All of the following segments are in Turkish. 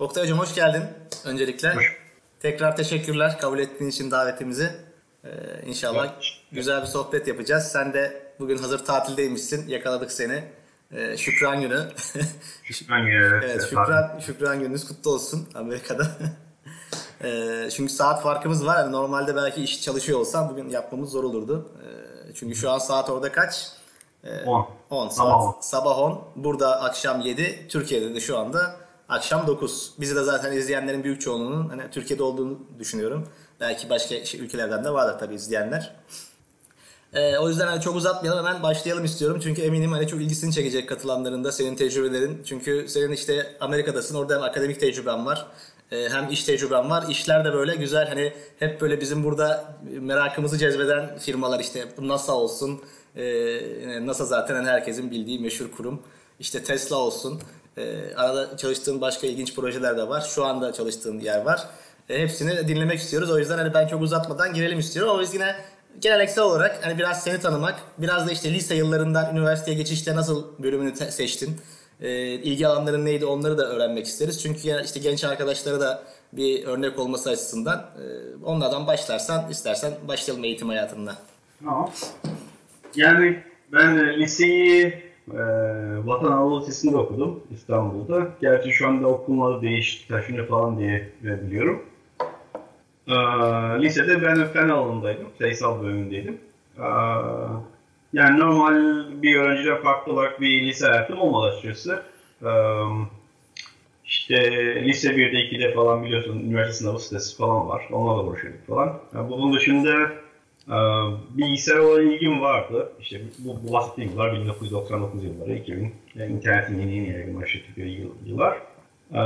Oktay Hocam hoş geldin öncelikle. Hoş. Tekrar teşekkürler kabul ettiğin için davetimizi. Ee, inşallah evet. güzel bir sohbet yapacağız. Sen de bugün hazır tatildeymişsin. Yakaladık seni. Ee, şükran günü. şükran günü. evet, şükran, şükran gününüz kutlu olsun Amerika'da. ee, çünkü saat farkımız var. Yani normalde belki iş çalışıyor olsam bugün yapmamız zor olurdu. Ee, çünkü şu an saat orada kaç? 10. 10 saat. Sabah Sabah 10. Burada akşam 7. Türkiye'de de şu anda akşam 9. Bizi de zaten izleyenlerin büyük çoğunluğunun hani Türkiye'de olduğunu düşünüyorum. Belki başka ülkelerden de vardır tabii izleyenler. Ee, o yüzden hani çok uzatmayalım hemen başlayalım istiyorum. Çünkü eminim hani çok ilgisini çekecek katılanların da senin tecrübelerin. Çünkü senin işte Amerika'dasın orada hem akademik tecrüben var ee, hem iş tecrüben var. İşler de böyle güzel hani hep böyle bizim burada merakımızı cezbeden firmalar işte NASA olsun. Ee, NASA zaten hani herkesin bildiği meşhur kurum. İşte Tesla olsun. Ee, arada çalıştığın başka ilginç projeler de var. Şu anda çalıştığın yer var. hepsini dinlemek istiyoruz. O yüzden hani ben çok uzatmadan girelim istiyorum. Ama biz yine geleneksel olarak hani biraz seni tanımak, biraz da işte lise yıllarından üniversiteye geçişte nasıl bölümünü seçtin, e, ilgi alanların neydi onları da öğrenmek isteriz. Çünkü işte genç arkadaşlara da bir örnek olması açısından e, onlardan başlarsan istersen başlayalım eğitim hayatında. Tamam. Yani ben liseyi e, Vatan Anadolu Lisesi'nde okudum İstanbul'da. Gerçi şu anda okulları değişti, taşınıyor falan diye biliyorum. Ee, lisede ben fen alanındaydım, sayısal bölümündeydim. Ee, yani normal bir öğrenciden farklı olarak bir lise hayatım olmadı açıkçası. Ee, işte lise 1'de 2'de falan biliyorsun üniversite sınavı sitesi falan var. Onlarla uğraşıyorduk falan. Yani bunun dışında e, bilgisayar olan ilgim vardı. İşte bu, bu bahsettiğim yıllar 1999 yılları, 2000. Yani internetin yeni yeni yaygınlaştığı yıllar. Ee,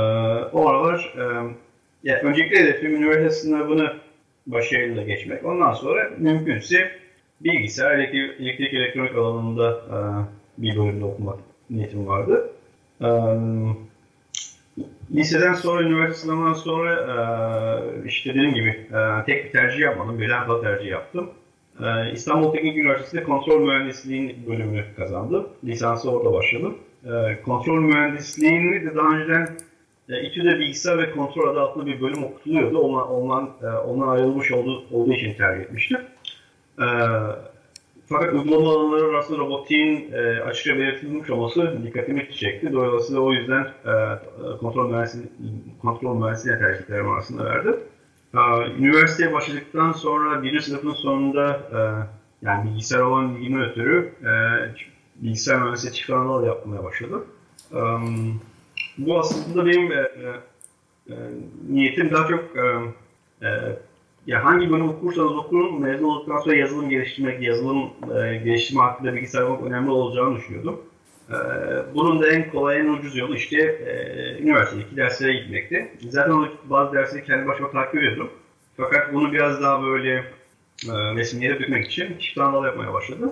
o aralar e, yani öncelikle hedefim üniversite sınavını başarıyla geçmek. Ondan sonra mümkünse bilgisayar, elektrik, elektrik elektronik alanında e, bir bölümde okumak niyetim vardı. E, liseden sonra, üniversite sınavından sonra e, işte dediğim gibi e, tek bir tercih yapmadım, birden fazla tercih yaptım. E, İstanbul Teknik Üniversitesi'nde kontrol mühendisliğin bölümünü kazandım. Lisansı orada başladım. E, kontrol mühendisliğini de daha önceden e, İTÜ'de bilgisayar ve kontrol adı altında bir bölüm okutuluyordu. Ondan, ondan, e, ondan ayrılmış olduğu, olduğu için tercih etmiştim. E, fakat uygulama alanları arasında robotiğin e, açıkça belirtilmiş olması dikkatimi çekti. Dolayısıyla o yüzden e, kontrol mühendisliğine tercihlerim arasında verdim. E, üniversiteye başladıktan sonra birinci sınıfın sonunda e, yani bilgisayar olan ilgimi ötürü e, bilgisayar mühendisliği anadal yapmaya başladım. E, bu aslında benim e, niyetim daha çok ya hangi bölüm okursanız okuyun mezun olduktan sonra yazılım geliştirmek, yazılım geliştirme hakkında bilgi sahibi olmak önemli olacağını düşünüyordum. E, bunun da en kolay, en ucuz yolu işte e, üniversitedeki derslere gitmekti. Zaten bazı dersleri kendi başıma takip ediyordum. Fakat bunu biraz daha böyle e, resimlere dökmek için çift anadal yapmaya başladım.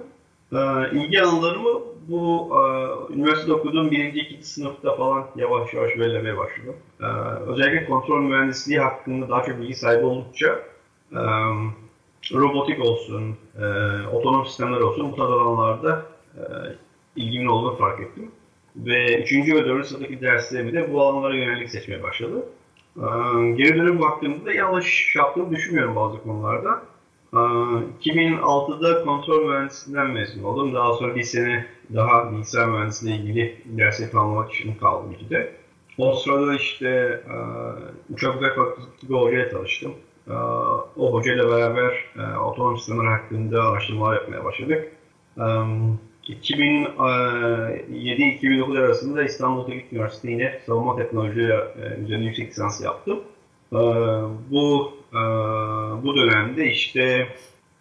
E, ilgi alanlarımı bu e, üniversitede okuduğum birinci, ikinci sınıfta falan yavaş yavaş belirlemeye başladım. E, özellikle kontrol mühendisliği hakkında daha çok bilgi sahibi oldukça e, robotik olsun, e, otonom sistemler olsun bu tarz alanlarda e, ilgimin olduğunu fark ettim. Ve üçüncü ve dördüncü sınıftaki derslerimi de bu alanlara yönelik seçmeye başladı. E, geri dönüp baktığımda yanlış yaptığımı düşünmüyorum bazı konularda. 2006'da kontrol mühendisliğinden mezun oldum. Daha sonra bir sene daha bilgisayar mühendisliğine ilgili dersleri tamamlamak için kaldım de. O sırada işte uçak uzay fakültesi bir hocayla tanıştım. O hocayla beraber otonom sistemler hakkında araştırmalar yapmaya başladık. 2007-2009 arasında İstanbul Teknik Üniversitesi'nde yine savunma teknolojileri üzerine yüksek lisans yaptım. Bu bu dönemde işte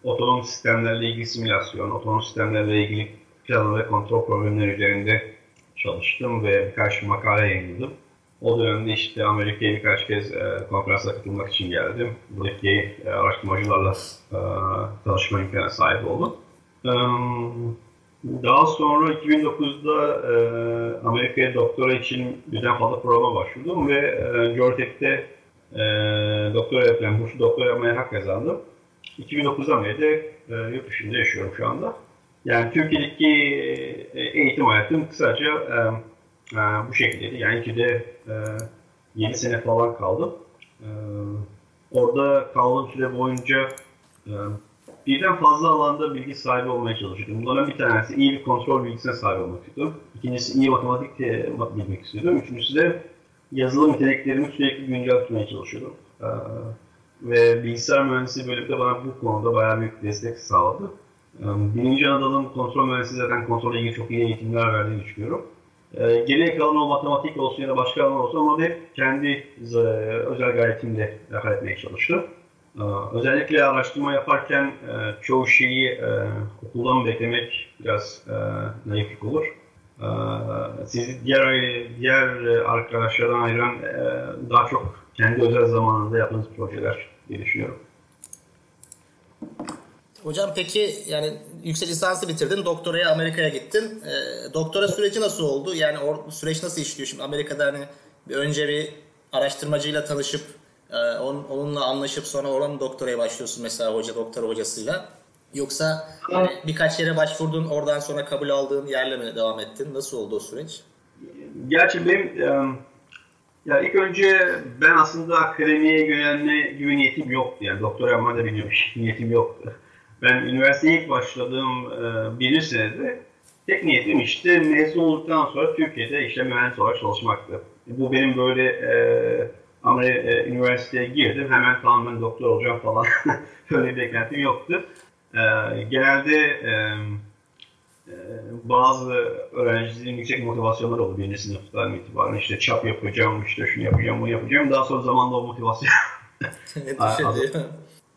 otonom sistemlerle ilgili simülasyon, otonom sistemlerle ilgili planlama ve kontrol problemleri üzerinde çalıştım ve birkaç makale yayınladım. O dönemde işte Amerika'ya birkaç kez e, konferansa katılmak için geldim. Buradaki e, araştırmacılarla e, tanışma imkanı sahip oldum. E, daha sonra 2009'da e, Amerika'ya doktora için birden fazla programa başvurdum ve e, Georgetown'de e, doktora yapılan, burslu doktora yapmaya hak kazandım. 2009'dan beri de e, yurt dışında yaşıyorum şu anda. Yani Türkiye'deki e, eğitim hayatım kısaca e, e, bu şekildeydi. Yani ki de e, 7 sene falan kaldım. E, orada kaldığım süre boyunca e, birden fazla alanda bilgi sahibi olmaya çalışıyordum. Bunların bir tanesi iyi bir kontrol bilgisine sahip olmak istiyordum. İkincisi iyi matematik bilmek istiyordum. Üçüncüsü de yazılım yeteneklerimi sürekli güncel tutmaya çalışıyordum. Ee, ve bilgisayar mühendisliği bölümde bana bu konuda bayağı büyük destek sağladı. Ee, birinci Anadolu'nun kontrol mühendisliği zaten kontrolle ilgili çok iyi eğitimler verdiğini düşünüyorum. Ee, geriye kalan o matematik olsun ya da başka alan olsun ama hep kendi e, özel gayretimle halletmeye çalıştım. Ee, özellikle araştırma yaparken e, çoğu şeyi e, okuldan beklemek biraz e, naiflik olur. E, sizi diğer diğer arkadaşlardan ayıran daha çok kendi özel zamanında yaptığınız projeler diye düşünüyorum. Hocam peki yani yüksek lisansı bitirdin, doktoraya Amerika'ya gittin. E, doktora süreci nasıl oldu? Yani o süreç nasıl işliyor? Şimdi Amerika'da hani önce bir araştırmacıyla tanışıp e, on, onunla anlaşıp sonra oranın doktoraya başlıyorsun mesela hoca doktor hocasıyla. Yoksa hani birkaç yere başvurdun oradan sonra kabul aldığın yerle mi devam ettin? Nasıl oldu o süreç? Gerçi benim ya ilk önce ben aslında akademiye yönelme gibi niyetim yoktu. Yani doktor yapma da bilmiyorum niyetim yoktu. Ben üniversiteye ilk başladığım e, birinci senede tek niyetim işte mezun olduktan sonra Türkiye'de işte mühendis olarak çalışmaktı. Bu benim böyle e, ama e, üniversiteye girdim hemen tamamen doktor olacağım falan öyle bir beklentim yoktu. E, genelde e, e, bazı öğrencilerin yüksek motivasyonları oldu birinci sınıftan itibaren işte çap yapacağım, işte şunu yapacağım, bunu yapacağım. Daha sonra zamanla o motivasyon.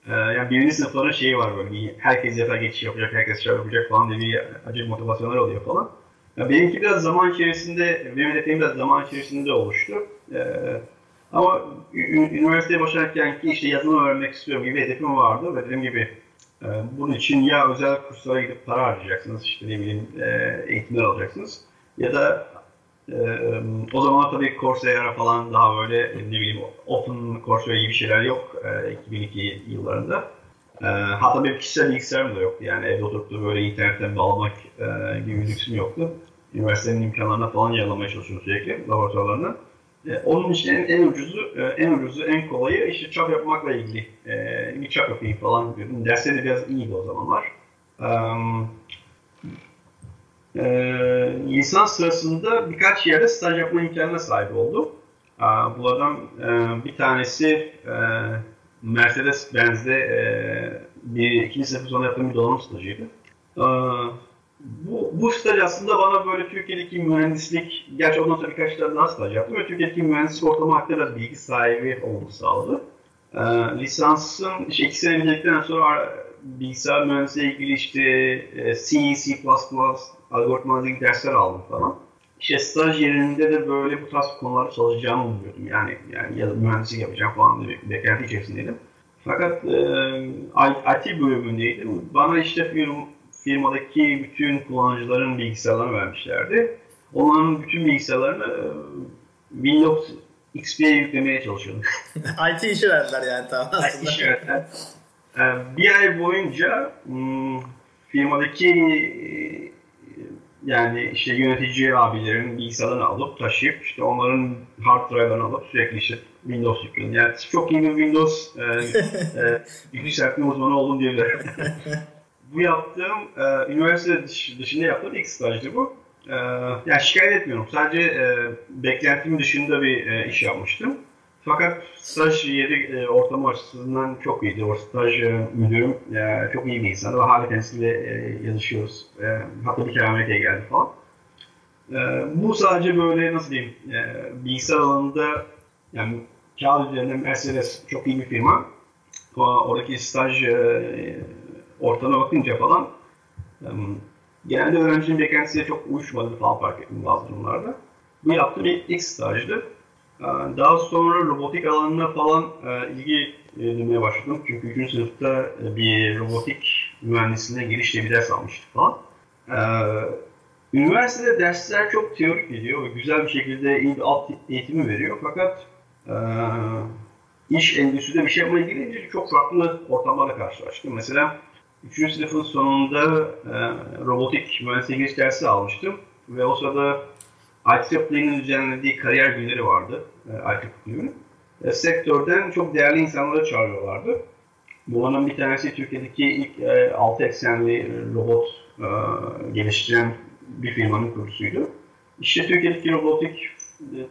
Ee, yani birinci sınıfların şeyi var böyle, herkes yatağa geçiş yapacak, herkes şey yapacak falan diye bir acı motivasyonlar oluyor falan. Yani benimki biraz zaman içerisinde, benim hedefim biraz zaman içerisinde oluştu. Ee, ama üniversiteye başlarken ki işte yazılım öğrenmek istiyorum gibi hedefim vardı ve dediğim gibi e, bunun için ya özel kurslara gidip para harcayacaksınız, işte ne bileyim e, eğitimler alacaksınız ya da e, o zaman tabii Coursera falan daha böyle ne bileyim Open Coursera gibi şeyler yok 2002 yıllarında. hatta benim kişisel bilgisayarım da yoktu yani evde oturup da böyle internetten bağlamak gibi bir lüksüm yoktu. Üniversitenin imkanlarına falan yaralamaya çalışıyorum sürekli laboratuvarlarına. E, onun için en, en ucuzu, e, en ucuzu, en kolayı işte çap yapmakla ilgili. E, bir çap yapayım falan diyordum. Dersleri de biraz iyiydi o zamanlar. E, lisans sırasında birkaç yerde staj yapma imkanına sahip oldum. E, bunlardan e, bir tanesi e, Mercedes-Benz'de e, bir ikinci sınıf sonra yaptığım bir donanım stajıydı. E, bu, bu staj aslında bana böyle Türkiye'deki mühendislik, gerçi ondan sonra birkaç tane daha staj yaptım ve Türkiye'deki mühendislik ortamı hakkında biraz bilgi sahibi olmamı sağladı. Ee, lisansın işte iki sene bitirdikten sonra bilgisayar mühendisliği ilgili işte e, C, C++, algoritmatik dersler aldım falan. İşte staj yerinde de böyle bu tarz konuları çalışacağımı umuyordum. Yani yani ya da mühendislik yapacağım falan diye beklenti içerisindeydim. Fakat e, IT bölümündeydim. Bana işte firm, firmadaki bütün kullanıcıların bilgisayarlarını vermişlerdi. Onların bütün bilgisayarlarını e, Windows XP'ye yüklemeye çalışıyordum. IT işi verdiler yani tamam aslında. IT işi verdiler. E, bir ay boyunca hmm, firmadaki e, yani işte yönetici abilerin bilgisayarlarını alıp taşıyıp işte onların hard drive'larını alıp sürekli işte Windows yüklüyorum. Yani çok iyi bir Windows e, e, yükseltme uzmanı oldum diyebilirim. bu yaptığım e, üniversite dış, dışında yaptığım ilk stajdı bu. E, yani şikayet etmiyorum. Sadece e, beklentimin dışında bir e, iş yapmıştım. Fakat staj yeri e, ortamı açısından çok iyiydi. O staj e, müdürüm e, çok iyi bir insandı ve hala kendisiyle e, yazışıyoruz. E, hatta bir kere Amerika'ya geldi falan. E, bu sadece böyle nasıl diyeyim e, bilgisayar alanında yani kağıt üzerinde Mercedes çok iyi bir firma. Oradaki staj e, ortama bakınca falan genelde öğrencinin beklentisiyle çok uyuşmadığını falan fark ettim bazı durumlarda. Bu yaptığım ilk, stajdı. Daha sonra robotik alanına falan e, ilgi duymaya başladım. Çünkü 3. sınıfta bir robotik mühendisliğine giriş diye bir ders almıştık falan. Üniversitede dersler çok teorik geliyor ve güzel bir şekilde iyi bir alt eğitimi veriyor. Fakat iş endüstride bir şey yapmaya girince çok farklı ortamlarla karşılaştım. Mesela Üçüncü sınıfın sonunda e, robotik mühendisliğe giriş dersi almıştım. Ve o sırada IEEE'nin düzenlediği kariyer günleri vardı. IEEE kulübünün. E, sektörden çok değerli insanları çağırıyorlardı. Bunların bir tanesi Türkiye'deki ilk e, 6 eksenli robot e, geliştiren bir firmanın kurucusuydu. İşte Türkiye'deki robotik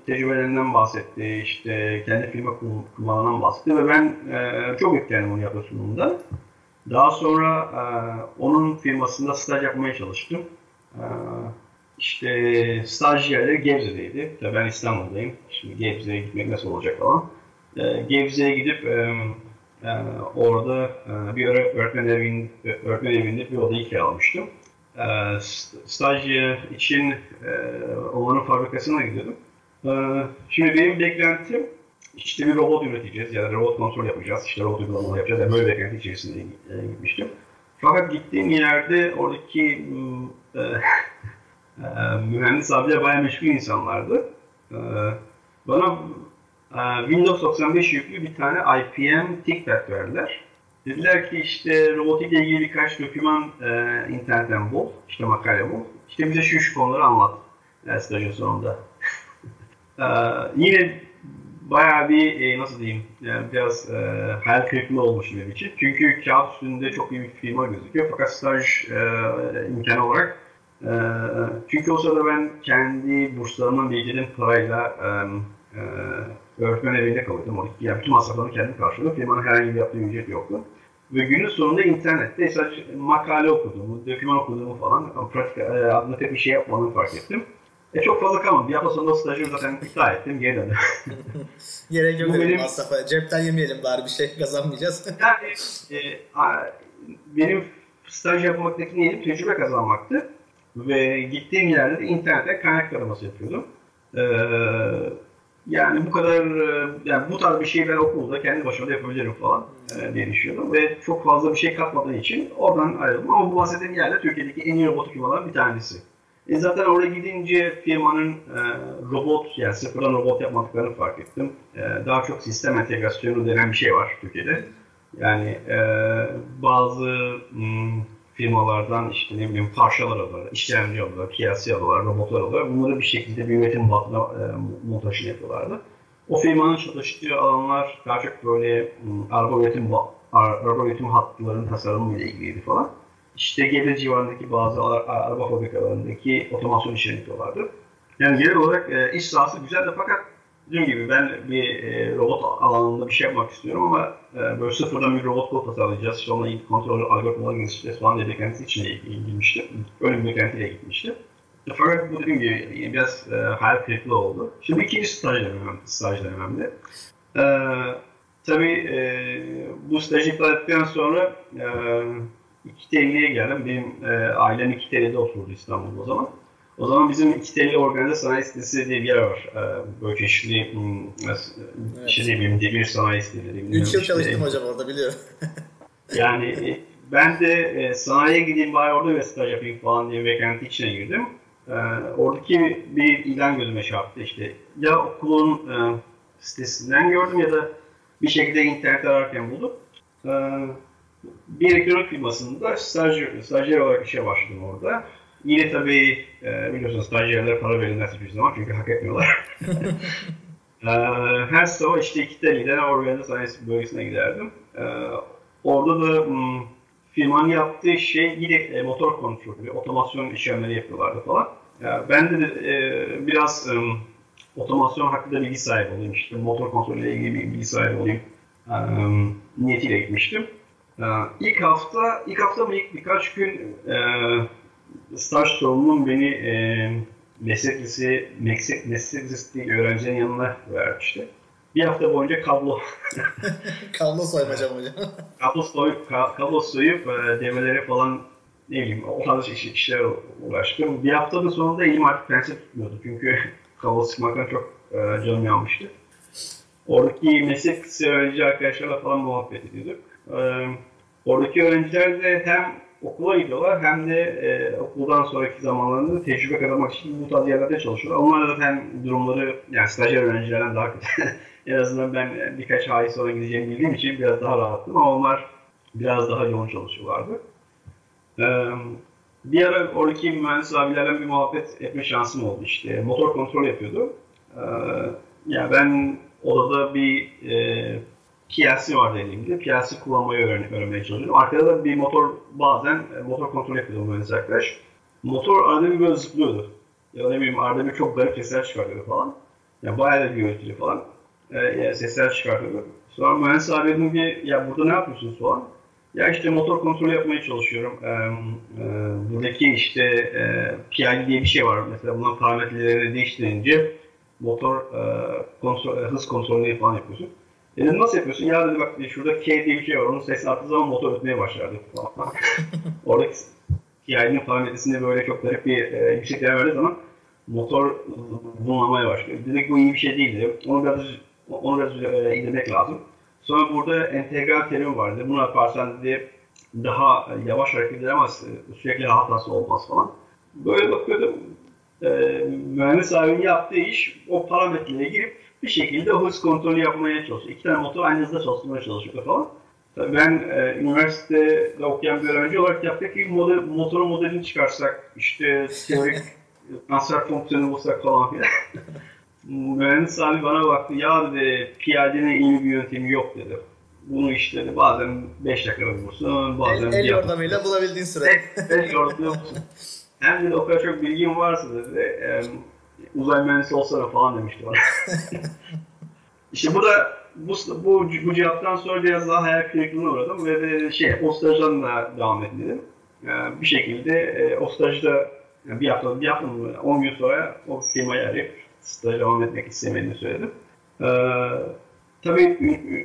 tecrübelerinden bahsetti, işte kendi firma kurmalarından bahsetti ve ben e, çok etkilendim onu yapma sunumunda. Daha sonra e, onun firmasında staj yapmaya çalıştım. E, işte staj yerleri Gebze'deydi. Tabii ben İstanbul'dayım. Şimdi Gebze'ye gitmek nasıl olacak falan. E, Gebze'ye gidip e, e, orada e, bir öğretmen, evin, öğretmen evinde bir odayı kiralamıştım. E, staj için e, onların fabrikasına gidiyordum. E, şimdi benim beklentim işte bir robot üreteceğiz ya da robot kontrol yapacağız, işte robot uygulamaları yapacağız. Yani böyle beklenti içerisinde e, gitmiştim. Fakat gittiğim yerde oradaki e, e, mühendis abiler bayağı meşgul insanlardı. E, bana e, Windows 95 yüklü bir tane IPM ThinkPad verdiler. Dediler ki işte robotikle ilgili birkaç doküman e, internetten bul, işte makale bul. İşte bize şu şu konuları anlat e, stajın sonunda. e, yine bayağı bir e, nasıl diyeyim yani biraz e, hayal kırıklığı olmuş benim için. Çünkü kağıt üstünde çok iyi bir firma gözüküyor fakat staj e, imkanı olarak e, çünkü o sırada ben kendi burslarımdan biriktirdiğim parayla e, e, öğretmen evinde kalıyordum. Oradaki, yani bütün masraflarını kendim karşılıyordum. Firmanın herhangi bir yaptığı ücret yoktu. Ve günün sonunda internette sadece makale okuduğumu, doküman okuduğumu falan pratik e, adında pek bir şey yapmadığımı fark ettim. E çok fazla kalmadı. Bir hafta sonra stajı zaten iptal ettim. Geri döndüm. Gerek yok benim... masrafa. Cepten yemeyelim bari bir şey kazanmayacağız. yani e, a, benim staj yapmaktaki niyetim tecrübe kazanmaktı. Ve gittiğim yerde de internette kaynak taraması yapıyordum. Ee, yani bu kadar, yani bu tarz bir şeyi ben okulda kendi başıma da yapabilirim falan e, diye düşünüyordum. Ve çok fazla bir şey katmadığı için oradan ayrıldım. Ama bu bahsettiğim yerde Türkiye'deki en iyi robotik firmaların bir tanesi. E zaten oraya gidince firmanın e, robot, yani sıfırdan robot yapmadıklarını fark ettim. E, daha çok sistem entegrasyonu denen bir şey var Türkiye'de. Yani e, bazı m, firmalardan işte ne bileyim parçalar alıyorlar, işlemci alıyorlar, PLC alıyorlar, robotlar alıyorlar. Bunları bir şekilde bir üretim batına e, montajını yapıyorlardı. O firmanın çalıştığı alanlar daha çok böyle m, araba üretim araba üretim hatlarının tasarımı ile ilgiliydi falan. İşte Gebze civarındaki bazı araba fabrikalarındaki otomasyon işlerini yapıyorlardı. Yani genel olarak e, iş sahası güzeldi fakat dediğim gibi ben bir e, robot alanında bir şey yapmak istiyorum ama e, böyle sıfırdan bir robot kod tasarlayacağız. İşte onunla kontrol algoritmaları geliştireceğiz falan diye beklentisi içine girmiştim. Öyle bir beklentiyle gitmiştim. Fakat bu dediğim gibi biraz e, hayal kırıklığı oldu. Şimdi ikinci staj dönemim, staj dönemimde. E, tabii e, bu stajı iptal ettikten sonra e, iki TL'ye geldim. Benim e, ailem iki TL'de oturdu İstanbul'da o zaman. O zaman bizim iki TL organize sanayi sitesi diye bir yer var. E, böyle çeşitli hmm, evet. şey diyeyim, demir sanayi siteleri. Üç yıl çalıştım hocam orada biliyorum. yani e, ben de e, sanayiye gideyim bari orada ve staj yapayım falan diye beklenti içine girdim. E, oradaki bir ilan gözüme çarptı işte. Ya okulun e, sitesinden gördüm ya da bir şekilde internet ararken buldum. E, bir elektronik firmasında stajyer, stajyer olarak işe başladım orada. Yine tabii e, biliyorsunuz stajyerlere para verilmez hiçbir zaman çünkü hak etmiyorlar. e, her sabah işte iki teliden organize sanayi bölgesine giderdim. E, orada da m, firmanın yaptığı şey yine e, motor kontrolü, otomasyon işlemleri yapıyorlardı falan. Yani ben de e, biraz e, otomasyon hakkında bilgi sahibi olayım, işte motor kontrolü ile ilgili bir bilgi sahibi olayım e, niyetiyle gitmiştim. Ee, ilk hafta, ilk hafta mı ilk birkaç gün e, staj sorumluluğum beni e, meslek lisesi, meslek, meslek lisesi öğrencilerin yanına vermişti. Bir hafta boyunca kablo. kablo soymacam hocam. kablo soyup, kablo soyup e, devrelere falan ne bileyim o tarz iş, işler uğraştım. Bir haftanın sonunda elim artık pense tutmuyordu. Çünkü kablo sıkmaktan çok e, canım yanmıştı. Oradaki meslek öğrenci arkadaşlarla falan muhabbet ediyorduk. Oradaki öğrenciler de hem okula gidiyorlar hem de e, okuldan sonraki zamanlarında tecrübe kazanmak için bu tarz yerlerde çalışıyorlar. Onlar da zaten durumları yani stajyer öğrencilerden daha kötü. en azından ben birkaç ay sonra gideceğimi bildiğim için biraz daha rahattım ama onlar biraz daha yoğun çalışıyorlardı. Ee, Bir ara oradaki mühendis abilerle bir muhabbet etme şansım oldu işte. Motor kontrol yapıyordu. Ee, yani ben odada bir e, PLC vardı elimde. PLC kullanmayı öğren öğrenmeye çalışıyordum. Arkada da bir motor bazen e, motor kontrol yapıyordu mühendis arkadaş. Motor arada bir böyle zıplıyordu. Ya ne bileyim arada bir çok garip sesler çıkartıyordu falan. Yani bayağı da gürültülü falan. E, sesler çıkartıyordu. Sonra mühendis abi dedim ki ya burada ne yapıyorsunuz falan. Ya işte motor kontrol yapmaya çalışıyorum. Ee, e, buradaki işte e, PID diye bir şey var. Mesela bunların parametrelerini değiştirince motor e, kontrol, e, hız kontrolünü falan yapıyorsun. Dedim nasıl yapıyorsun? Ya dedi bak şurada K diye bir şey var. Onun sesini attığı zaman motor ötmeye başlardı falan. Oradaki PID'nin parametresinde böyle çok garip bir e, yükseklere verdiği zaman motor bulunmaya başlıyor. Dedik bu iyi bir şey değil dedim. Onu biraz, onu biraz e, indirmek lazım. Sonra burada entegral terim vardı. Bunu yaparsan dedi daha yavaş hareket edemez, sürekli hatası olmaz falan. Böyle bakıyordum. E, mühendis abinin yaptığı iş o parametrelere girip bir şekilde hız kontrolü yapmaya çalışıyor. İki tane motor aynı hızda çalıştırmaya çalışıyor falan. Tabii ben e, üniversitede okuyan bir öğrenci olarak yaptık ki model, motorun modelini çıkarsak, işte teorik transfer fonksiyonu bulsak falan filan. Mühendis abi bana baktı, ya dedi piyadenin iyi bir yöntemi yok dedi. Bunu işte dedi, bazen 5 dakikada bulursun, bazen... El, el yordamıyla bulabildiğin süre. El yordamıyla bulursun. Hem dedi o kadar çok bilgin varsa dedi, e, uzay mühendisi olsana falan demişti bana. işte bu da bu, bu, bu cevaptan sonra biraz daha hayal kırıklığına uğradım ve de şey, o stajdan da devam ettim. Yani bir şekilde e, o stajda yani bir hafta, bir hafta mı, 10 gün sonra o firmayı arayıp staj devam etmek istemediğini söyledim. Ee, tabii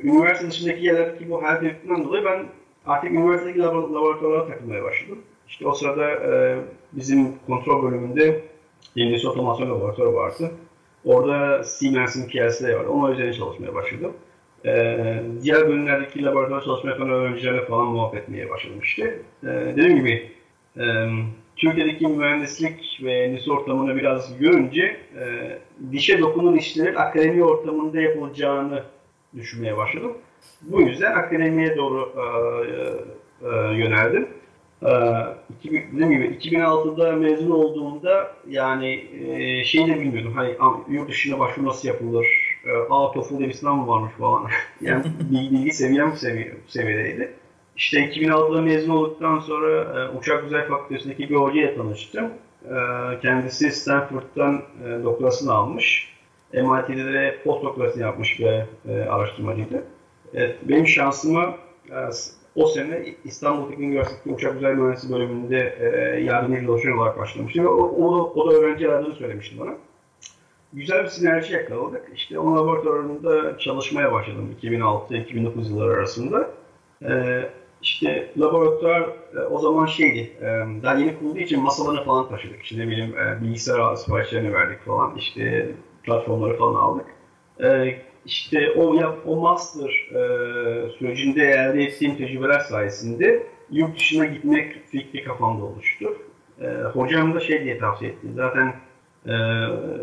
üniversite dışındaki yerlerdeki bu hayal kırıklığından dolayı ben artık üniversitedeki laboratuvarlara takılmaya başladım. İşte o sırada e, bizim kontrol bölümünde Endüstri Otomasyon Laboratuvarı vardı. Orada Siemens'in PLC'leri vardı. Onun üzerine çalışmaya başladım. Ee, diğer bölümlerdeki laboratuvar çalışma yapan öğrencilerle falan muhabbet etmeye başladım işte. Ee, dediğim gibi e, Türkiye'deki mühendislik ve endüstri ortamını biraz görünce e, dişe dokunan işlerin akademi ortamında yapılacağını düşünmeye başladım. Bu yüzden akademiye doğru e, e, yöneldim. Ee, dediğim gibi 2006'da mezun olduğumda yani e, şeyi de bilmiyordum. Hani yurt dışına başvuru nasıl yapılır? E, A TOEFL diye bir sınav mı varmış falan. yani bilgi seviyem bu seviye, seviyedeydi. İşte 2006'da mezun olduktan sonra e, Uçak Güzel Fakültesi'ndeki bir hocayla tanıştım. E, kendisi Stanford'dan e, doktorasını almış. MIT'de de post doktorasını yapmış bir e, araştırmacıydı. Evet, benim şansıma e, o sene İstanbul Teknik Üniversitesi Uçak Güzel Mühendisliği bölümünde e, yardımcı doçent olarak başlamıştım. Ve o, o, o da öğrenci aradığını söylemişti bana. Güzel bir sinerji yakaladık. İşte onun laboratuvarında çalışmaya başladım 2006-2009 yılları arasında. E, işte laboratuvar e, o zaman şeydi, e, daha yeni kurulduğu için masalarını falan taşıdık. İşte bileyim e, bilgisayar siparişlerini verdik falan. İşte platformları falan aldık. E, işte o o master e, sürecinde elde ettiğim tecrübeler sayesinde yurt dışına gitmek fikri kafamda oluştu. E, hocam da şey diye tavsiye etti. Zaten e,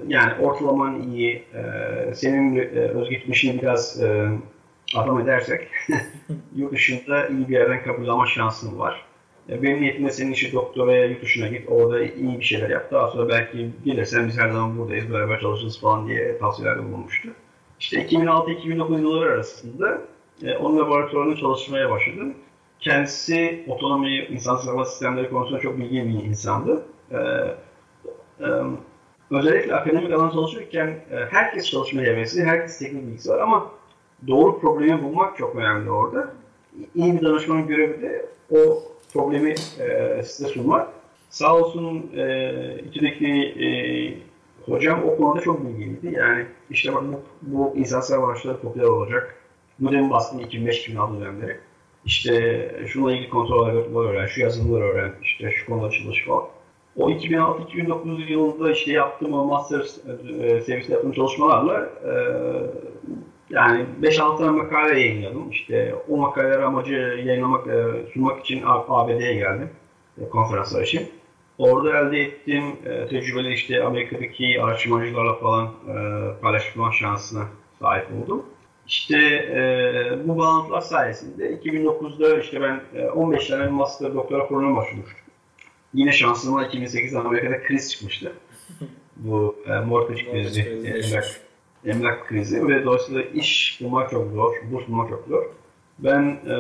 yani ortalaman iyi, e, senin e, özgeçmişini biraz e, adam edersek yurt dışında iyi bir yerden kabul alma şansın var. E, benim niyetimde senin işi doktoraya yurt dışına git, orada iyi bir şeyler yap. Daha sonra belki gelirsen biz her zaman buradayız, beraber çalışırız falan diye tavsiyelerde bulunmuştu. İşte 2006-2009 yılları arasında e, onun laboratuvarında çalışmaya başladım. Kendisi otonomi, insansız hava sistemleri konusunda çok bilgili bir insandı. E, e, özellikle akademik alan çalışırken e, herkes çalışmaya hevesli, herkes teknik bilgisi var ama doğru problemi bulmak çok önemli orada. İyi bir danışmanın görevi de o problemi e, size sunmak. Sağ olsun e, içindeki e, Hocam o konuda çok bilgiliydi. Yani işte bu, bu insansal araçları popüler olacak. Bu demin bahsettiğim 2005-2006 dönemleri. İşte şununla ilgili kontrol algoritmaları öğren, şu yazılımları öğren, işte şu konuda çalış falan. O 2006-2009 yılında işte yaptığım o master e, seviyesinde yaptığım çalışmalarla e, yani 5-6 tane makale yayınladım. İşte o makaleleri amacı yayınlamak, e, sunmak için ABD'ye geldim e, konferanslar için. Orada elde ettiğim e, tecrübeleri işte Amerika'daki araştırmacılarla falan e, paylaşma şansına sahip oldum. İşte e, bu bağlantılar sayesinde 2009'da işte ben e, 15 tane master doktora programına başvurmuştum. yine şansıma 2008'de Amerika'da kriz çıkmıştı. Bu e, mortgage krizi, emlak, emlak krizi ve dolayısıyla iş bulmak çok zor, burs bulmak çok zor. Ben e,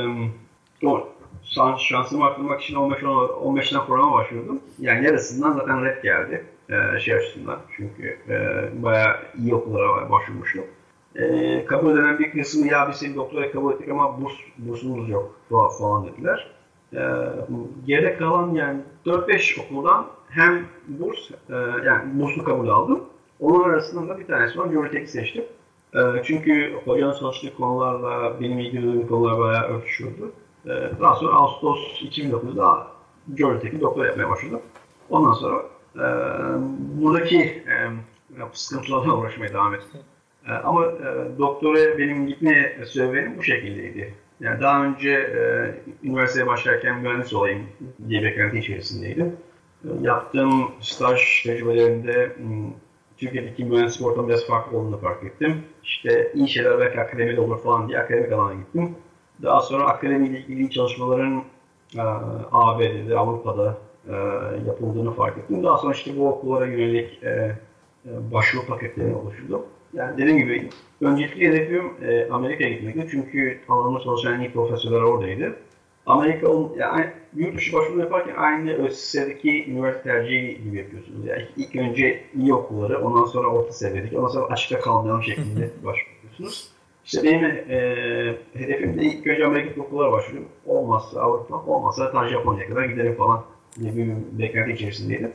o şansımı arttırmak için 15 15'ten programa başvurdum. Yani yarısından zaten red geldi e, şey açısından. Çünkü e, bayağı iyi okullara başvurmuştum. E, kabul edilen bir kısmı ya biz seni doktora kabul ettik ama burs, bursumuz yok falan dediler. E, geride kalan yani 4-5 okuldan hem burs e, yani burslu kabul aldım. Onun arasında da bir tanesi var. Geotek'i seçtim. E, çünkü hocanın çalıştığı konularla benim ilgilendiğim konular bayağı örtüşüyordu. E, daha sonra Ağustos 2009'da Geotek'i doktora yapmaya başladım. Ondan sonra e, buradaki e, sıkıntılarla uğraşmaya devam ettim. E, ama e, doktora benim gitme sebebim bu şekildeydi. Yani daha önce e, üniversiteye başlarken mühendis olayım diye beklenti içerisindeydim. E, yaptığım staj tecrübelerinde Türkiye'deki mühendislik ortamı biraz farklı olduğunu fark ettim. İşte iyi şeyler belki akademide olur falan diye akademik alana gittim. Daha sonra akademiyle ilgili çalışmaların e, ABD'de, Avrupa'da e, yapıldığını fark ettim. Daha sonra işte bu okullara yönelik e, e, başvuru paketlerini oluşturdum. Yani dediğim gibi öncelikli hedefim e, Amerika'ya gitmekti. Çünkü alanında çalışan en iyi profesörler oradaydı. Amerika, yani yurt dışı başvuru yaparken aynı ÖSS'deki üniversite tercihi gibi yapıyorsunuz. Yani ilk önce iyi okulları, ondan sonra orta seviyedeki, ondan sonra açıkta kalmayan şeklinde başvuruyorsunuz. İşte benim e, hedefim de ilk önce Amerika okullara başvuruyorum. Olmazsa Avrupa, olmazsa ta Japonya'ya kadar giderim falan diye bir beklenti içerisindeydim.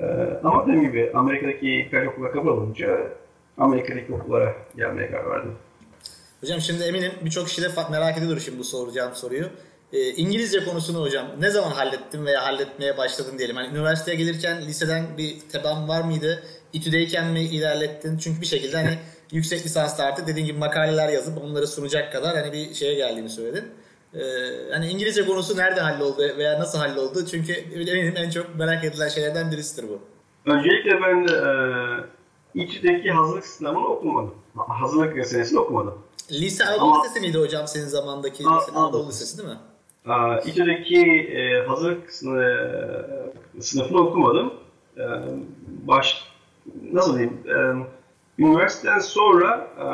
E, ama dediğim gibi Amerika'daki birkaç okula kabul olunca Amerika'daki okullara gelmeye karar verdim. Hocam şimdi eminim birçok kişi de merak ediyordur şimdi bu soracağım soruyu. E, İngilizce konusunu hocam ne zaman hallettin veya halletmeye başladın diyelim. Hani üniversiteye gelirken liseden bir teban var mıydı? İTÜ'deyken mi ilerlettin? Çünkü bir şekilde hani yüksek lisansta artık dediğin gibi makaleler yazıp onları sunacak kadar hani bir şeye geldiğini söyledin. Ee, hani İngilizce konusu nerede halloldu veya nasıl halloldu? Çünkü eminim en çok merak edilen şeylerden birisidir bu. Öncelikle ben e, İTÜ'deki hazırlık sınavını okumadım. Hazırlık senesini okumadım. Lise Anadolu Lisesi miydi hocam senin zamandaki lise, Anadolu Lisesi değil mi? İTÜ'deki e, hazırlık e, sınıfını okumadım. E, baş, nasıl diyeyim? E, üniversiteden sonra e,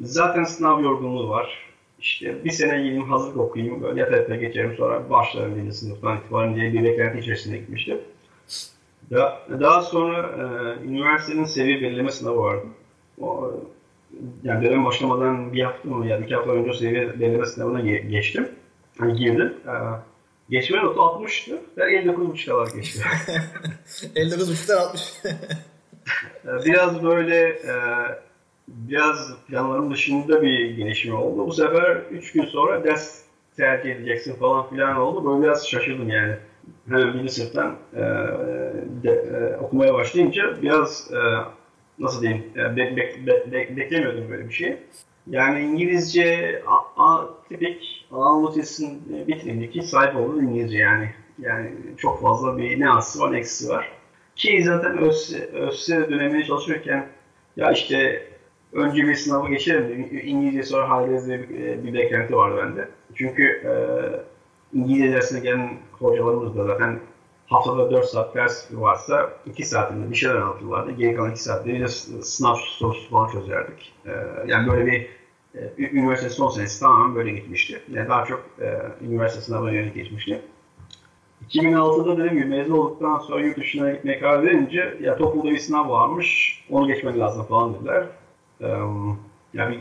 zaten sınav yorgunluğu var. İşte bir sene gideyim hazırlık okuyayım, böyle yata yata geçerim sonra başlarım birinci sınıftan itibaren diye bir beklenti içerisinde gitmiştim. Daha, daha sonra e, üniversitenin seviye belirleme sınavı vardı. O, yani dönem başlamadan bir hafta mı ya iki hafta önce seviye belirleme sınavına geçtim. Yani girdim. Ee, geçme notu 60'tı ve 59.5 kadar geçti. 59.5'lar 60. biraz böyle e, biraz planlarım dışında bir gelişme oldu. Bu sefer 3 gün sonra ders tercih edeceksin falan filan oldu. Böyle biraz şaşırdım yani. Hemen birinci sınıftan e, de, e, okumaya başlayınca biraz e, nasıl diyeyim be, be, be, be, beklemiyordum böyle bir şey. Yani İngilizce a, a, tipik Anadolu Lisesi'nin bitirindeki sahip olduğu İngilizce yani. Yani çok fazla bir ne artısı var ne eksisi var. Ki zaten ÖSS, döneminde çalışırken ya işte önce bir sınavı geçerim İngilizce sonra diye bir, bir beklenti vardı bende. Çünkü e, İngilizce dersine gelen hocalarımız da zaten haftada 4 saat ders varsa 2 saatinde bir şeyler anlatırlardı. Geri kalan 2 saatte de sınav sorusu falan çözerdik. Ee, yani böyle bir e, üniversite son senesi tamamen böyle gitmişti. Yani daha çok e, üniversite sınavına yönelik geçmişti. 2006'da dediğim gibi mezun olduktan sonra yurt dışına gitmeye karar verince ya TOEFL'da bir sınav varmış, onu geçmek lazım falan dediler. Ee, yani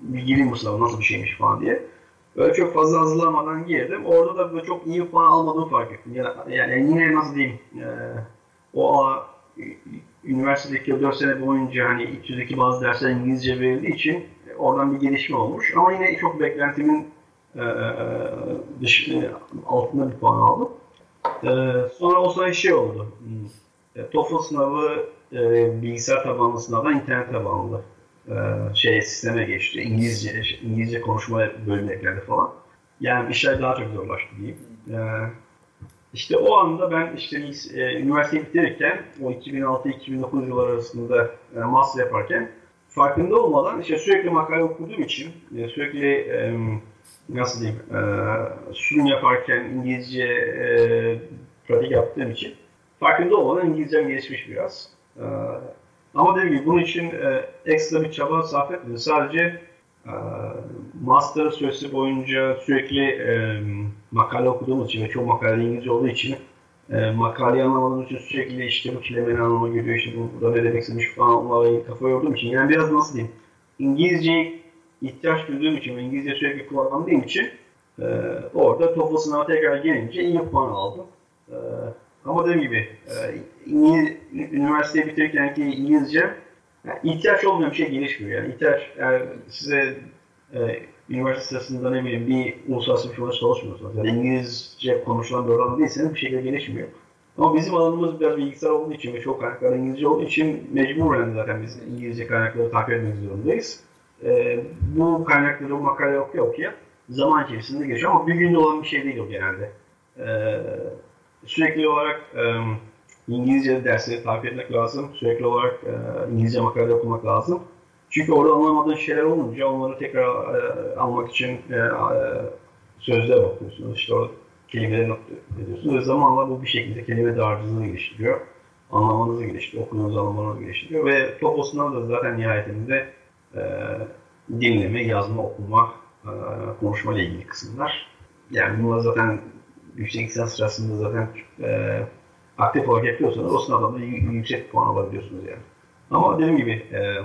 bir, gireyim bu sınava nasıl bir şeymiş falan diye. Böyle çok fazla hazırlamadan girdim. Orada da böyle çok iyi puan almadığımı fark ettim. Yani, yani yine nasıl diyeyim, e, o üniversitedeki 4 sene boyunca hani 200'deki bazı dersler İngilizce verildiği için oradan bir gelişme olmuş. Ama yine çok beklentimin e, dış, e, altında bir puan aldım. E, sonra o sırada şey oldu. E, TOEFL sınavı e, bilgisayar tabanlı sınavdan internet tabanlı e, şey sisteme geçti. İngilizce İngilizce konuşma bölümü ekledi falan. Yani işler daha çok zorlaştı diyeyim. E, işte o anda ben işte e, üniversiteyi bitirirken o 2006-2009 yıllar arasında e, master yaparken farkında olmadan işte sürekli makale okuduğum için e, sürekli e, nasıl diyeyim e, sunum yaparken İngilizce e, pratik yaptığım için farkında olmadan İngilizcem gelişmiş biraz. E, ama dediğim gibi bunun için e, ekstra bir çaba sarf etmedim. Sadece e, master süresi boyunca sürekli e, makale okuduğum için ve çok makale İngilizce olduğu için e, makaleyi anlamadığım için sürekli işte bu kelimenin anlamı geliyor, işte bu burada ne demek istemiş falan onlarla kafa yorduğum için yani biraz nasıl diyeyim İngilizce ihtiyaç duyduğum için İngilizce sürekli kullandığım için e, orada TOEFL sınavı tekrar gelince iyi puan aldım. E, ama dediğim gibi e, İngiliz, üniversiteyi bitirirken ki İngilizce yani ihtiyaç olmayan bir şey gelişmiyor. Yani ihtiyaç yani size e, üniversite sırasında ne bileyim bir uluslararası bir firmada çalışmıyorsunuz. Yani İngilizce konuşulan bir oranda değilseniz bir şekilde gelişmiyor. Ama bizim alanımız biraz bilgisayar olduğu için ve çok kaynaklar İngilizce olduğu için mecburen zaten biz İngilizce kaynakları takip etmek zorundayız. E, bu kaynakları, bu makale okuya okuya zaman içerisinde geçiyor ama bir günde olan bir şey değil o genelde. E, sürekli olarak e, İngilizce dersleri takip etmek lazım. Sürekli olarak e, İngilizce makale okumak lazım. Çünkü orada anlamadığın şeyler olunca onları tekrar e, almak için e, e, sözlüğe bakıyorsunuz. İşte orada kelimeleri not ediyorsunuz. Ve zamanla bu bir şekilde kelime dağarcılığını geliştiriyor. Anlamanızı geliştiriyor, okuduğunuz anlamanızı geliştiriyor. Ve sınavı da zaten nihayetinde dinleme, yazma, okuma, e, konuşma ile ilgili kısımlar. Yani bunlar zaten yüksek lisans sırasında zaten e, aktif olarak yapıyorsanız o sınavdan da yüksek puan alabiliyorsunuz yani. Ama dediğim gibi e,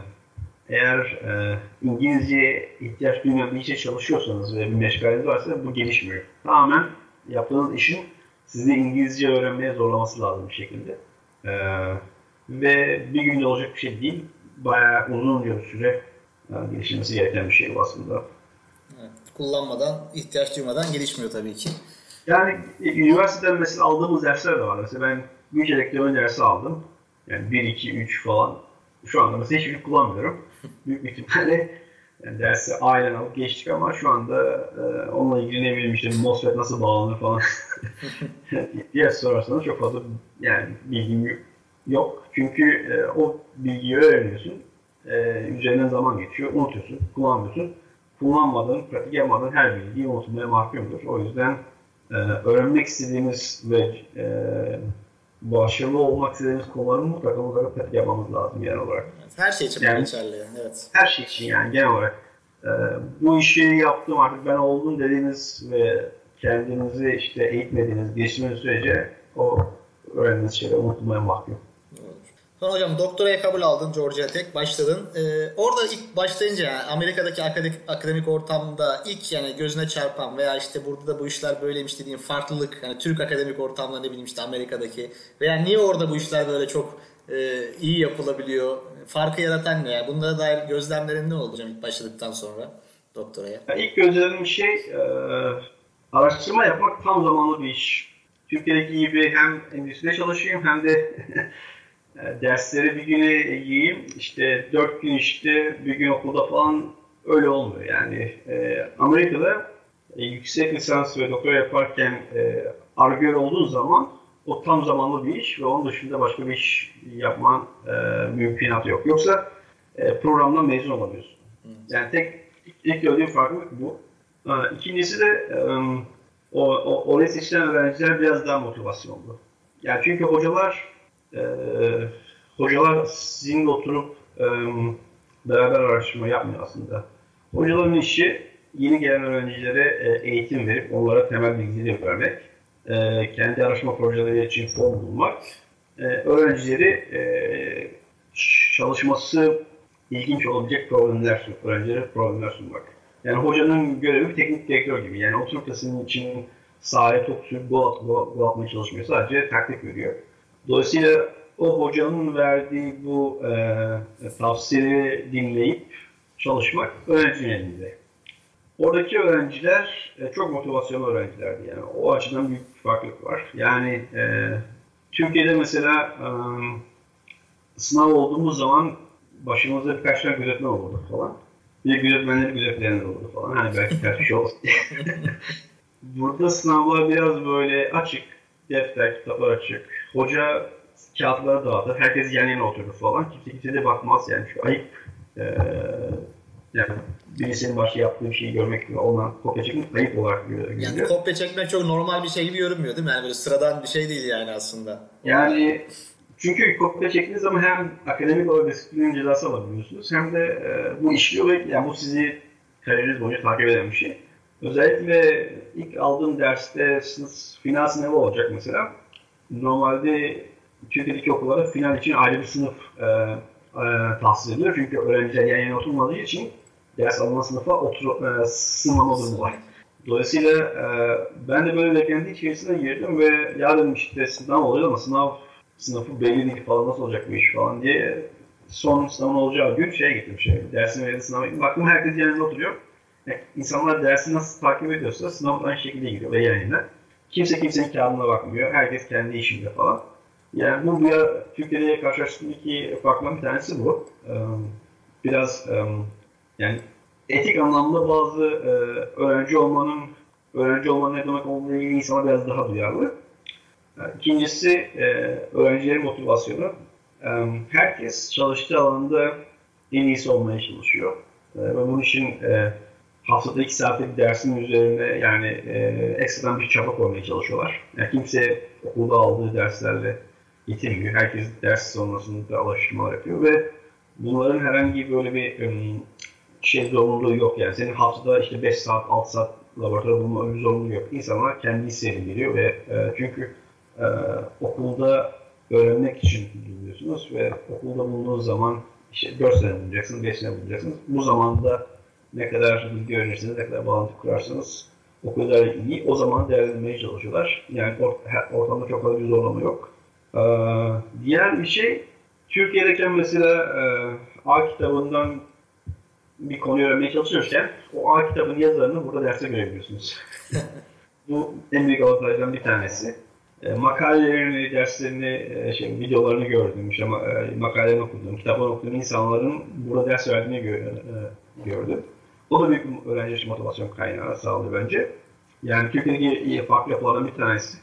eğer e, İngilizce ihtiyaç duymayan bir çalışıyorsanız ve bir meşgaleniz varsa bu gelişmiyor. Tamamen yaptığınız işin sizi İngilizce öğrenmeye zorlaması lazım bir şekilde. E, ve bir günde olacak bir şey değil. Bayağı uzun bir süre yani gelişmesi gereken bir şey bu aslında. Evet, kullanmadan, ihtiyaç duymadan gelişmiyor tabii ki. Yani e, üniversiteden mesela aldığımız dersler de var. Mesela ben güç elektronik dersi aldım. Yani 1, 2, 3 falan. Şu anda mesela hiçbir şey kullanmıyorum. Büyük bir ihtimalle yani dersi ailen alıp geçtik ama şu anda e, onunla ilgili ne bileyim işte MOSFET nasıl bağlanır falan diye sorarsanız çok fazla yani bilgim yok. Çünkü e, o bilgiyi öğreniyorsun. E, üzerinden zaman geçiyor. Unutuyorsun. Kullanmıyorsun. Kullanmadığın, pratik yapmadığın her bilgiyi unutmaya mahkumdur. O yüzden e, öğrenmek istediğimiz ve e, başarılı olmak istediğimiz konuları mutlaka mutlaka pratik yapmamız lazım genel olarak. Her şey için yani, geçerli. Evet. Her şey için yani genel olarak. E, bu işi yaptım artık ben oldum dediğiniz ve kendinizi işte eğitmediğiniz, geçtiğiniz sürece o öğrendiğiniz şeyleri unutmaya mahkum. Sonra hocam doktoraya kabul aldın Georgia Tech, başladın. Ee, orada ilk başlayınca yani Amerika'daki akademik, akademik ortamda ilk yani gözüne çarpan veya işte burada da bu işler böyleymiş dediğin farklılık, yani Türk akademik ortamda ne bileyim işte Amerika'daki veya niye orada bu işler böyle çok e, iyi yapılabiliyor, farkı yaratan ne? Yani bunlara dair gözlemlerin ne oldu hocam ilk başladıktan sonra doktoraya? Yani ilk gözlemim şey e, araştırma yapmak tam zamanlı bir iş. Türkiye'deki gibi hem endüstride çalışayım hem de dersleri bir güne yiyeyim, işte dört gün işte bir gün okulda falan öyle olmuyor. Yani e, Amerika'da e, yüksek lisans ve doktora yaparken e, argör olduğun zaman o tam zamanlı bir iş ve onun dışında başka bir iş yapman e, mümkünatı yok. Yoksa e, programdan mezun olamıyorsun. Yani tek ilk gördüğüm farklılık bu. E, ikincisi de e, o, o, oraya seçilen öğrenciler biraz daha motivasyonlu. Yani çünkü hocalar e, hocalar sizinle oturup e, beraber araştırma yapmıyor aslında. Hocaların işi yeni gelen öğrencilere e, eğitim verip onlara temel bilgileri vermek, e, kendi araştırma projeleri için form bulmak, e, öğrencileri e, çalışması ilginç olabilecek problemler sunmak, öğrencilere problemler sunmak. Yani hocanın görevi teknik direktör gibi. Yani oturup da senin için sahaya top sürüp gol, at, gol, gol atmaya çalışmıyor. Sadece taktik veriyor. Dolayısıyla o hocanın verdiği bu e, tavsiyeleri dinleyip çalışmak öğrencinin elinde. Oradaki öğrenciler e, çok motivasyonlu öğrencilerdi yani. O açıdan büyük bir farklılık var. Yani e, Türkiye'de mesela e, sınav olduğumuz zaman başımızda birkaç tane gözetmen olurdu falan. Bir de gözetmenleri gözetleyenler olurdu falan. Hani belki ters bir şey olsun Burada sınavlar biraz böyle açık. Defter, kitaplar açık. Hoca kağıtları dağıtır. Herkes yan yana oturur falan. Kimse kimse de bakmaz yani. Şu ayıp. Ee, yani birisinin başka yaptığı şeyi görmek ve ondan kopya çekmek ayıp olarak görülüyor. Yani kopya çekmek çok normal bir şey gibi görünmüyor değil mi? Yani böyle sıradan bir şey değil yani aslında. Yani çünkü kopya çektiğiniz zaman hem akademik olarak disiplinin cezası alabiliyorsunuz hem de e, bu işliyor ve yani bu sizi kariyeriniz boyunca takip eden bir şey. Özellikle ilk aldığım derste sınıf, final sınavı olacak mesela. Normalde Türkiye'deki okullarda final için ayrı bir sınıf e, e, tahsis edilir. Çünkü öğrenciler yan yana oturmadığı için ders alınan sınıfa otur, e, sığmama durumu var. Dolayısıyla e, ben de böyle beklenti içerisine girdim ve ya dedim işte sınav oluyor ama sınav sınıfı belli değil falan nasıl olacak bu iş falan diye son sınavın olacağı gün şeye gittim şey, dersin verildiği sınava gittim. Baktım herkes yanında oturuyor. Yani insanlar dersi nasıl takip ediyorsa sınav aynı şekilde giriyor ve yanında. Kimse kimsenin kağıdına bakmıyor. Herkes kendi işinde falan. Yani bu bir Türkiye'de karşılaştığım iki farklı bir tanesi bu. Biraz yani etik anlamda bazı öğrenci olmanın öğrenci olmanın ne demek olduğunu ilgili insana biraz daha duyarlı. İkincisi öğrencilerin motivasyonu. Herkes çalıştığı alanda en iyisi olmaya çalışıyor. Ve bunun için haftada iki saatlik dersin üzerine yani ekstradan bir çaba koymaya çalışıyorlar. Yani kimse okulda aldığı derslerle yetinmiyor. Herkes ders sonrasında alıştırmalar yapıyor ve bunların herhangi böyle bir şey zorunluluğu yok yani. Senin haftada işte 5 saat, 6 saat laboratuvar bulma zorunluluğu yok. İnsanlar kendi isteğiyle geliyor ve e, çünkü e, okulda öğrenmek için gidiyorsunuz ve okulda bulunduğunuz zaman işte 4 sene bulacaksınız, 5 sene bulacaksınız. Bu zamanda ne kadar bilgi öğrenirsiniz, ne kadar bağlantı kurarsanız o kadar iyi. O zaman değerlendirmeye çalışıyorlar. Yani ortamda çok fazla bir zorlama yok. Ee, diğer bir şey, Türkiye'deki mesela e, A kitabından bir konuyu öğrenmeye çalışırken o A kitabın yazarını burada derse görebiliyorsunuz. Bu en büyük avantajlardan bir tanesi. E, makalelerini, derslerini, e, şey, videolarını gördüm, işte, e, makalelerini okudum, kitapları okuduğum insanların burada ders verdiğini gö e, gördüm. O da büyük bir öğrenci motivasyon kaynağı sağlıyor bence. Yani Türkiye'deki farklı yapılardan bir tanesi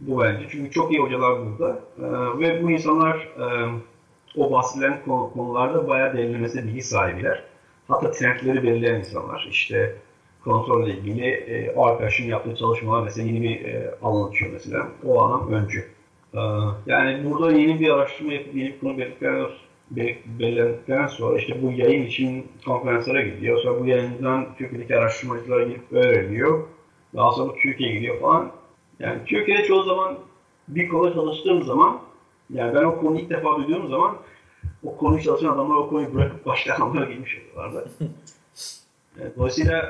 bu bence. Çünkü çok iyi hocalar burada. Ee, ve bu insanlar e, o bahsedilen konularda bayağı derinlemesine bilgi sahibiler. Hatta trendleri belirleyen insanlar. İşte kontrolle ilgili e, o arkadaşın yaptığı çalışmalar mesela yeni bir e, alan açıyor mesela. O alan öncü. Ee, yani burada yeni bir araştırma yapıp yeni bir konu belirlendikten sonra işte bu yayın için konferanslara gidiyor. Sonra bu yayından Türkiye'deki araştırmacılara gidip öğreniyor. Daha sonra Türkiye'ye gidiyor falan. Yani Türkiye'de çoğu zaman bir konuda çalıştığım zaman yani ben o konuyu ilk defa duyduğum zaman o konuyu çalışan adamlar o konuyu bırakıp başka adamlara girmiş oluyorlardı. Dolayısıyla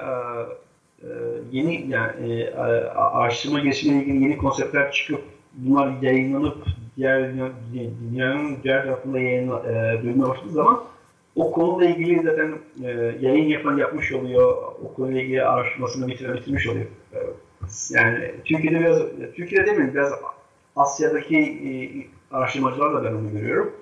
e, yeni yani e, araştırma gelişimiyle ilgili yeni konseptler çıkıp bunlar yayınlanıp diğer dünyanın diğer tarafında yayın e, duyulmaya başladığı zaman o konuyla ilgili zaten e, yayın yapan yapmış oluyor, o konuyla ilgili araştırmasını bitirmiş oluyor. Yani Türkiye'de biraz, Türkiye'de demeyeyim biraz Asya'daki e, araştırmacılar da ben onu görüyorum.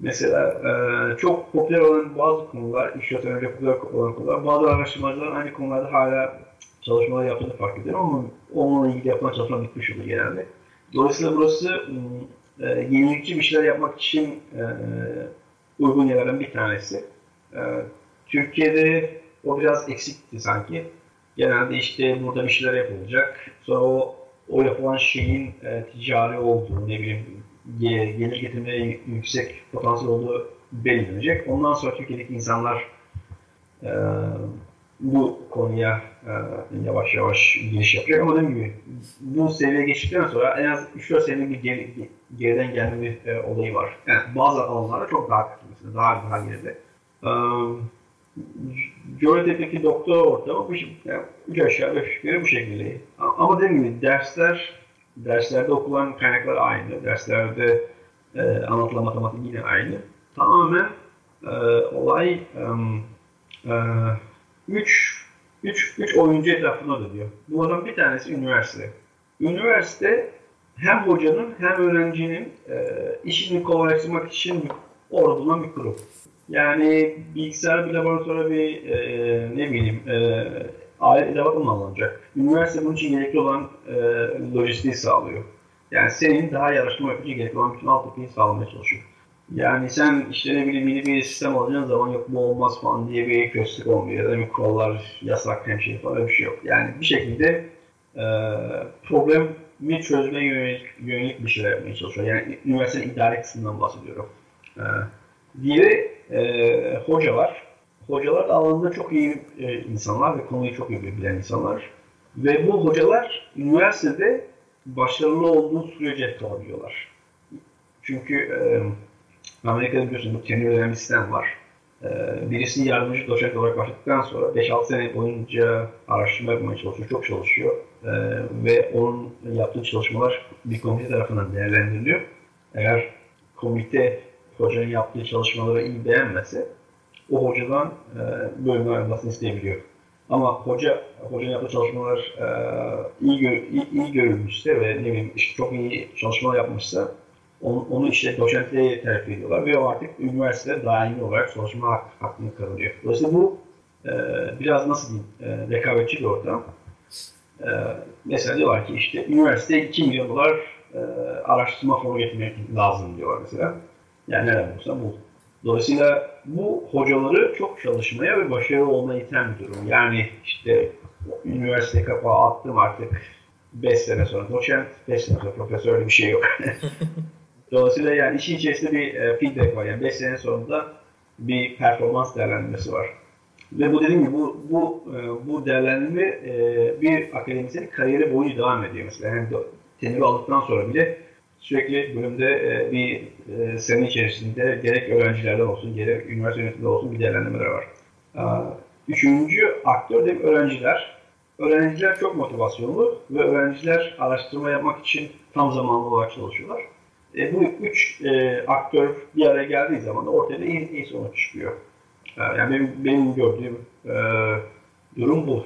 Mesela e, çok popüler olan bazı konular, iş yönetimi popüler olan konular, bazı araştırmacılar aynı konularda hala çalışmalar yaptığını fark ediyorum ama onunla ilgili yapılan çalışma bitmiş oluyor genelde. Dolayısıyla burası e, yenilikçi bir şeyler yapmak için e, uygun yerlerden bir tanesi. E, Türkiye'de o biraz eksikti sanki. Genelde işte burada bir şeyler yapılacak. Sonra o o yapılan şeyin e, ticari olduğu, ne bileyim gelir getirmeye yüksek potansiyel olduğu belirlenecek. Ondan sonra Türkiye'deki insanlar e, bu konuya yavaş yavaş giriş yapacak. Ama dediğim gibi bu seviyeye geçtikten sonra en az 3-4 senelik bir geri, geriden gelme bir e, olayı var. Yani bazı alanlarda çok daha kötü mesela, daha daha geride. E, Coğrafyadaki doktor ortamı bu yani üç aşağı beş yukarı bu şekilde. Ama dediğim gibi dersler, derslerde okulan kaynaklar aynı. Derslerde e, anlatılan matematik yine aynı. Tamamen e, olay e, e, üç, üç, üç oyuncu etrafında dönüyor. Bunlardan bir tanesi üniversite. Üniversite hem hocanın hem öğrencinin e, işini kolaylaştırmak için orada bir kurum. Yani bilgisayar bir laboratuvara bir e, ne bileyim e, alet edevat mı alınacak? Üniversite bunun için gerekli olan e, lojistiği sağlıyor. Yani senin daha iyi araştırma yapıcı gerekli olan bütün altyapıyı sağlamaya çalışıyor. Yani sen işte ne bileyim yeni bir sistem alacağın zaman yok bu olmaz falan diye bir köstek olmuyor ya da bir kurallar yasak hem şey falan bir şey yok. Yani bir şekilde e, problemi çözmeye yönelik, yönelik bir şeyler yapmaya çalışıyor. Yani üniversitenin idare kısmından bahsediyorum. E, diğeri e, hocalar. Hocalar alanında çok iyi e, insanlar ve konuyu çok iyi bilen insanlar. Ve bu hocalar üniversitede başarılı olduğu sürece kalabiliyorlar. Çünkü e, Amerika'da biliyorsunuz denen bir sistem var. E, birisi yardımcı doçent olarak başladıktan sonra 5-6 sene boyunca araştırma yapmaya çalışıyor, çok çalışıyor. E, ve onun yaptığı çalışmalar bir komite tarafından değerlendiriliyor. Eğer komite hocanın yaptığı çalışmaları iyi beğenmezse o hocadan e, bölümden ayrılmasını isteyebiliyor. Ama hoca hocanın yaptığı çalışmalar e, iyi, iyi, iyi görülmüşse ve ne bileyim çok iyi çalışmalar yapmışsa onu, onu işte doçentliğe terfi ediyorlar ve o artık üniversitede daimi olarak çalışma hak, hakkını kazanıyor. Dolayısıyla bu e, biraz nasıl diyeyim e, rekabetçi bir ortam. E, mesela diyorlar ki işte üniversiteye 2 milyon dolar e, araştırma fonu getirmek lazım diyorlar mesela. Yani nereden bulsa bu. Dolayısıyla bu hocaları çok çalışmaya ve başarılı olmaya iten bir durum. Yani işte üniversite kapağı attım artık 5 sene sonra doçent, 5 sene sonra profesör bir şey yok. Dolayısıyla yani işin içerisinde bir e, feedback var. Yani 5 sene sonunda bir performans değerlendirmesi var. Ve bu dediğim gibi bu, bu, e, bu değerlendirme e, bir akademisyenin kariyeri boyunca devam ediyor. Mesela yani teniri aldıktan sonra bile sürekli bölümde bir e, sene içerisinde gerek öğrencilerden olsun, gerek üniversite yönetiminde olsun bir değerlendirmeler var. Üçüncü aktör de öğrenciler. Öğrenciler çok motivasyonlu ve öğrenciler araştırma yapmak için tam zamanlı olarak çalışıyorlar. E, bu üç e, aktör bir araya geldiği zaman da ortaya iyi, iyi sonuç çıkıyor. E, yani benim, benim gördüğüm e, durum bu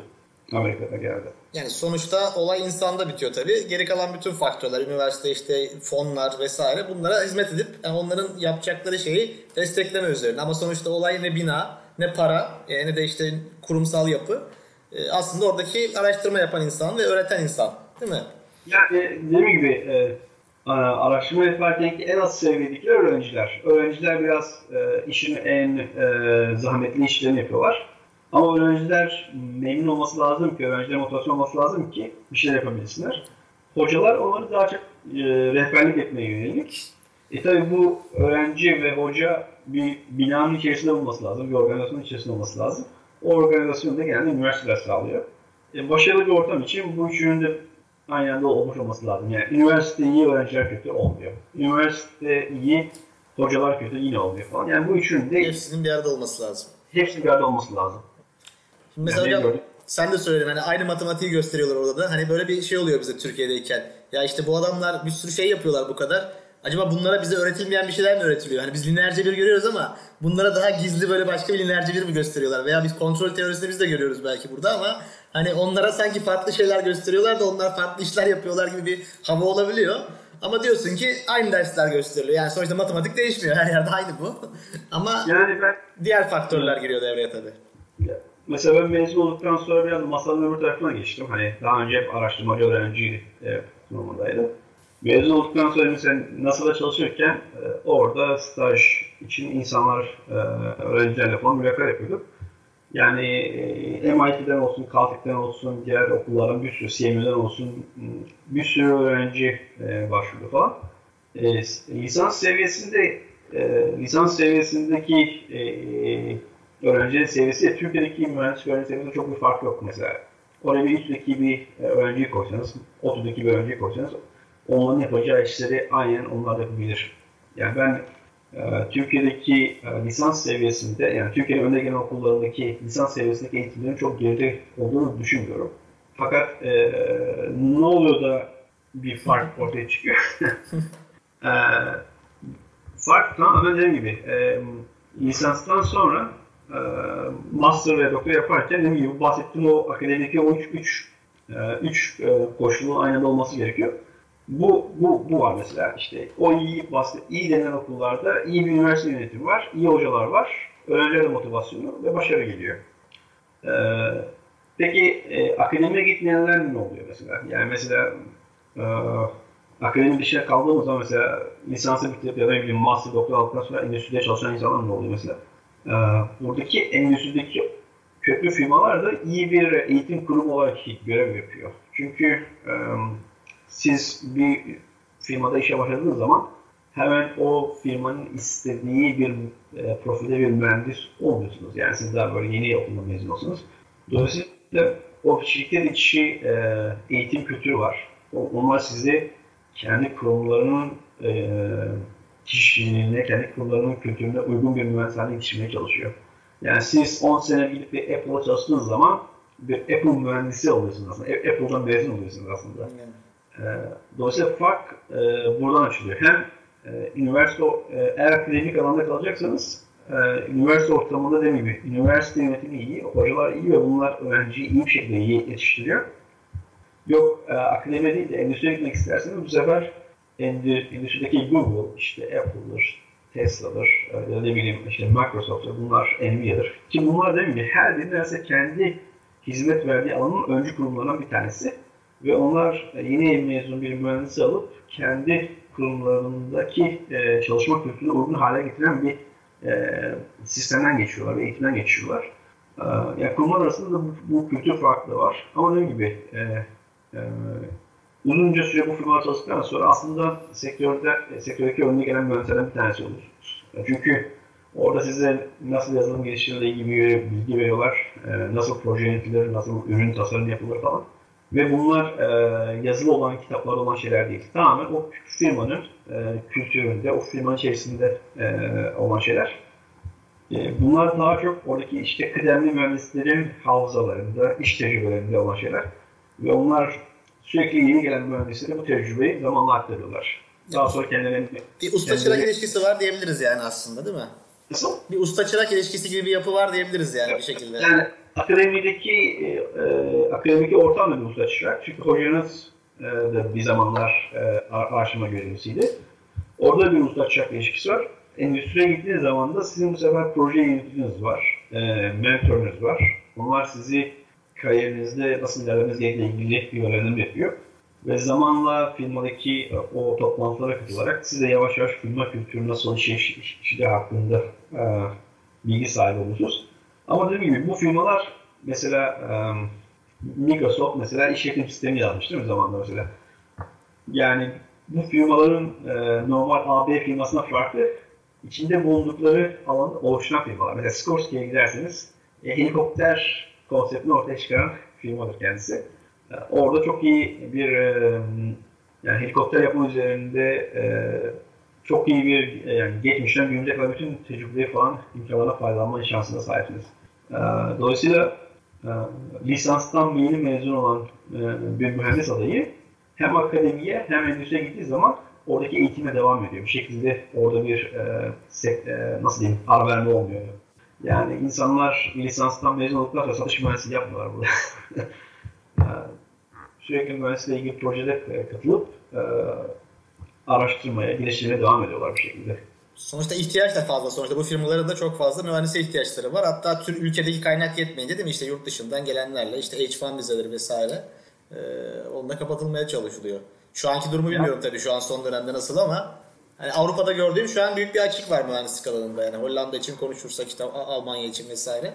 Amerika'da geldi. Yani sonuçta olay insanda bitiyor tabii. Geri kalan bütün faktörler, üniversite işte fonlar vesaire bunlara hizmet edip yani onların yapacakları şeyi destekleme üzerine. Ama sonuçta olay ne bina, ne para, e, ne de işte kurumsal yapı. E, aslında oradaki araştırma yapan insan ve öğreten insan değil mi? Yani dediğim gibi e, araştırma yaparken en az seviyedekiler öğrenciler. Öğrenciler biraz e, işin en e, zahmetli işlerini yapıyorlar. Ama öğrenciler memnun olması lazım ki, öğrencilerin motivasyon olması lazım ki bir şey yapabilsinler. Hocalar onları daha çok e, rehberlik etmeye yönelik. E tabi bu öğrenci ve hoca bir binanın içerisinde olması lazım, bir organizasyonun içerisinde olması lazım. O organizasyon da genelde üniversiteler sağlıyor. E, başarılı bir ortam için bu üçünün de aynı anda olmuş olması lazım. Yani üniversite iyi, öğrenciler kötü olmuyor. Üniversite iyi, hocalar kötü yine olmuyor falan. Yani bu üçünün de... Hepsinin bir arada olması lazım. Hepsinin bir arada olması lazım. Mesela yani hocam sen de söyledin hani aynı matematiği gösteriyorlar orada da. Hani böyle bir şey oluyor bize Türkiye'deyken. Ya işte bu adamlar bir sürü şey yapıyorlar bu kadar. Acaba bunlara bize öğretilmeyen bir şeyler mi öğretiliyor? Hani biz lineerce bir görüyoruz ama bunlara daha gizli böyle başka bir lineerce bir mi gösteriyorlar? Veya biz kontrol teorisinde biz de görüyoruz belki burada ama hani onlara sanki farklı şeyler gösteriyorlar da onlar farklı işler yapıyorlar gibi bir hava olabiliyor. Ama diyorsun ki aynı dersler gösteriliyor. Yani sonuçta matematik değişmiyor. Her yerde aynı bu. ama yani ben... diğer faktörler giriyor devreye tabii. Mesela ben mezun olduktan sonra biraz masanın öbür tarafına geçtim. Hani daha önce hep araştırmacı öğrenciydi. Evet, normaldaydım. Mezun olduktan sonra mesela NASA'da çalışırken e, orada staj için insanlar, e, öğrencilerle falan mülakat yapıyorduk. Yani e, MIT'den olsun, Caltech'ten olsun, diğer okulların bir sürü CMU'den olsun bir sürü öğrenci e, başvurdu falan. E, lisans seviyesinde lisans seviyesindeki e, seviyesi Türkiye'deki mühendis öğrenci seviyesinde çok bir fark yok mesela. Oraya bir üstteki bir öğrenciyi koysanız, ODTÜ'deki bir öğrenciyi koysanız onların yapacağı işleri aynen onlar yapabilir. Yani ben Türkiye'deki e, lisans seviyesinde, yani Türkiye'nin önde gelen okullarındaki lisans seviyesindeki eğitimlerin çok geride olduğunu düşünmüyorum. Fakat e, ne oluyor da bir fark ortaya çıkıyor? e, fark tamamen dediğim gibi e, lisanstan sonra e, master ve doktor yaparken dediğim gibi bahsettiğim o akademik o üç, üç, e, üç e, koşulun aynı olması gerekiyor. Bu, bu, bu var mesela işte o iyi, bahset, iyi denen okullarda iyi bir üniversite yönetimi var, iyi hocalar var, öğrencilerin motivasyonu ve başarı geliyor. Ee, peki e, akademiye gitmeyenler ne oluyor mesela? Yani mesela e, akademi dışına kaldığımız zaman mesela lisansı bitirip ya da ne bileyim master doktor aldıktan sonra endüstride çalışan insanlar mı oluyor mesela? Ee, buradaki endüstrideki köklü firmalar da iyi bir eğitim kurumu olarak görev yapıyor. Çünkü e, siz bir firmada işe başladığınız zaman hemen o firmanın istediği bir e, profilde bir mühendis olmuyorsunuz. Yani siz daha böyle yeni okulda mezun olsunuz. Dolayısıyla o şirket içi e, eğitim kültürü var. Onlar sizi kendi kurumlarının e, kişiliğine, kendi kurumlarının kültürüne uygun bir mühendis haline getirmeye çalışıyor. Yani siz 10 sene gidip bir Apple'da çalıştığınız zaman bir Apple mühendisi oluyorsunuz aslında. Apple'dan mezun oluyorsunuz aslında. Yani. Dolayısıyla fark e, buradan açılıyor. Hem e, üniversite, e, eğer akademik alanda kalacaksanız üniversite ortamında dediğim gibi üniversite yönetimi iyi, hocalar iyi ve bunlar öğrenciyi iyi bir şekilde yetiştiriyor. Yok e, akademi değil de endüstriye gitmek isterseniz bu sefer endüstrideki Google, işte Apple'dır, Tesla'dır, ya da ne bileyim işte Microsoft'tur, bunlar Nvidia'dır. Ki bunlar değil mi? Her biri neredeyse kendi hizmet verdiği alanın öncü kurumlarından bir tanesi. Ve onlar yeni mezun bir mühendisi alıp kendi kurumlarındaki e, çalışma kültürüne uygun hale getiren bir e, sistemden geçiyorlar ve eğitimden geçiyorlar. E, yani kurumlar arasında da bu, bu kültür farklı var. Ama dediğim gibi e, e, uzunca süre bu firmalar çalıştıktan sonra aslında sektörde sektördeki önüne gelen mühendislerden bir tanesi oluyorsunuz. Çünkü orada size nasıl yazılım geliştirilir ilgili bilgi veriyorlar, e, nasıl proje yönetilir, nasıl ürün tasarım yapılır falan. Ve bunlar e, yazılı olan, kitaplar olan şeyler değil. Tamamen o firmanın e, kültüründe, o firmanın içerisinde e, olan şeyler. E, bunlar daha çok oradaki işte kıdemli mühendislerin hafızalarında, iş tecrübelerinde olan şeyler. Ve onlar sürekli yeni gelen mühendislere bu tecrübeyi zamanla aktarıyorlar. Daha sonra kendilerini... Bir usta-çırak ilişkisi var diyebiliriz yani aslında değil mi? Nasıl? Bir usta-çırak ilişkisi gibi bir yapı var diyebiliriz yani bir şekilde. Yani akademideki e, e akademik ortam da bir usta-çırak. Çünkü hocanız e, da bir zamanlar e, araştırma görevlisiydi. Orada bir usta-çırak ilişkisi var. Endüstriye gittiğiniz zaman da sizin bu sefer proje yöneticiniz var. E, mentorunuz var. Onlar sizi kariyerinizde nasıl ilerlemeniz gerektiğiyle ilgili bir öğrenim yapıyor. Ve zamanla firmadaki e, o toplantılara katılarak size yavaş yavaş firma kültürü nasıl işi hakkında e, bilgi sahibi olursunuz. Ama dediğim gibi bu firmalar mesela Microsoft mesela işletim sistemi yazmış değil mi zamanında mesela? Yani bu firmaların normal AB firmasına farklı içinde bulundukları alanı oluşturan firmalar. Mesela Skorski'ye giderseniz e, helikopter konseptini ortaya çıkaran firmadır kendisi. Orada çok iyi bir yani helikopter yapma üzerinde çok iyi bir yani geçmişten günümüze kadar bütün tecrübeyi falan imkanlarına faydalanma şansına sahipsiniz. Dolayısıyla lisanstan yeni mezun olan bir mühendis adayı hem akademiye hem endüstriye gittiği zaman oradaki eğitime devam ediyor. Bir şekilde orada bir nasıl diyeyim ar verme olmuyor. Yani insanlar lisanstan mezun olduktan sonra satış mühendisliği yapmıyorlar burada. Sürekli mühendisliğe ilgili projede katılıp e, araştırmaya, geliştirmeye devam ediyorlar bir şekilde. Sonuçta ihtiyaç da fazla. Sonuçta bu firmaların da çok fazla mühendise ihtiyaçları var. Hatta tür ülkedeki kaynak yetmeyince değil mi? İşte yurt dışından gelenlerle işte H1 vizeleri vesaire e, onunla kapatılmaya çalışılıyor. Şu anki durumu bilmiyorum tabii şu an son dönemde nasıl ama Hani Avrupa'da gördüğüm şu an büyük bir açık var mühendislik alanında yani. Hollanda için konuşursak işte Almanya için vesaire.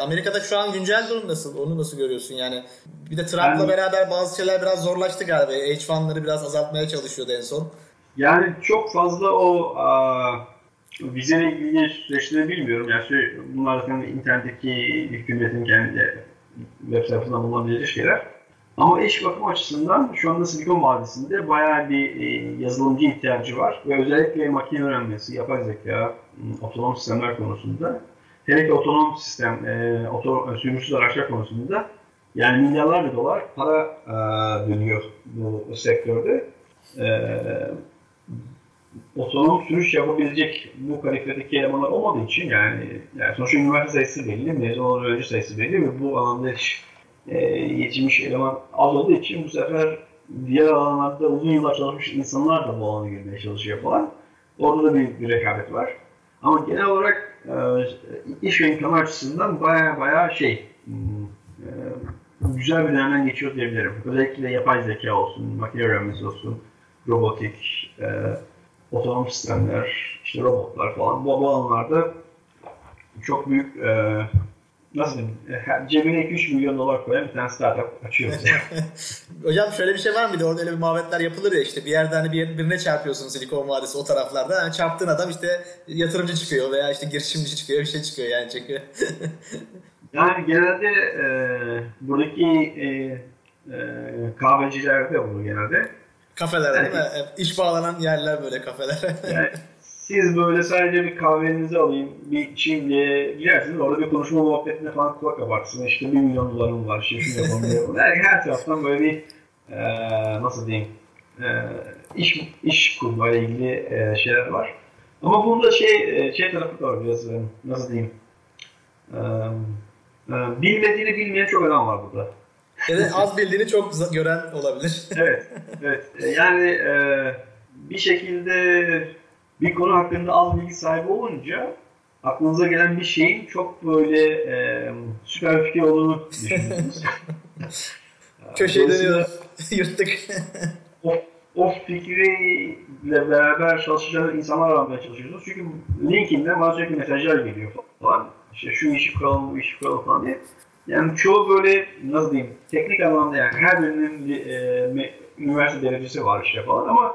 Amerika'da şu an güncel durum nasıl? Onu nasıl görüyorsun yani? Bir de Trump'la yani, beraber bazı şeyler biraz zorlaştı galiba. H1'ları biraz azaltmaya çalışıyordu en son. Yani çok fazla o a, vizeyle ilgili süreçleri bilmiyorum. Yani şey, bunlar zaten internetteki hükümetin kendi web sayfasından bulunabilecek şeyler. Ama iş bakım açısından şu anda Silikon Vadisi'nde bayağı bir e, yazılımcı ihtiyacı var. Ve özellikle makine öğrenmesi, yapay zeka, otonom sistemler konusunda hele ki otonom sistem, e, oto, sürümsüz araçlar konusunda yani milyarlarca dolar para e, dönüyor bu sektörde. E, otonom sürüş yapabilecek bu kalifedeki elemanlar olmadığı için yani, yani sonuçta üniversite sayısı belli, mezun olan öğrenci sayısı belli ve bu alanda hiç e, yetişmiş eleman az olduğu için bu sefer diğer alanlarda uzun yıllar çalışmış insanlar da bu alana girmeye çalışıyor falan. Orada da bir, bir rekabet var. Ama genel olarak e, iş ve imkanı açısından baya baya şey hmm, e, güzel bir dönemden geçiyor diyebilirim. Özellikle yapay zeka olsun, makine öğrenmesi olsun, robotik, e, otonom sistemler, işte robotlar falan bu, bu alanlarda çok büyük e, nasıl diyeyim, e, cebine 2-3 milyon dolar koyan bir tane startup açıyor Hocam şöyle bir şey var mıydı? Orada öyle bir muhabbetler yapılır ya işte bir yerde hani bir, birine çarpıyorsun Silikon Vadisi o taraflarda. Yani çarptığın adam işte yatırımcı çıkıyor veya işte girişimci çıkıyor bir şey çıkıyor yani çekiyor. yani genelde e, buradaki e, e, kahvecilerde olur genelde. Kafeler yani, değil mi? İş bağlanan yerler böyle kafeler. yani, siz böyle sadece bir kahvenizi alayım, bir içeyim girersiniz. Orada bir konuşma muhabbetine falan kulak kabartsın. İşte bir milyon dolarım var, işte şunu yapamıyorum. Her, her taraftan böyle bir e, nasıl diyeyim e, iş, iş kurmayla ilgili e, şeyler var. Ama bunda şey e, şey tarafı da var biraz e, nasıl diyeyim e, e, bilmediğini bilmeyen çok adam var burada. Evet az bildiğini çok gören olabilir. evet, evet. Yani e, bir şekilde bir konu hakkında az bilgi sahibi olunca aklınıza gelen bir şeyin çok böyle e, süper fikir olduğunu düşünüyorsunuz. Köşeye dönüyoruz. Yırttık. o, o fikriyle beraber çalışacağınız insanlar aramaya çalışıyorsunuz. Çünkü LinkedIn'den sürekli mesajlar geliyor falan. İşte şu işi kuralım, bu işi kuralım falan diye. Yani çoğu böyle nasıl diyeyim teknik anlamda yani her birinin e, üniversite derecesi var işte falan ama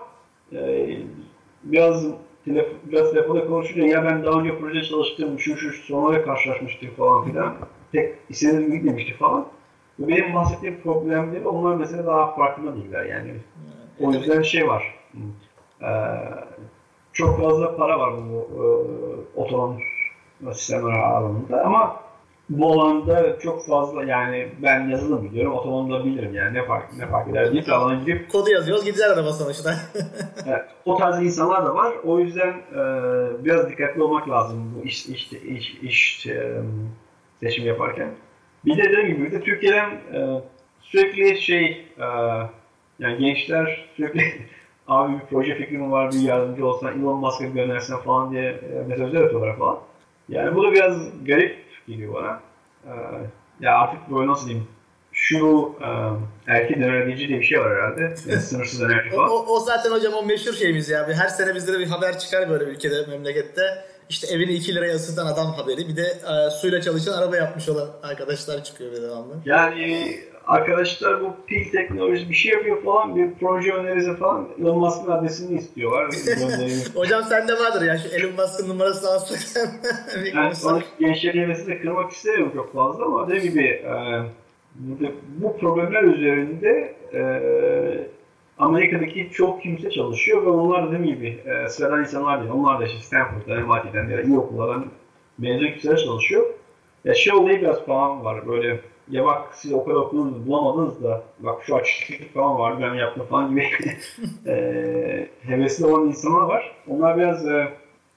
e, biraz telef biraz telefonda konuşunca ya ben daha önce proje çalıştım, şu şu sorunlarla karşılaşmıştık falan filan. Tek istediğim gitmemişti falan. Benim bahsettiğim problemleri onlar mesela daha farkında değiller yani. O yüzden şey var. Ee, çok fazla para var bu e, otonom sistemler alanında ama bu alanda çok fazla yani ben yazılım biliyorum, otonom da bilirim yani ne fark ne fark eder diye alana girip kodu yazıyoruz gidiyor araba sonuçta. evet, o tarz insanlar da var. O yüzden e, biraz dikkatli olmak lazım bu iş iş iş, iş e, seçim yaparken. Bir de dediğim gibi de Türkiye'den e, sürekli şey e, yani gençler sürekli abi bir proje fikrim var bir yardımcı olsan Elon Musk'a göndersen falan diye e, mesajlar atıyorlar falan. Yani bu da biraz garip geliyor bana. Ee, ya artık böyle nasıl diyeyim şu e, erkek enerji diye bir şey var herhalde. Yani sınırsız enerji falan. O, o, o zaten hocam o meşhur şeyimiz ya. Her sene bizde de bir haber çıkar böyle ülkede, memlekette. İşte evini 2 liraya ısıtan adam haberi. Bir de e, suyla çalışan araba yapmış olan arkadaşlar çıkıyor bir devamlı. Yani arkadaşlar bu pil teknolojisi bir şey yapıyor falan bir proje önerisi falan Elon Musk'ın adresini istiyorlar. Hocam sende vardır ya şu Elon Musk'ın numarasını alsak yani gençlerin hevesini kırmak istemiyorum çok fazla ama dediğim gibi e, bu problemler üzerinde e, Amerika'daki çok kimse çalışıyor ve onlar dediğim gibi e, sıradan insanlar değil. Onlar da işte Stanford'dan, MIT'den ya iyi okullardan mezun kimseler çalışıyor. Ya şey olayı biraz falan var böyle ya bak siz o kadar okulunuzu bulamadınız da bak şu açıklık falan var ben yaptım falan gibi e, hevesli olan insanlar var. Onlar biraz e,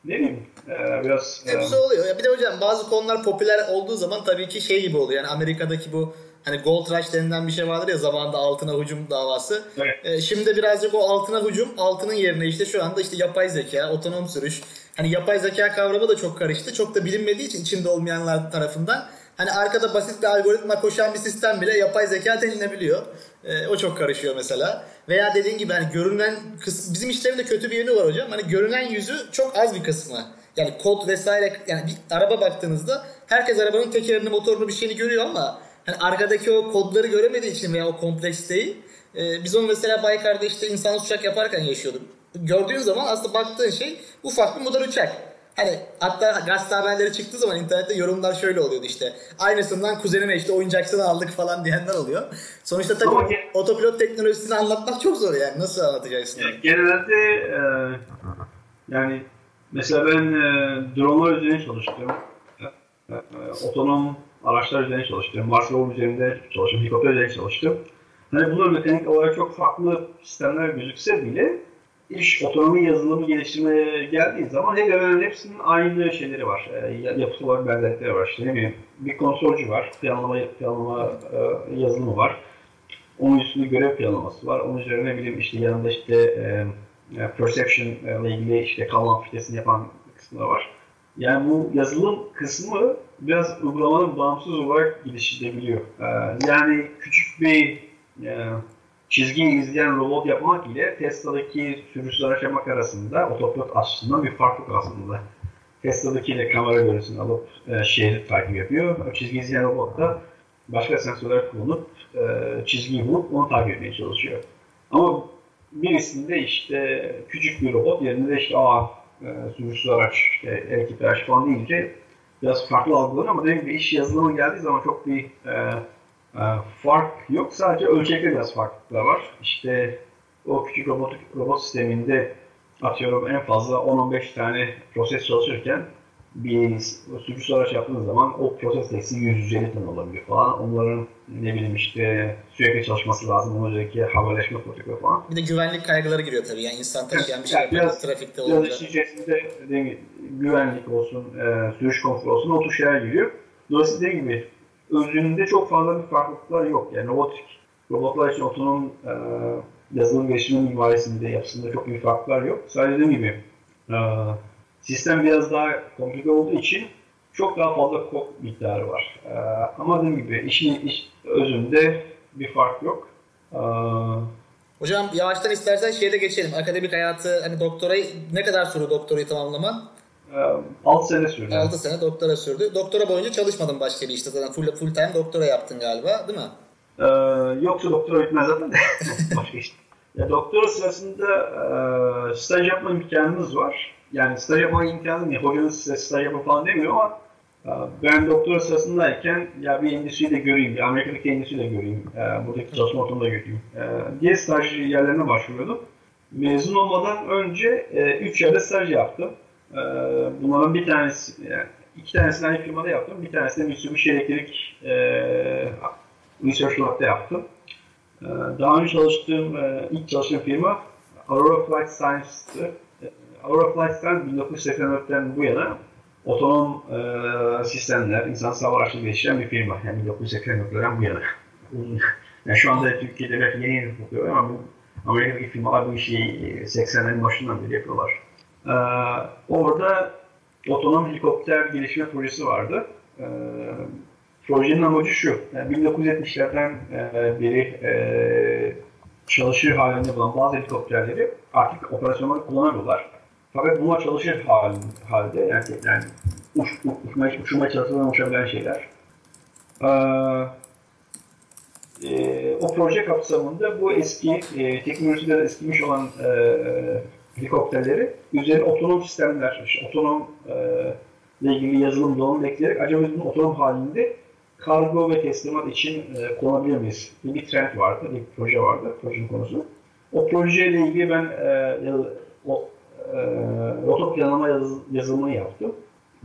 ne bileyim e, biraz... E, Hepsi oluyor. Ya bir de hocam bazı konular popüler olduğu zaman tabii ki şey gibi oluyor. Yani Amerika'daki bu hani Gold Rush denilen bir şey vardır ya zamanında altına hücum davası. Evet. E, şimdi birazcık o altına hücum altının yerine işte şu anda işte yapay zeka, otonom sürüş. Hani yapay zeka kavramı da çok karıştı. Çok da bilinmediği için içinde olmayanlar tarafından Hani arkada basit bir algoritma koşan bir sistem bile yapay zeka denilebiliyor. E, o çok karışıyor mesela. Veya dediğin gibi hani görünen kısmı, bizim işlerin de kötü bir yönü var hocam. Hani görünen yüzü çok az bir kısmı. Yani kod vesaire yani bir araba baktığınızda herkes arabanın tekerini, motorunu bir şeyini görüyor ama hani arkadaki o kodları göremediği için veya o kompleksiteyi e, biz onu mesela Baykar'da işte insan uçak yaparken yaşıyorduk. Gördüğün zaman aslında baktığın şey ufak bir motor uçak. Hani hatta gazete haberleri çıktığı zaman internette yorumlar şöyle oluyordu işte. Aynısından kuzenime işte oyuncakçını aldık falan diyenler oluyor. Sonuçta tabii Ama otopilot teknolojisini anlatmak çok zor yani. Nasıl anlatacaksın? Genelde e, yani mesela ben e, dronelar üzerine çalıştım. E, e, otonom araçlar üzerine çalıştım. Mars rover üzerinde çalıştım. Helikopter üzerinde çalıştım. Hani bunlar mekanik olarak çok farklı sistemler gözükse bile iş otonomi yazılımı geliştirmeye geldiği zaman hemen hemen hepsinin aynı şeyleri var. E, yapısı var, benzerlikleri var. İşte ne bir konsolcu var, planlama, planlama e, yazılımı var. Onun üstünde görev planlaması var. Onun üzerine ne bileyim işte yanında işte e, e perception ile ilgili işte kavram fitesini yapan kısmı da var. Yani bu yazılım kısmı biraz uygulamanın bağımsız olarak geliştirilebiliyor. E, yani küçük bir e, çizgi izleyen robot yapmak ile Tesla'daki sürücüsüz araç yapmak arasında otopilot aslında bir fark yok aslında. Tesla'daki de kamera görüntüsünü alıp e, şehri takip yapıyor. Çizgi izleyen robot da başka sensörler kullanıp e, çizgiyi bulup onu takip etmeye çalışıyor. Ama birisinde işte küçük bir robot yerinde işte aa e, sürücüsüz araç, işte elektrikli araç falan deyince biraz farklı algılanıyor ama dediğim gibi iş yazılımı geldiği zaman çok bir e, e, fark yok. Sadece ölçekte biraz farklılıklar var. İşte o küçük robot, robot sisteminde atıyorum en fazla 10-15 tane proses çalışırken bir sürücü araç yaptığınız zaman o proses eksi 150 ton olabiliyor falan. Onların ne bileyim işte sürekli çalışması lazım. Onun üzerindeki haberleşme protokolü falan. Bir de güvenlik kaygıları giriyor tabii. Yani insan taşıyan bir şey yani biraz, trafikte olunca. Biraz içerisinde dediğim güvenlik olsun, e, sürüş konforu olsun o tür şeyler giriyor. Dolayısıyla dediğim gibi özünde çok fazla bir farklılıklar yok. Yani robotik robotlar için otonom e, yazılım geliştirme mimarisinde yapısında çok büyük farklar yok. Sadece dediğim gibi e, sistem biraz daha komplike olduğu için çok daha fazla kod miktarı var. E, ama dediğim gibi işin iş, özünde bir fark yok. E, Hocam yavaştan istersen şeyde geçelim. Akademik hayatı hani doktorayı ne kadar sürdü doktorayı tamamlaman? 6 sene sürdü. 6 sene doktora sürdü. Doktora boyunca çalışmadın başka bir işte zaten full, full time doktora yaptın galiba değil mi? Ee, yoksa doktora bitmez zaten de. başka işte. Ya, doktora sırasında e, staj yapma imkanınız var. Yani staj yapma imkanı ne? Hocanız size staj yapma falan demiyor ama ben doktora sırasındayken ya bir endüstriyi de göreyim, bir Amerika'daki endüstriyi de göreyim, e, buradaki çalışma ortamını da göreyim e, diye staj yerlerine başvuruyordum. Mezun olmadan önce 3 e, yerde staj yaptım. Bunların bir tanesi, yani iki tanesini aynı firmada yaptım. Bir tanesini Mitsubishi Elektrik Research Lab'da yaptım. Ee, daha önce çalıştığım, ilk çalıştığım firma Aurora Flight Science'tı. Ee, Aurora Flight Science 1984'ten bu yana otonom e, sistemler, insan hava araçları geliştiren bir firma. Yani 1984'ten bu yana. yani şu anda Türkiye'de belki yeni yeni yapıyor ama bu Amerika'daki firmalar bu işi 80'lerin başından beri yapıyorlar. Ee, orada otonom helikopter gelişme projesi vardı. Ee, Projenin amacı şu, yani 1970'lerden e, beri e, çalışır halinde bulan bazı helikopterleri artık operasyonel kullanamıyorlar. Fakat bunlar çalışır hal, halde, yani, yani uç, uçmaya, uçurmaya çalışılan uçabilen şeyler. Ee, e, o proje kapsamında bu eski, e, teknolojiden eskimiş olan e, helikopterleri üzerine otonom sistemler, işte otonom e, ile ilgili yazılım donanım ekleyerek acaba bunun otonom halinde kargo ve teslimat için e, kullanabilir miyiz? Bir trend vardı, bir proje vardı, projenin konusu. O projeyle ilgili ben e, o e, rota planlama yaz, yazılımını yaptım,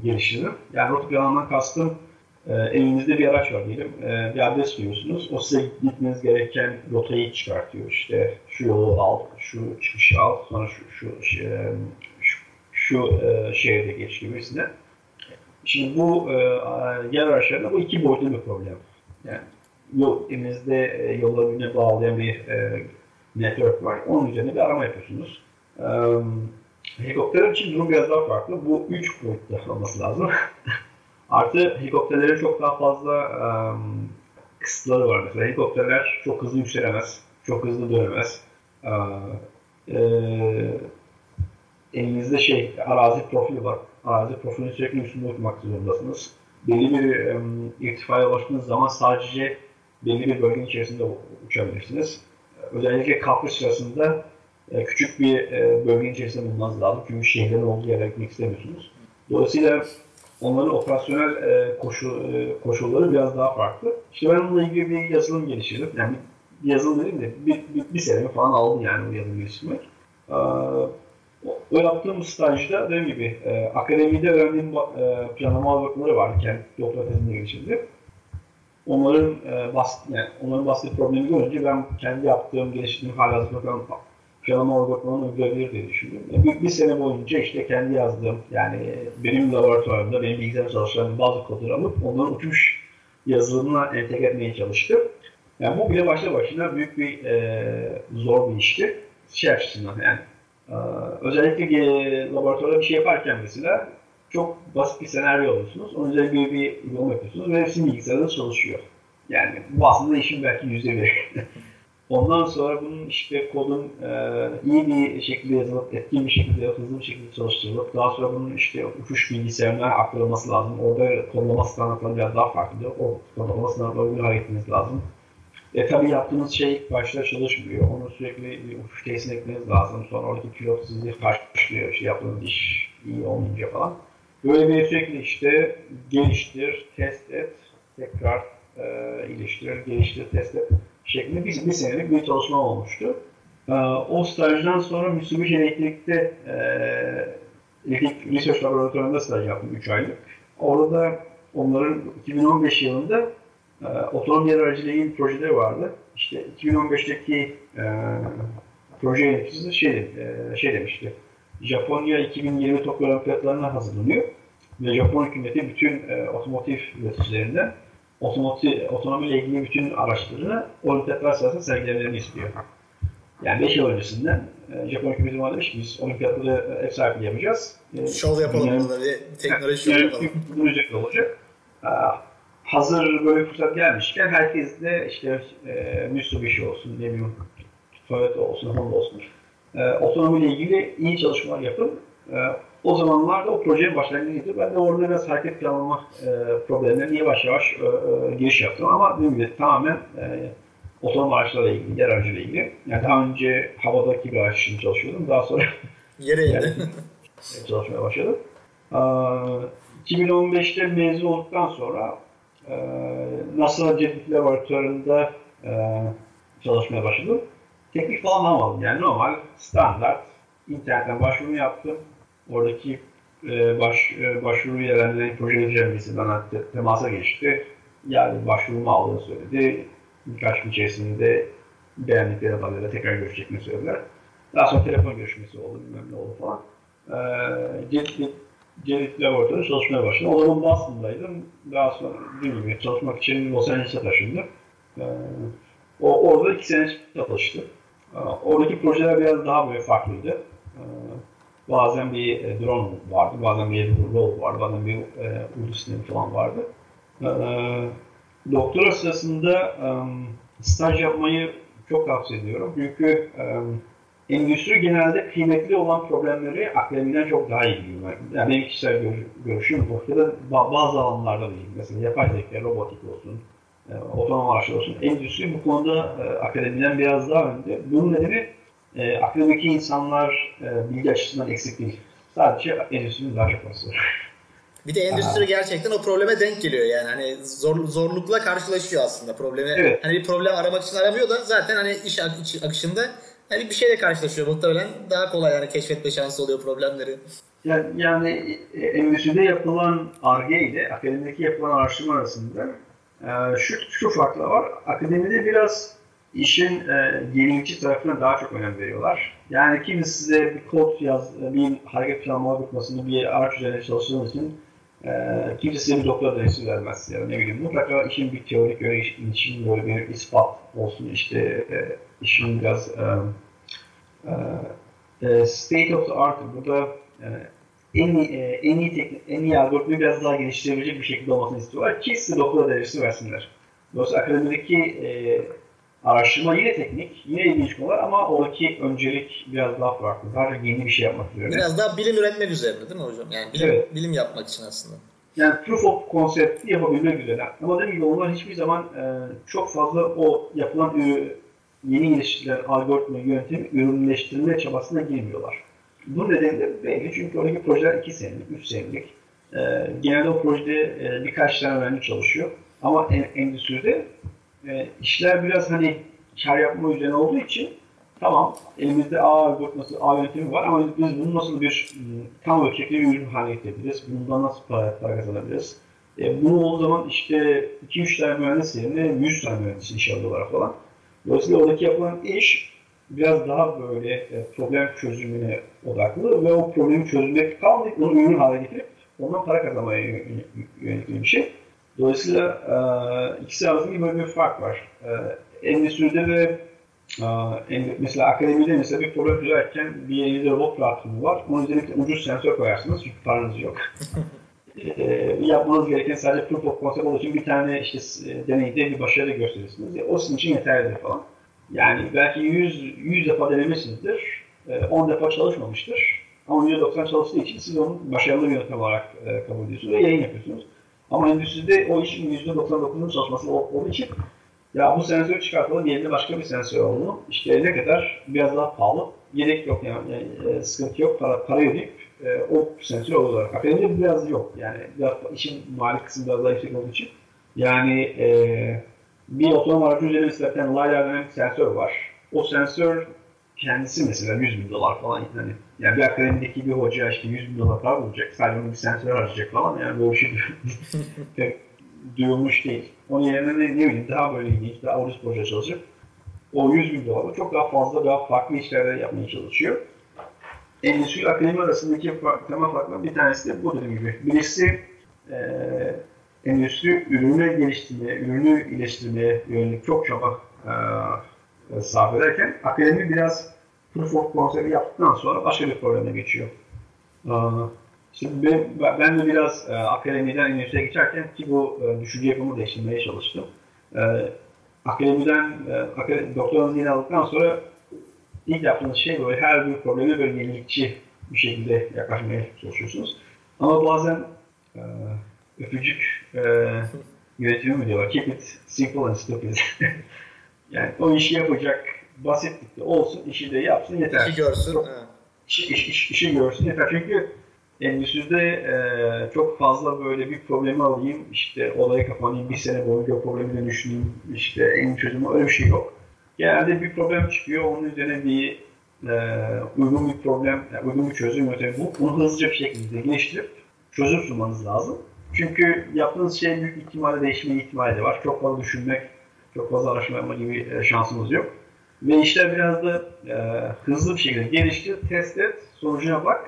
geliştirdim. Yani rota planlamadan kastım e, evinizde bir araç var diyelim, e, bir adres giriyorsunuz. O size gitmeniz gereken rotayı çıkartıyor. İşte şu yolu al, şu çıkışı al, sonra şu, şu, şey, şu, şu e, şehirde geç gibisinden. Şimdi bu e, yer araçlarında bu iki boyutlu bir problem. Yani yol, elinizde e, yolları birbirine bağlayan bir e, network var. Onun üzerine bir arama yapıyorsunuz. E, helikopterler için durum biraz daha farklı. Bu üç boyutlu olması lazım. Artı helikopterlerin çok daha fazla e, kısıtları var. Mesela helikopterler çok hızlı yükselemez, çok hızlı dönemez. E, e, elinizde şey arazi profili var arazi profilini sürekli üstünde okumak zorundasınız. Belli bir um, irtifaya ulaştığınız zaman sadece belli bir bölgenin içerisinde uçabilirsiniz. Özellikle kalkış sırasında e, küçük bir e, bölgenin içerisinde bulunmanız lazım. Çünkü şehirlerin olduğu yere gitmek istemiyorsunuz. Dolayısıyla onların operasyonel e, koşul, e, koşulları biraz daha farklı. İşte ben onunla ilgili bir yazılım geliştirdim. Yani bir yazılım dedim de bir, bir, bir sene falan aldı yani bu yazılım geliştirmek. O yaptığım stajda dediğim gibi e, akademide öğrendiğim e, planlama algoritmaları vardı kendi doktora tezimde geçirdi. Onların e, bas, yani onların bahsettiği problemi görünce ben kendi yaptığım, geliştirdiğim halihazırda falan planlama algoritmalarını uygulayabilir diye düşündüm. Yani bir, bir sene boyunca işte kendi yazdığım, yani benim laboratuvarımda, benim bilgisayar çalışan bazı kodları alıp onların uçuş yazılımına entegre etmeye çalıştım. Yani bu bile başlı başına büyük bir e, zor bir işti. Şey açısından yani ee, özellikle laboratuvarda bir şey yaparken mesela çok basit bir senaryo alıyorsunuz. Onun üzerine bir uygulama yapıyorsunuz ve hepsi bilgisayarda çalışıyor. Yani bu aslında işin belki yüzde bir. Ondan sonra bunun işte kodun e, iyi bir şekilde yazılıp, etkin bir şekilde, hızlı bir şekilde çalıştırılıp, daha sonra bunun işte uçuş bilgisayarına aktarılması lazım. Orada kodlama standartları biraz daha farklı. O kodlama standartlarıyla hareket lazım. E tabi yaptığınız şey başta çalışmıyor. Onu sürekli bir uçuş tesisine etmeniz lazım. Sonra oradaki pilot sizi karşılıyor. Şey yaptığınız iş iyi olmayınca falan. Böyle bir sürekli işte geliştir, test et, tekrar e, iyileştir, geliştir, test et şeklinde bir, bir senelik bir çalışma olmuştu. E, o stajdan sonra Mitsubishi Elektrik'te e, elektrik research laboratuvarında staj yaptım 3 aylık. Orada onların 2015 yılında e, otonom yer ilgili projeleri vardı. İşte 2015'teki e, proje yöneticisi şey, e, şey demişti. Japonya 2020 Tokyo Olimpiyatlarına hazırlanıyor. Ve Japon hükümeti bütün e, otomotiv üreticilerinden otomotiv, otonomiyle ilgili bütün araçlarını olimpiyatlar sırasında sergilemelerini istiyor. Yani 5 yıl öncesinden e, Japon hükümeti bana demiş ki biz olimpiyatları ev sahipliği yapacağız. E, şov yapalım yani, bir teknoloji şov yapalım. Teknoloji olacak. E, hazır böyle fırsat gelmişken herkes de işte e, Mitsubishi olsun, ne bileyim Toyota olsun, Honda olsun. E, otonomiyle ilgili iyi çalışmalar yapın. E, o zamanlarda o projenin başlangıcıydı. Ben de orada biraz hareket planlama e, problemlerine yavaş yavaş e, e, giriş yaptım ama dediğim gibi tamamen e, otonom araçlarla ilgili, yer aracıyla ilgili. Yani daha önce havadaki bir araç için çalışıyordum. Daha sonra yere yani, çalışmaya başladım. E, 2015'te mezun olduktan sonra e, NASA Jet Laboratuvarı'nda e, çalışmaya başladım. Teknik falan almadım. Yani normal, standart. internetten başvuru yaptım. Oradaki e, baş, e, başvuru yerlerinde proje yöneteceğim bana te, temasa geçti. Yani başvurumu aldığını söyledi. Birkaç gün içerisinde beğendikleri adamlarla tekrar görüşeceklerini söylediler. Daha sonra telefon görüşmesi oldu, bilmem ne oldu falan. Ee, Genetik laboratuvarda çalışmaya başladım. O zaman Boston'daydım. Daha sonra dediğim gibi çalışmak için Los Angeles'a taşındım. Ee, o, orada iki sene çalıştım. Ee, oradaki projeler biraz daha böyle farklıydı. Bazen bir e, drone vardı, bazen bir rol vardı, bazen bir e, uydu sistemi falan vardı. Ee, doktora sırasında um, staj yapmayı çok tavsiye ediyorum. Çünkü um, endüstri genelde kıymetli olan problemleri akademiden çok daha iyi biliyor. Yani benim kişisel gör, görüşüm bu. Ya da bazı alanlarda değil. Mesela yapay zeka, robotik olsun, e, otonom araçlar olsun. Endüstri bu konuda e, akademiden biraz daha önde. Bunun nedeni e, akademik insanlar e, bilgi açısından eksik değil. Sadece endüstrinin daha çok fazla. Bir de endüstri gerçekten o probleme denk geliyor yani hani zor, zorlukla karşılaşıyor aslında problemi. Evet. Hani bir problem aramak için aramıyor da zaten hani iş akışında hani bir şeyle karşılaşıyor muhtemelen daha kolay yani keşfetme şansı oluyor problemleri. Yani, yani e, endüstride yapılan ARGE ile akademideki yapılan araştırma arasında e, şu, şu farklar var. Akademide biraz işin e, yenilikçi tarafına daha çok önem veriyorlar. Yani kimisi size bir kod yaz, bir hareket planlama bitmesini bir araç üzerine çalıştığınız için e, kimse size bir doktora dersi vermez. Yani ne bileyim mutlaka işin bir teorik işin böyle bir ispat olsun işte e, işin biraz e, e, state of the art burada e, en iyi, e, en iyi teknik, en iyi algoritmayı biraz daha geliştirebilecek bir şekilde olmasını istiyorlar ki size doktora derecesi versinler. Dolayısıyla akademideki e, araştırma yine teknik, yine ilginç konular ama oradaki öncelik biraz daha farklı. Daha çok yeni bir şey yapmak üzerine. Biraz daha bilim üretmek üzerine değil mi hocam? Yani bilim, evet. bilim yapmak için aslında. Yani proof of concept yapabilmek üzere. Ama dediğim gibi onlar hiçbir zaman e, çok fazla o yapılan yeni geliştirilen algoritma yöntemi ürünleştirme çabasına girmiyorlar. Bu nedenle belli çünkü oradaki projeler 2 senelik, 3 senelik. E, genelde o projede e, birkaç tane öğrenci çalışıyor. Ama en, endüstride e, işler biraz hani kar yapma üzerine olduğu için tamam elimizde A algoritması, A yöntemi var ama biz bunu nasıl bir ıı, tam ölçekli bir ürün haline getirebiliriz? Bundan nasıl para, para kazanabiliriz? E, bunu o zaman işte 2-3 tane mühendis yerine 100 tane mühendis iş alıyorlar falan. Dolayısıyla oradaki yapılan iş biraz daha böyle e, problem çözümüne odaklı ve o problemi çözmek kalmayıp onu ürün hale getirip ondan para kazanmaya yönelik bir şey. Dolayısıyla e, ikisi arasında böyle bir fark var. E, endüstride ve e, mesela akademide mesela bir problem çözerken bir elinizde robot platformu var. Onun üzerine ucuz sensör koyarsınız çünkü paranız yok. e, yapmanız gereken sadece proof of concept olduğu için bir tane işte e, deneyde bir başarı gösterirsiniz. E, o sizin için yeterlidir falan. Yani belki 100, 100 defa denemişsinizdir. 10 defa çalışmamıştır. Ama %90 çalıştığı için siz onu başarılı bir yöntem olarak kabul ediyorsunuz ve yayın yapıyorsunuz. Ama endüstride o işin %99'un çalışması olduğu için ya bu sensörü çıkartalım yerine başka bir sensör alalım. İşte ne kadar biraz daha pahalı. Yedek yok yani, yani e, sıkıntı yok. Para, para ödeyip e, o sensör olarak. Akademide biraz yok. Yani biraz işin mali kısmı biraz daha yüksek olduğu için. Yani e, bir otonom aracı üzerinde zaten LiDAR denen bir sensör var. O sensör kendisi mesela 100 bin dolar falan yani, yani bir akademideki bir hoca işte 100 bin dolar para bulacak. Sadece bir sensör harcayacak falan yani bir şey duyulmuş değil. Onun yerine ne, ne bileyim daha böyle ilginç, daha ucuz proje çalışıp o 100 bin dolarla çok daha fazla daha farklı işler yapmaya çalışıyor. Endüstri akademi arasındaki temel farklar bir tanesi de bu dediğim gibi. Birisi e, endüstri ürünü geliştirmeye, ürünü iyileştirmeye yönelik çok çaba e, sarf ederken akademi biraz proof of concept'i yaptıktan sonra başka bir probleme geçiyor. Şimdi ben, ben de biraz e, akademiden üniversiteye geçerken ki bu e, düşünce yapımı değiştirmeye çalıştım. E, akademiden akademi, doktoranızı yeni aldıktan sonra ilk yaptığınız şey böyle her bir probleme böyle yenilikçi bir şekilde yaklaşmaya çalışıyorsunuz. Ama bazen öpücük e, yönetimi mi diyorlar? Keep it simple and stupid. yani o işi yapacak basitlikte olsun, işi de yapsın yeter. İşi görsün. Çok, işi, iş, iş, işi görsün yeter. Çünkü endüstride e, çok fazla böyle bir problemi alayım, işte olaya kapanayım, bir sene boyunca o problemi düşüneyim, işte en çözümü öyle bir şey yok. Genelde bir problem çıkıyor, onun üzerine bir e, uygun bir problem, yani uygun bir çözüm yöntemi bulup bunu hızlıca bir şekilde geliştirip çözüm sunmanız lazım. Çünkü yaptığınız şey büyük ihtimalle değişme ihtimali de var. Çok fazla düşünmek, çok fazla araştırma gibi e, şansımız yok. Ve işler biraz da e, hızlı bir şekilde geliştir, test et, sonucuna bak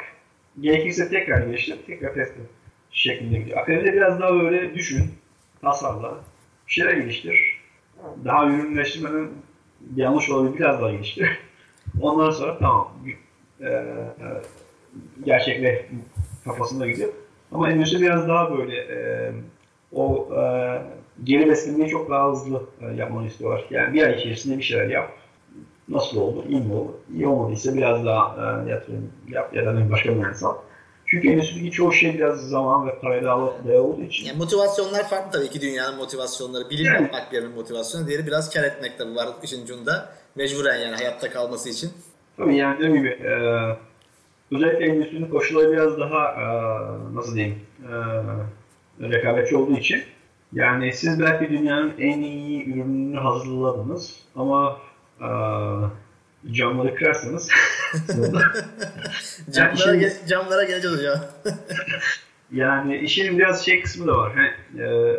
Gerekirse tekrar geliştir, tekrar test et şeklinde gidiyor. Akademide biraz daha böyle düşün, tasarla, bir şeyler geliştir. Daha ürünleştirmenin yanlış olabilir, biraz daha geliştir. Ondan sonra tamam, e, e, gerçekle kafasında gidiyor. Ama endüstri biraz daha böyle e, o e, geri beslemeyi çok daha hızlı e, yapmanı istiyorlar. Yani bir ay içerisinde bir şeyler yap Nasıl oldu? İyi mi oldu? İyi olmadıysa biraz daha e, yatırım yap ya da başka bir al. Çünkü endüstrideki çoğu şey biraz zaman ve parayla dayalı olduğu için. Yani motivasyonlar farklı tabii ki dünyanın motivasyonları. Bilim yani. yapmak birinin motivasyonu. Diğeri biraz kar etmek tabii var işin ucunda. Mecburen yani hayatta kalması için. Tabii yani dediğim gibi e, özellikle endüstrinin koşulları biraz daha e, nasıl diyeyim e, rekabetçi olduğu için yani siz belki dünyanın en iyi ürününü hazırladınız ama camları kırarsanız camlara, yani ge- camlara geleceğiz hocam. yani işin biraz şey kısmı da var. Yani, e,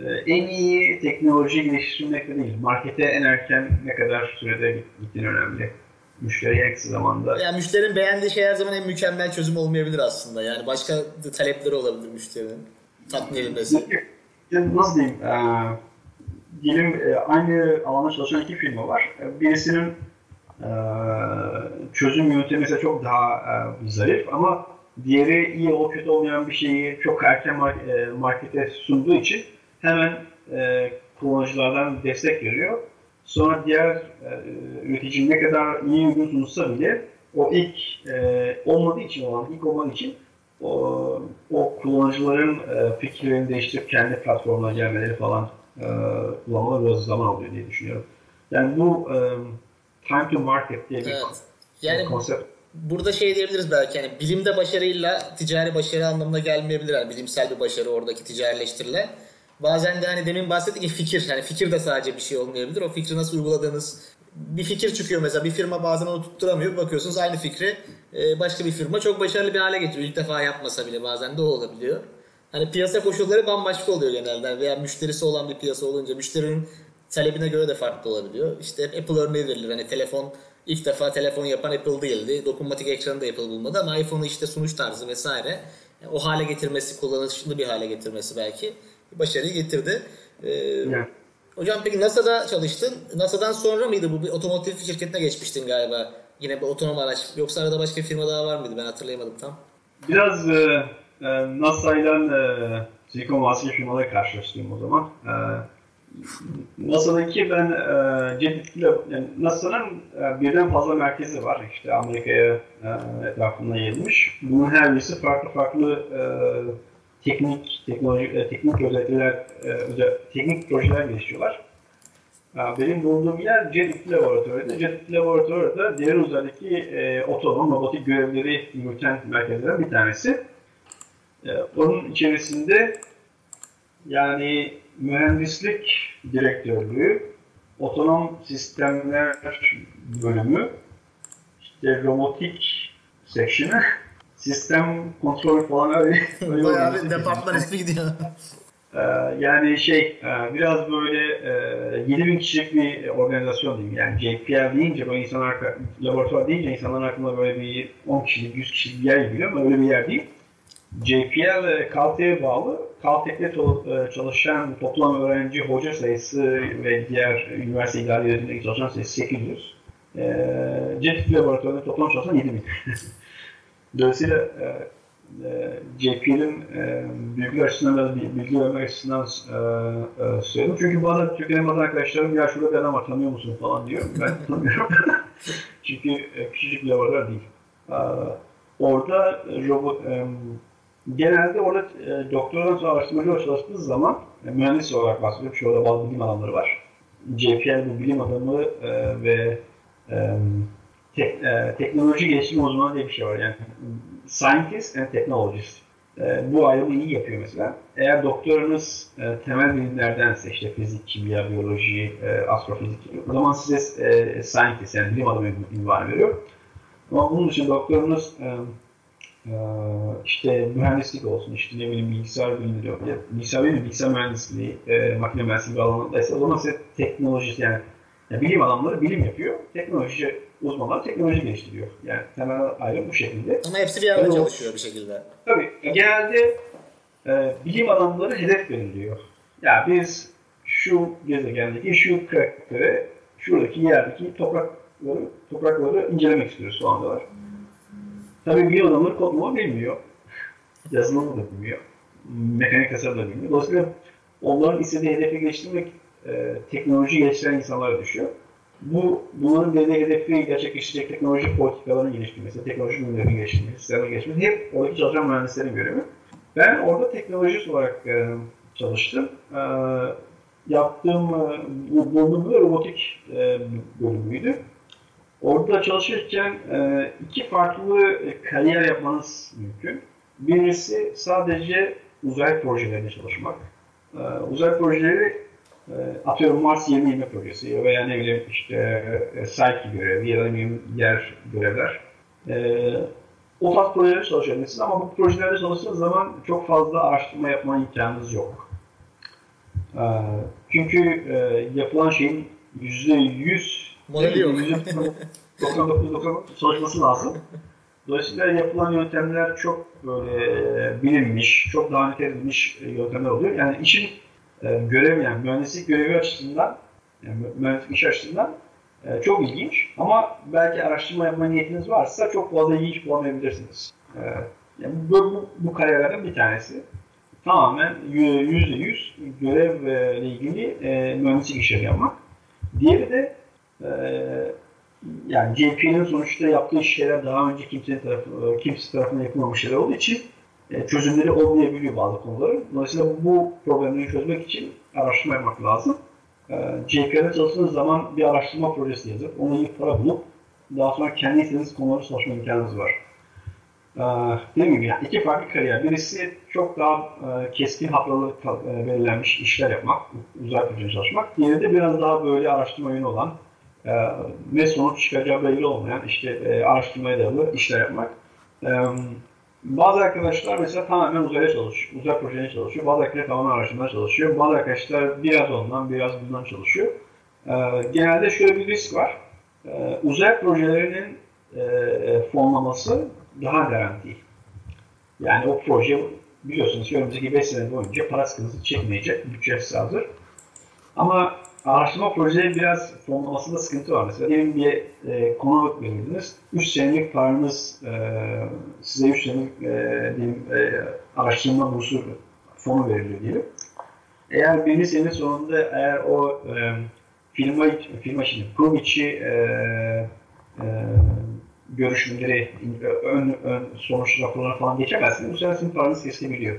e, en iyi teknoloji geliştirmek de değil. Markete en erken ne kadar sürede gittiğin önemli. Müşteriye en kısa zamanda. Yani müşterinin beğendiği şey her zaman en mükemmel çözüm olmayabilir aslında. Yani başka talepleri olabilir müşterinin. Tatmin edilmesi. Nasıl diyeyim? Ee, diyelim e, aynı alanda çalışan iki firma var. E, birisinin e, çözüm yöntemi mesela çok daha zarif ama diğeri iyi o kötü olmayan bir şeyi çok erken markete sunduğu için hemen kullanıcılardan destek veriyor. Sonra diğer üretici ne kadar iyi ürün sunsa bile o ilk olmadığı için olan, ilk olmadığı için o, o kullanıcıların fikirlerini değiştirip kendi platformuna gelmeleri falan e, kullanmaları biraz zaman alıyor diye düşünüyorum. Yani bu e, time to market diye bir evet. yani konsept. Burada şey diyebiliriz belki yani bilimde başarıyla ticari başarı anlamına gelmeyebilir. Yani bilimsel bir başarı oradaki ticarileştirilen. Bazen de hani demin bahsettik ya fikir. Yani fikir de sadece bir şey olmayabilir. O fikri nasıl uyguladığınız bir fikir çıkıyor mesela bir firma bazen onu tutturamıyor. Bakıyorsunuz aynı fikri e, başka bir firma çok başarılı bir hale getiriyor. İlk defa yapmasa bile bazen de o olabiliyor. Hani piyasa koşulları bambaşka oluyor genelde veya müşterisi olan bir piyasa olunca müşterinin talebine göre de farklı olabiliyor. İşte Apple örneği verilir. Hani telefon ilk defa telefon yapan Apple değildi. Dokunmatik ekranı da Apple bulmadı ama iPhone'u işte sunuş tarzı vesaire o hale getirmesi, kullanışlı bir hale getirmesi belki başarıyı getirdi. Ee. Hocam peki NASA'da çalıştın. NASA'dan sonra mıydı bu? Bir otomotiv şirketine geçmiştin galiba. Yine bir otonom araç. Yoksa arada başka bir firma daha var mıydı? Ben hatırlayamadım tam. Biraz e, e, NASA ile e, Silikon Vadisi firmaları karşılaştırdım o zaman. E, NASA'daki ben e, Cedid'le, yani NASA'nın e, birden fazla merkezi var. İşte Amerika'ya e, etrafında yayılmış. Bunun her birisi farklı farklı e, teknik, teknoloji, e, teknik özellikler, e, teknik projeler geliştiriyorlar. E, benim bulunduğum yer Cedid Laboratuvarı'da. Cedid Laboratuvarı da diğer uzaydaki e, otonom, robotik görevleri yürüten merkezlerden bir tanesi. E, onun içerisinde yani mühendislik direktörlüğü, otonom sistemler bölümü, işte robotik section'ı, sistem kontrol falan öyle. öyle Bayağı bir departman ismi gidiyor. Ee, yani şey e, biraz böyle 7000 e, kişilik bir organizasyon diyeyim. Yani JPL deyince böyle insanlar laboratuvar deyince insanların aklına böyle bir 10 kişilik 100 kişilik bir yer geliyor ama öyle bir yer değil. JPL Caltech'e bağlı. Caltech'te çalışan toplam öğrenci hoca sayısı ve diğer üniversite idarelerindeki çalışan sayısı 800. E, JET laboratuvarında toplam çalışan 7000. Dolayısıyla e, e, JPL'in e, bilgi açısından biraz bilgi vermek açısından e, e, söyledim. Çünkü bazen Türkiye'nin bazı arkadaşlarım ya şurada bir adam var tanıyor musun falan diyor. Ben tanımıyorum. Çünkü e, küçücük laboratuvar değil. E, orada robot, e, genelde orada e, doktoradan sonra araştırmacı çalıştığınız zaman e, mühendis olarak bahsediyorum. Şu orada bazı bilim adamları var. JPL bu bilim adamı e, ve e, te, e, teknoloji geliştirme uzmanı diye bir şey var. Yani scientist and technologist. E, bu ayrımı iyi yapıyor mesela. Eğer doktorunuz e, temel bilimlerdense işte fizik, kimya, biyoloji, e, astrofizik o zaman size e, scientist yani bilim adamı ünvanı veriyor. Ama bunun için doktorunuz e, işte mühendislik olsun, işte ne bileyim bilgisayar diyor. Ya, bilgisayar bilimi, bilgisayar mühendisliği, e, makine mühendisliği alanındaysa o zaman size teknoloji yani, yani bilim adamları bilim yapıyor, teknoloji uzmanlar teknoloji geliştiriyor. Yani temel ayrım bu şekilde. Ama hepsi bir arada yani çalışıyor bir şekilde. Tabii. Genelde e, bilim adamları hedef belirliyor. Ya yani biz şu gezegendeki şu karaktere şuradaki yerdeki toprakları, toprakları incelemek istiyoruz şu andalar. Tabii bilim adamları kodlama bilmiyor. Yazılımı da bilmiyor. Mekanik tasarım da bilmiyor. Dolayısıyla onların istediği hedefi geliştirmek e, teknoloji geliştiren insanlara düşüyor. Bu, bunların dediği hedefi gerçekleştirecek teknoloji politikalarını geliştirmesi, teknoloji ürünlerini geliştirmesi, sistemleri geliştirmesi hep oradaki çalışan mühendislerin görevi. Ben orada teknolojist olarak e, çalıştım. E, yaptığım e, bulunduğum robotik e, bölümüydü. Orada çalışırken e, iki farklı kariyer yapmanız mümkün. Birisi sadece uzay projelerinde çalışmak. E, uzay projeleri e, atıyorum Mars 2020 projesi veya ne bileyim işte Psyche görevi ya da diğer görevler. O tarz projelerde çalışabilirsiniz ama bu projelerde çalıştığınız zaman çok fazla araştırma yapma imkanınız yok. Çünkü yapılan şeyin %100 Modeli yok. 99 çalışması lazım. Dolayısıyla yapılan yöntemler çok böyle bilinmiş, çok daha net edilmiş yöntemler oluyor. Yani işin e, görevi yani mühendislik görevi açısından, yani mühendislik iş açısından e, çok ilginç. Ama belki araştırma yapma niyetiniz varsa çok fazla ilginç bulamayabilirsiniz. E, yani bu, bu, kariyerlerden bir tanesi. Tamamen yüzde yüz görevle ilgili e, mühendislik işleri yapmak. Diğeri de ee, yani JP'nin sonuçta yaptığı şeyler daha önce kimse tarafı, kimse tarafından yapılmamış şeyler olduğu için e, çözümleri olmayabiliyor bazı konuların. Dolayısıyla bu problemleri çözmek için araştırma yapmak lazım. E, JP'de çalıştığınız zaman bir araştırma projesi yazıp onu ilk para bulup daha sonra kendi istediğiniz konuları çalışma imkanınız var. Ee, dediğim gibi yani iki farklı kariyer. Birisi çok daha e, keskin haftalı e, belirlenmiş işler yapmak, uzay projesi çalışmak. Diğeri de biraz daha böyle araştırma yönü olan, ne sonuç çıkacağı belli olmayan işte e, araştırmaya dayalı işler yapmak. E, bazı arkadaşlar mesela tamamen uzaya çalışıyor, uzay projelerine çalışıyor. Bazı tamamen araştırmaya çalışıyor. Bazı arkadaşlar biraz ondan, biraz bundan çalışıyor. E, genelde şöyle bir risk var. E, uzay projelerinin e, fonlaması daha garanti. Yani o proje biliyorsunuz ki önümüzdeki 5 sene boyunca para sıkıntısı çekmeyecek, bütçesi hazır. Ama araştırma projeleri biraz fonlamasında sıkıntı var. Mesela diyelim bir e, konu verirdiniz. 3 senelik paranız e, size 3 senelik e, diyelim, e, araştırma bursu fonu veriliyor diyelim. eğer birinci senenin sonunda eğer o e, firma, firma şimdi kurum içi e, e, görüşmeleri, ön, ön sonuç raporları falan geçemezsiniz. Bu sefer sizin paranız kesilebiliyor.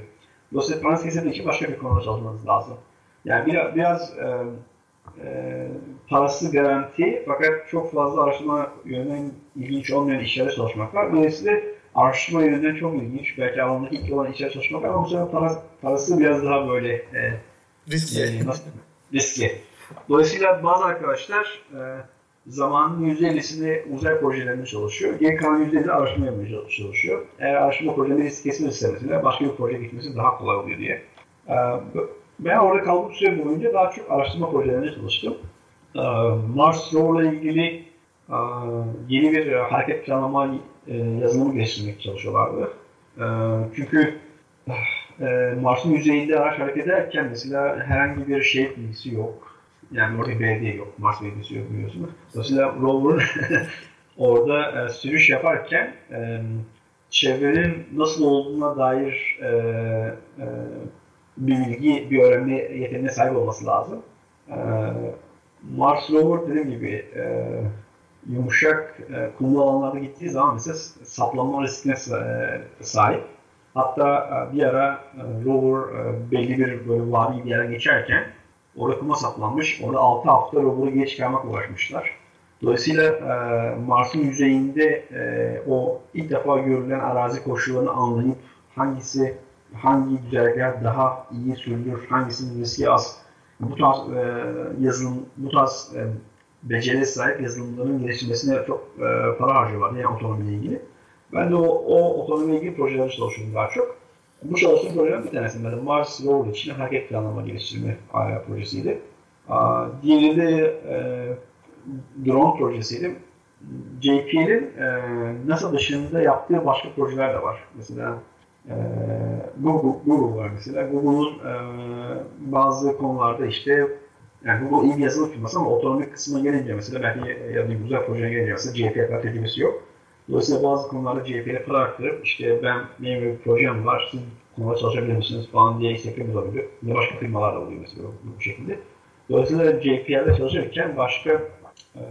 Dolayısıyla paranız kesildiği için başka bir konuda çalışmanız lazım. Yani biraz, biraz e, e, parası garanti fakat çok fazla araştırma yönünden ilginç olmayan işlerde çalışmak var. Dolayısıyla araştırma yönünden çok ilginç. Belki alandaki ilk olan işlerde çalışmak var ama bu sefer para, parası biraz daha böyle e, riskli. E, nasıl, riskli. Dolayısıyla bazı arkadaşlar e, zamanın %50'sini uzay projelerinde çalışıyor. Geri kalan %50'de araştırma yapmaya çalışıyor. Eğer araştırma projeleri risk kesilirse mesela başka bir proje gitmesi daha kolay oluyor diye. E, ben orada kaldığım süre boyunca daha çok araştırma projelerinde çalıştım. E, Mars rover'la ilgili e, yeni bir hareket planlama e, yazılımı geliştirmek çalışıyorlardı. E, çünkü e, Mars'ın yüzeyinde araç hareket ederken mesela herhangi bir şey bilgisi yok. Yani orada belediye yok, Mars belediyesi yok biliyorsunuz. Dolayısıyla rover orada e, sürüş yaparken e, çevrenin nasıl olduğuna dair e, e, bilgi, bir öğrenme yeteneğine sahip olması lazım. E, Mars rover dediğim gibi e, yumuşak e, kumlu alanlarda gittiği zaman mesela saplanma riskine sahip. Hatta e, bir ara e, rover e, belli bir böyle vadi bir yere geçerken orada kuma saplanmış. Orada 6 hafta rover'ı geç çıkarmak uğraşmışlar. Dolayısıyla Mars'ın yüzeyinde o ilk defa görülen arazi koşullarını anlayıp hangisi hangi güzergah daha iyi sürülür, hangisinin riski az bu tarz yazılım, bu tarz beceriye sahip yazılımların geliştirmesine çok para harcıyorlar yani otonomiyle ilgili. Ben de o, o otonomiyle ilgili projelerde çalışıyorum daha çok. Bu çalıştığım projelerden bir tanesi de Mars rover için hareket planlama geliştirme projesiydi. Diğeri de e, drone projesiydi. JPL'in e, NASA dışında yaptığı başka projeler de var. Mesela e, Google, Google var mesela. Google'un e, bazı konularda işte yani Google iyi bir yazılım firması ama otonomik kısmına gelince mesela belki ya da güzel projeye gelince mesela JPL tecrübesi yok. Dolayısıyla bazı konularda CHP'ye para aktarıp işte ben benim bir projem var, siz konuda çalışabilir misiniz falan diye isteklerimiz olabiliyor. Ne başka firmalar da oluyor mesela bu, bu şekilde. Dolayısıyla JPL'de çalışırken başka e,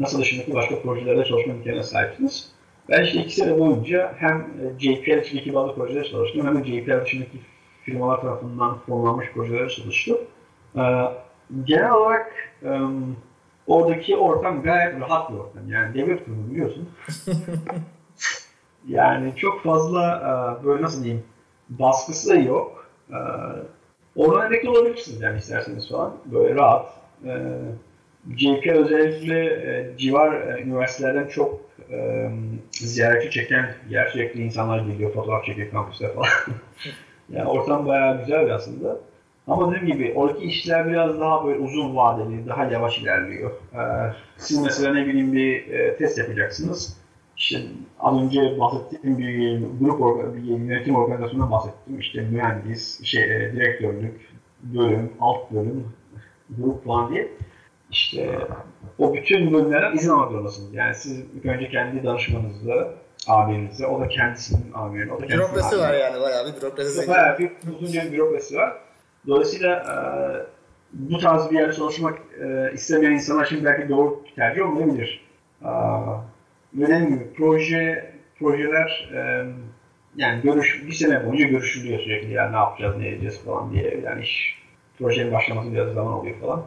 NASA dışındaki başka projelerde çalışma imkanına sahipsiniz. Ben işte iki sene boyunca hem JPL içindeki bazı projelerde çalıştım hem de JPL dışındaki firmalar tarafından fonlanmış projelerde çalıştım. E, genel olarak um, Oradaki ortam gayet rahat bir ortam. Yani devlet kurumu biliyorsun. yani çok fazla e, böyle nasıl diyeyim baskısı da yok. E, oradan emekli olabilirsiniz yani isterseniz falan. Böyle rahat. E, JP özellikle civar üniversitelerden çok ziyaretçi çeken gerçekli insanlar geliyor, fotoğraf çekiyor kampüste falan. yani ortam bayağı güzel aslında. Ama dediğim gibi oradaki işler biraz daha böyle uzun vadeli, daha yavaş ilerliyor. Ee, siz mesela ne bileyim bir e, test yapacaksınız. İşte az önce bahsettiğim bir grup bir yönetim organizasyonundan bahsettim. İşte mühendis, şey, e, direktörlük, bölüm, alt bölüm, grup falan diye. İşte o bütün bölümlerden izin zorundasınız. Yani siz ilk önce kendi danışmanınızla, amirinize, o da kendisinin amirine, o da kendisinin Bürokrasi var yani bayağı bir bürokrasi. Bayağı bir uzunca bir bürokrasi var. Dolayısıyla e, bu tarz bir yerde çalışmak e, istemeyen insanlar için belki doğru tercih olmayabilir. E, dediğim gibi proje, projeler e, yani görüş, bir sene boyunca görüşülüyor sürekli yani ne yapacağız, ne edeceğiz falan diye. Yani iş, projenin başlaması biraz zaman oluyor falan.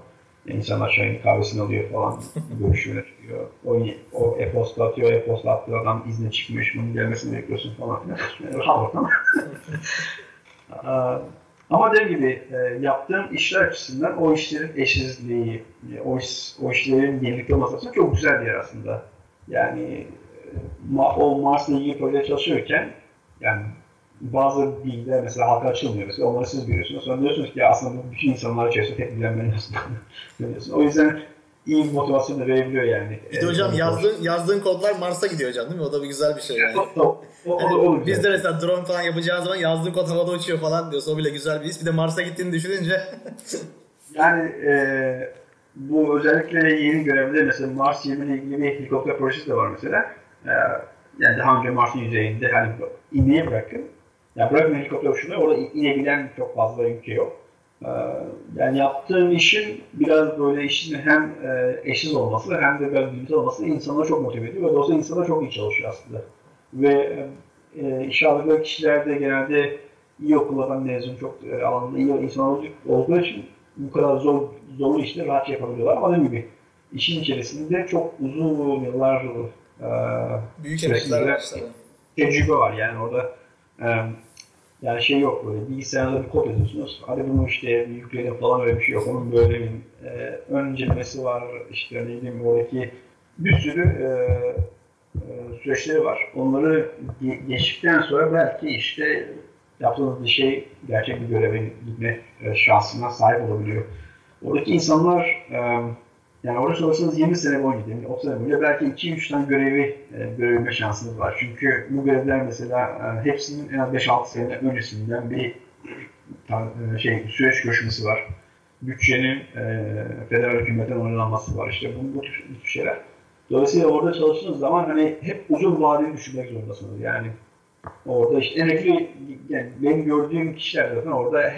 İnsanlar çayını kahvesini alıyor falan, görüşüyor, çıkıyor. O, o e-posta atıyor, e-posta attığı adam izne çıkmış, bunun gelmesini bekliyorsun falan filan. Ama dediğim gibi e, yaptığım işler açısından o işlerin eşsizliği, e, o, iş, o işlerin birlikte olması çok güzel bir yer aslında. Yani e, o Mars'la ilgili proje çalışıyorken yani bazı bilgiler mesela halka açılmıyor mesela onları siz biliyorsunuz. Sonra diyorsunuz ki aslında bu bütün insanlar içerisinde tek bilen ben aslında. o yüzden iyi bir motivasyon da verebiliyor yani. Bir de hocam yazdığın, yazdığın kodlar Mars'a gidiyor hocam değil mi? O da bir güzel bir şey yani. o, o, o, o, biz de mesela drone falan yapacağız zaman yazdığın kod havada uçuyor falan diyorsun. O bile güzel bir his. Bir de Mars'a gittiğini düşününce. yani e, bu özellikle yeni görevde mesela Mars 20 ile ilgili bir helikopter projesi de var mesela. E, yani daha önce Mars'ın yüzeyinde hani inmeye bırakın. Ya yani bırakın helikopter uçurmayı orada inebilen çok fazla ülke yok. yani yaptığım işin biraz böyle işin hem e, eşsiz olması hem de böyle bilimsel olması insanları çok motive ediyor ve dolayısıyla insanlar çok iyi çalışıyor aslında. Ve e, işe aldıkları kişiler de genelde iyi okullardan mezun, çok e, alanında iyi insanlar olduğu için bu kadar zor zorlu işleri rahat yapabiliyorlar. Ama dediğim gibi işin içerisinde çok uzun yıllar e, büyük emekler. Tecrübe var yani orada e, yani şey yok böyle bilgisayarda bir kod yazıyorsunuz. Hadi bunu işte yükleyelim falan öyle bir şey yok. Onun böyle bir e, öncelemesi var. işte ne diyeyim oradaki bir sürü e, e, süreçleri var. Onları geçtikten sonra belki işte yaptığınız bir şey gerçek bir göreve gitme e, şansına sahip olabiliyor. Oradaki insanlar e, yani orada çalışsanız 20 sene boyunca, yani 30 sene boyunca belki 2-3 tane görevi e, görebilme şansınız var. Çünkü bu görevler mesela e, hepsinin en az 5-6 sene öncesinden bir e, şey süreç görüşmesi var. Bütçenin e, federal hükümetten onaylanması var. İşte bu, bu tür, bu tür şeyler. Dolayısıyla orada çalıştığınız zaman hani hep uzun vadeli düşünmek zorundasınız. Yani orada işte emekli yani benim gördüğüm kişiler zaten orada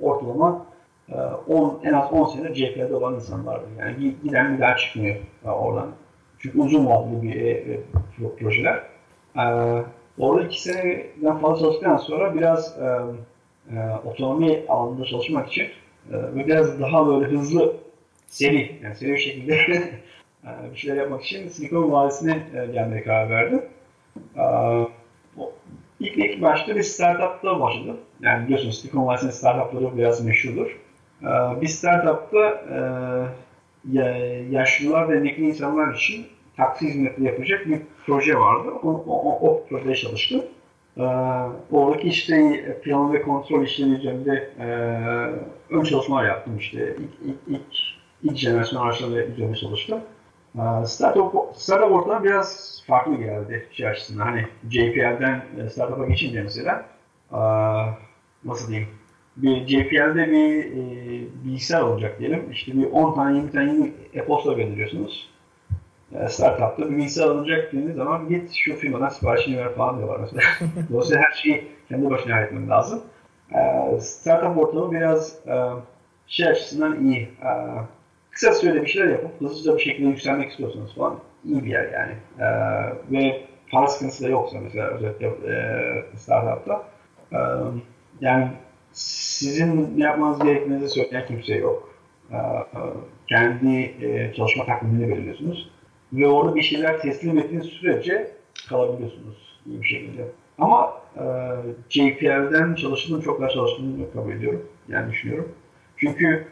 ortalama 10 ee, en az 10 sene CHP'de olan insanlardı. Yani giden bir daha çıkmıyor e, oradan. Çünkü uzun vadeli bir e, e, projeler. Ee, orada iki seneden fazla çalıştıktan sonra biraz otonomi alanında çalışmak için ve biraz daha böyle hızlı seri, yani seri bir şekilde bir şeyler yapmak için Silikon Vadisi'ne gelmeye karar verdim. Ee, ilk, ilk başta bir startupta başladım. Yani biliyorsunuz Silikon Vadisi'nin startupları biraz meşhurdur. Ee, bir startupta e, yaşlılar ve emekli insanlar için taksi hizmeti yapacak bir proje vardı. O, o, o projede çalıştım. Ee, oradaki işte plan ve kontrol işleri üzerinde e, ön çalışmalar yaptım işte. İlk, ilk, ilk, ilk jenerasyon araçları üzerinde çalıştım. Ee, startup, startup ortamı biraz farklı geldi şey açısından. Hani JPL'den e, startup'a geçince mesela nasıl diyeyim bir JPL'de bir e, bilgisayar olacak diyelim. İşte bir 10 tane 20 tane yeni e-posta gönderiyorsunuz. E, startup'ta bir bilgisayar alınacak dediğiniz zaman git şu firmadan siparişini ver falan diyorlar mesela. Dolayısıyla her şeyi kendi başına halletmem lazım. E, startup ortamı biraz e, şey açısından iyi. E, kısa sürede bir şeyler yapıp hızlıca bir şekilde yükselmek istiyorsanız falan iyi bir yer yani. E, ve para sıkıntısı da yoksa mesela özellikle e, startup'ta. E, yani sizin yapmanız gerektiğinizi söyleyen kimse yok. Ee, kendi e, çalışma takvimini belirliyorsunuz. Ve orada bir şeyler teslim ettiğiniz sürece kalabiliyorsunuz bir şekilde. Ama e, JPL'den çalıştığım çok daha çalıştığımı kabul ediyorum. Yani düşünüyorum. Çünkü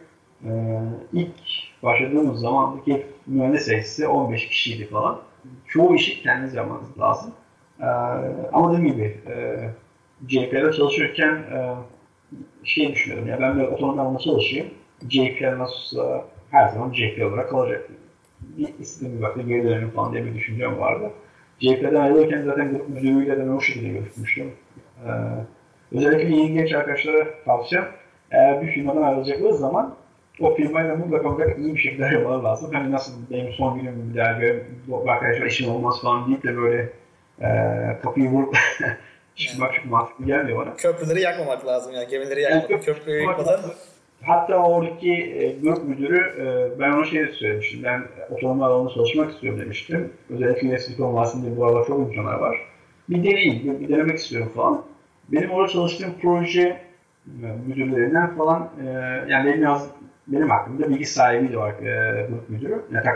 e, ilk başladığımız zamandaki mühendis sayısı 15 kişiydi falan. Çoğu işi kendiniz yapmanız lazım. Ama dediğim gibi e, JPL'de çalışırken şey düşünüyorum ya ben böyle otonom alanda çalışayım. JPL nasılsa her zaman JPL olarak kalacak. Bir istediğim bir vakti geri dönelim falan diye bir düşüncem vardı. JPL'den ayrılırken zaten grup müdürüyle de ben o şekilde görüşmüştüm. Ee, özellikle yeni genç arkadaşlara tavsiyem eğer bir firmadan ayrılacakları zaman o firmayla mutlaka mutlaka iyi bir şekilde ayrılmaları lazım. Hani nasıl benim son günüm bir bu arkadaşlar işim olmaz falan deyip de böyle e, kapıyı vurup çıkmak çok mantıklı gelmiyor bana. Köprüleri yakmamak lazım yani gemileri yakmamak. Yani köprüyü yakmadan. Hatta oradaki e, grup müdürü e, ben ona şey söylemiştim. Ben otonom alanında çalışmak istiyorum demiştim. Özellikle Silikon Vadisi'nde bu arada çok imkanlar var. Bir deneyim, bir, bir denemek istiyorum falan. Benim orada çalıştığım proje e, müdürlerinden falan e, yani benim yaz, benim hakkımda bilgi sahibi de var e, grup müdürü, yani,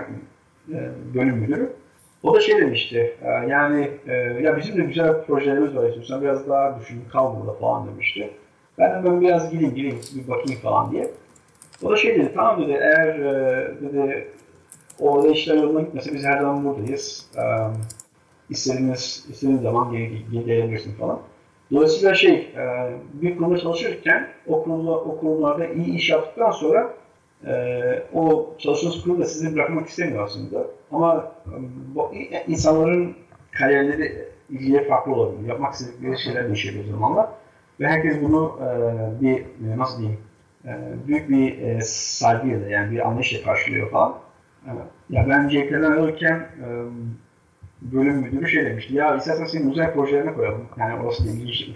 e, bölüm müdürü. O da şey demişti, e, yani e, ya bizim de güzel projelerimiz var istiyorsan biraz daha düşün, kal burada falan demişti. Ben de ben biraz gideyim, gideyim, bir bakayım falan diye. O da şey dedi, tamam dedi, eğer e, dedi, orada işler yoluna gitmese biz her zaman buradayız. İstediğiniz, istediğiniz zaman gelebilirsin falan. Dolayısıyla şey, bir kurumda çalışırken o, kurumda, o kurumlarda iyi iş yaptıktan sonra o çalıştığınız kurum da sizi bırakmak istemiyor aslında. Ama bu, insanların kariyerleri ilgileri farklı olabilir. Yapmak istedikleri şeyler değişebilir zamanla. Ve herkes bunu e, bir e, nasıl diyeyim e, büyük bir e, saygıyla yani bir anlayışla karşılıyor falan. Evet. Ya ben CK'den alırken e, bölüm müdürü şey demişti. Ya istersen senin uzay projelerine koyalım. Yani orası da ilginç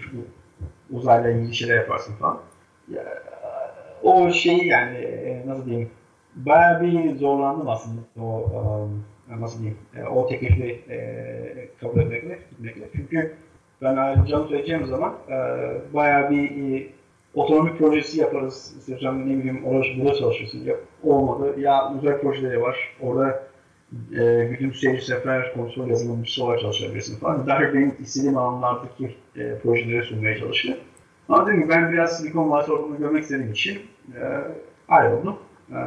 uzayla ilgili şeyler yaparsın falan. Ya, o şeyi yani e, nasıl diyeyim bayağı bir zorlandım aslında o um, nasıl diyeyim e, o teklifi e, kabul etmekle, gitmekle. Çünkü ben ayrıca söyleyeceğim zaman e, bayağı bir e, projesi yaparız. İşte ne bileyim orada burada çalışırsın. Ya, olmadı. Ya uzay projeleri var. Orada e, güdüm seyir sefer kontrol yazılımcısı olarak çalışabilirsin falan. Daha benim istediğim alanlardaki e, projeleri sunmaya çalışıyor. Ama dedim ki ben biraz Silikon Vadisi ortamını görmek istediğim için e, ayrıldım. E,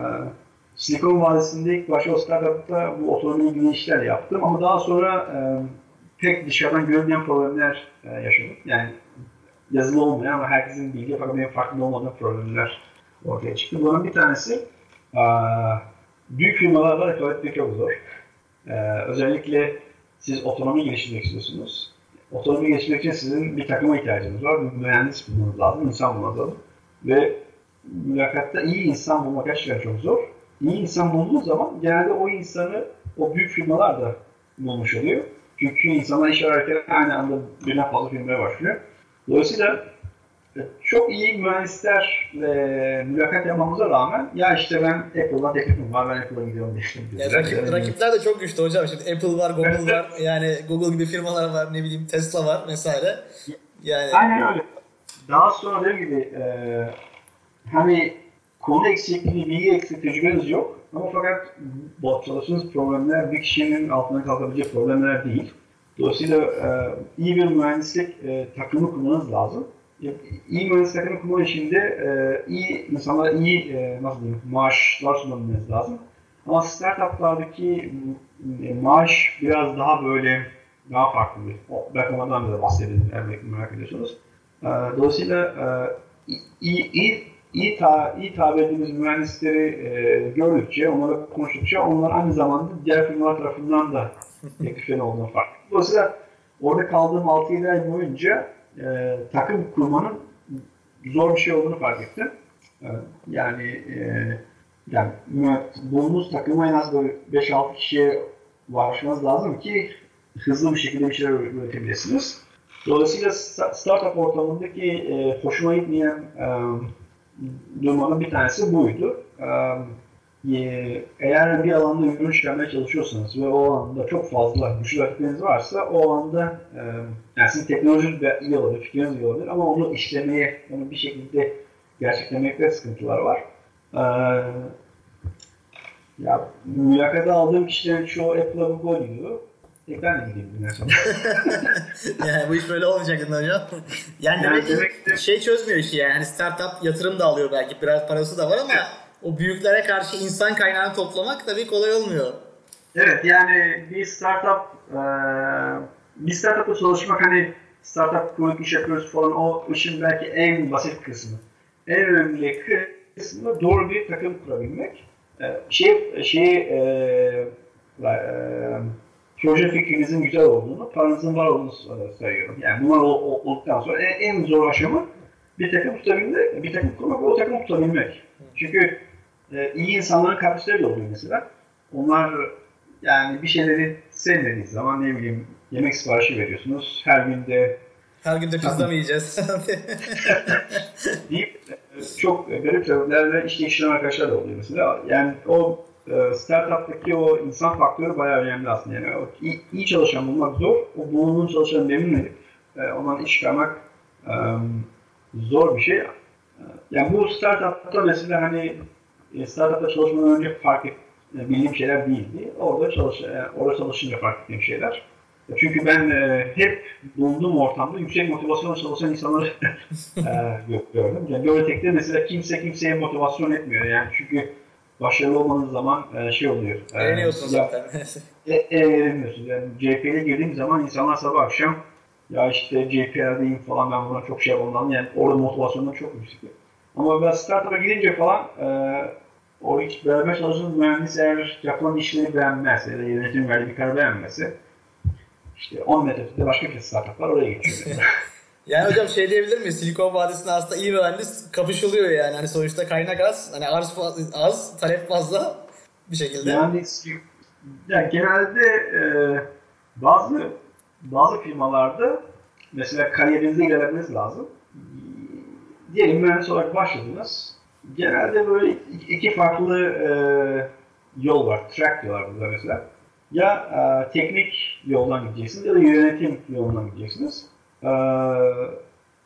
Silikon Vadisi'nde ilk başta o startupta bu otonomi ilgili işler yaptım ama daha sonra e, pek dışarıdan görünmeyen problemler e, yaşadım. Yani yazılı olmayan ama herkesin bilgi fakat benim farkında olmadığım problemler ortaya çıktı. Bunun bir tanesi e, büyük firmalarla rekabet etmek çok zor. E, özellikle siz otonomi geliştirmek istiyorsunuz. Otonomi geliştirmek için sizin bir takıma ihtiyacınız var. Bir mühendis bulmanız lazım, insan bulmanız lazım. Ve mülakatta iyi insan bulmak gerçekten çok zor. İyi insan bulduğu zaman genelde o insanı o büyük firmalar da bulmuş oluyor. Çünkü insanlar iş ararken aynı anda birden fazla firmaya başlıyor. Dolayısıyla çok iyi mühendislerle mülakat yapmamıza rağmen ya işte ben Apple'dan teklifim var ben Apple'a gidiyorum diye. Ya rakip, rakipler de çok güçlü hocam. Şimdi Apple var, Google var. Yani Google gibi firmalar var, ne bileyim Tesla var vesaire. Yani... Aynen öyle. Daha sonra dediğim gibi e, hani konu eksikliği, bilgi eksikliği, tecrübeniz yok. Ama fakat çalıştığınız problemler bir kişinin altına kalkabilecek problemler değil. Dolayısıyla e, iyi bir mühendislik e, takımı kurmanız lazım. İyi mühendislik takımı kurma işinde e, iyi insanlara iyi e, nasıl diyeyim, maaşlar sunmanız lazım. Ama startuplardaki e, maaş biraz daha böyle daha farklı bir. Belki ondan da bahsedelim eğer merak ediyorsunuz. E, dolayısıyla e, iyi, iyi iyi, ta, iyi tabir ettiğimiz mühendisleri e, gördükçe, onlara konuştukça onlar aynı zamanda diğer firmalar tarafından da tekliflerin olduğunu fark. Dolayısıyla orada kaldığım 6-7 ay boyunca e, takım kurmanın zor bir şey olduğunu fark ettim. E, yani e, yani bulunduğunuz takıma en az böyle 5-6 kişiye ulaşmanız lazım ki hızlı bir şekilde bir şeyler üretebilirsiniz. Dolayısıyla startup ortamındaki e, hoşuma gitmeyen e, durmanın bir tanesi buydu. Eğer bir alanda ürün çıkarmaya çalışıyorsanız ve o alanda çok fazla güçlü rakipleriniz varsa o alanda yani sizin teknolojiniz iyi olabilir, fikriniz iyi olabilir ama onu işlemeye, onu bir şekilde gerçeklemekte sıkıntılar var. Ya mülakata aldığım kişilerin çoğu Apple'a Google gidiyor. E ben de gideyim bundan sonra. yani bu iş böyle olmayacak hocam. Yani, yani demek ki şey çözmüyor işi yani. Hani startup yatırım da alıyor belki. Biraz parası da var ama o büyüklere karşı insan kaynağını toplamak tabii kolay olmuyor. Evet yani bir startup e, bir startupta çalışmak hani startup kurmak iş yapıyoruz falan o işin belki en basit kısmı. En önemli kısmı doğru bir takım kurabilmek. E, şey, şey e, e, proje fikrinizin güzel olduğunu, paranızın var olduğunu söylüyorum. Yani bunlar olduktan sonra en zor aşama bir takım tutabilmek, bir takım kurmak o takım tutabilmek. Çünkü e, iyi insanların kapasiteleri de oluyor mesela. Onlar yani bir şeyleri sevmediği zaman ne bileyim yemek siparişi veriyorsunuz. Her gün de her gün de pizza mı yiyeceğiz? deyip çok garip sebeplerle işte işlem arkadaşlar da oluyor mesela. Yani o e, startup'taki o insan faktörü bayağı önemli aslında. Yani o iyi, iyi çalışan bulmak zor. O bulunduğun çalışanı memnun edip e, ondan iş çıkarmak e, zor bir şey. Yani bu startup'ta mesela hani e, startup'ta çalışmadan önce fark et, e, bildiğim şeyler değildi. Orada çalış, e, orada çalışınca fark ettiğim şeyler. Çünkü ben e, hep bulunduğum ortamda yüksek motivasyonla çalışan insanları e, gördüm. Yani böyle tekte mesela kimse kimseye motivasyon etmiyor. Yani çünkü başarılı olmanız zaman e, şey oluyor. E, Eğleniyorsun zaten. e, e, eğleniyorsun. Yani CP'ye girdiğim zaman insanlar sabah akşam ya işte CPR'deyim falan ben buna çok şey yapamam. Yani orada motivasyonlar çok yüksek. Ama ben startup'a gidince falan e, o hiç beraber çalıştığınız mühendis eğer yapılan işleri beğenmezse ya da yönetim verdiği bir karar beğenmezse işte 10 metre başka bir startup var oraya geçiyor. Yani hocam şey diyebilir miyiz? Silikon Vadisi'nde aslında iyi mühendis kapışılıyor yani. Hani sonuçta kaynak az, hani arz az, talep fazla bir şekilde. Yani, yani genelde e, bazı bazı firmalarda mesela kariyerinize ilerlemeniz lazım. Diyelim mühendis olarak başladınız. Genelde böyle iki farklı e, yol var. Track diyorlar burada mesela. Ya e, teknik yoldan gideceksiniz ya da yönetim yolundan gideceksiniz. E,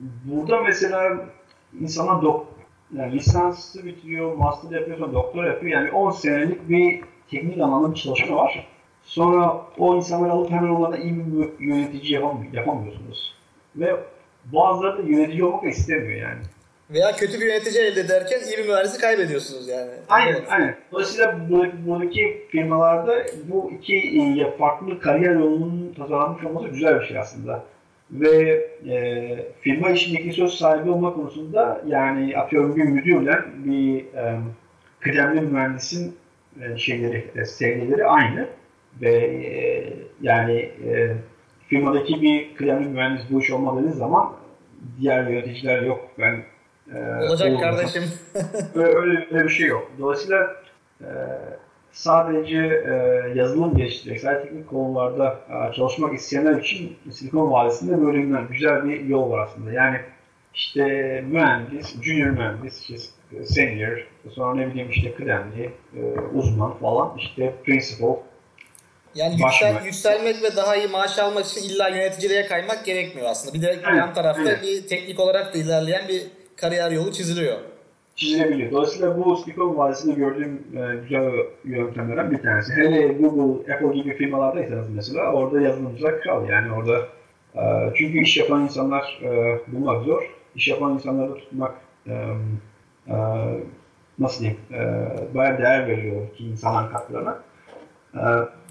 burada mesela insana dok yani lisansı bitiriyor, master yapıyor, sonra doktor yapıyor. Yani 10 senelik bir teknik anlamda bir çalışma var. Sonra o insanları alıp hemen onlara iyi bir yönetici yapam yapamıyorsunuz. Ve bazıları da yönetici olmak istemiyor yani. Veya kötü bir yönetici elde ederken iyi bir mühendisi kaybediyorsunuz yani. Aynen, evet. aynen. Dolayısıyla buradaki, firmalarda bu iki e, farklı kariyer yolunun tasarlanmış olması güzel bir şey aslında. Ve e, firma işindeki söz sahibi olma konusunda yani atıyorum bir müdürle bir e, kıdemli mühendisin e, şeyleri, e, seviyeleri aynı. Ve e, yani e, firmadaki bir kıdemli mühendis bu iş olmadığı zaman diğer yöneticiler yok ben ee, Olacak kardeşim. öyle, öyle bir şey yok. Dolayısıyla e, sadece e, yazılım geliştirecek, teknik konularda e, çalışmak isteyenler için Silikon Vadisi'nde böyle güzel bir yol var aslında. Yani işte mühendis, junior mühendis, işte senior, sonra ne bileyim işte kıdemli, e, uzman falan, işte principal, yani yüksel, yükselmek ve daha iyi maaş almak için illa yöneticiliğe kaymak gerekmiyor aslında. Bir de evet, yan tarafta evet. bir teknik olarak da ilerleyen bir kariyer yolu çiziliyor. Çizilebiliyor. Dolayısıyla bu Silikon Vadisi'nde gördüğüm e, güzel yöntemlerden bir tanesi. Hele Google, Apple gibi firmalardaysanız mesela orada yazılımcılar kral. Yani orada e, çünkü iş yapan insanlar e, bulmak zor. İş yapan insanları tutmak e, e, nasıl diyeyim e, bayağı değer veriyor ki insan katkılarına. E,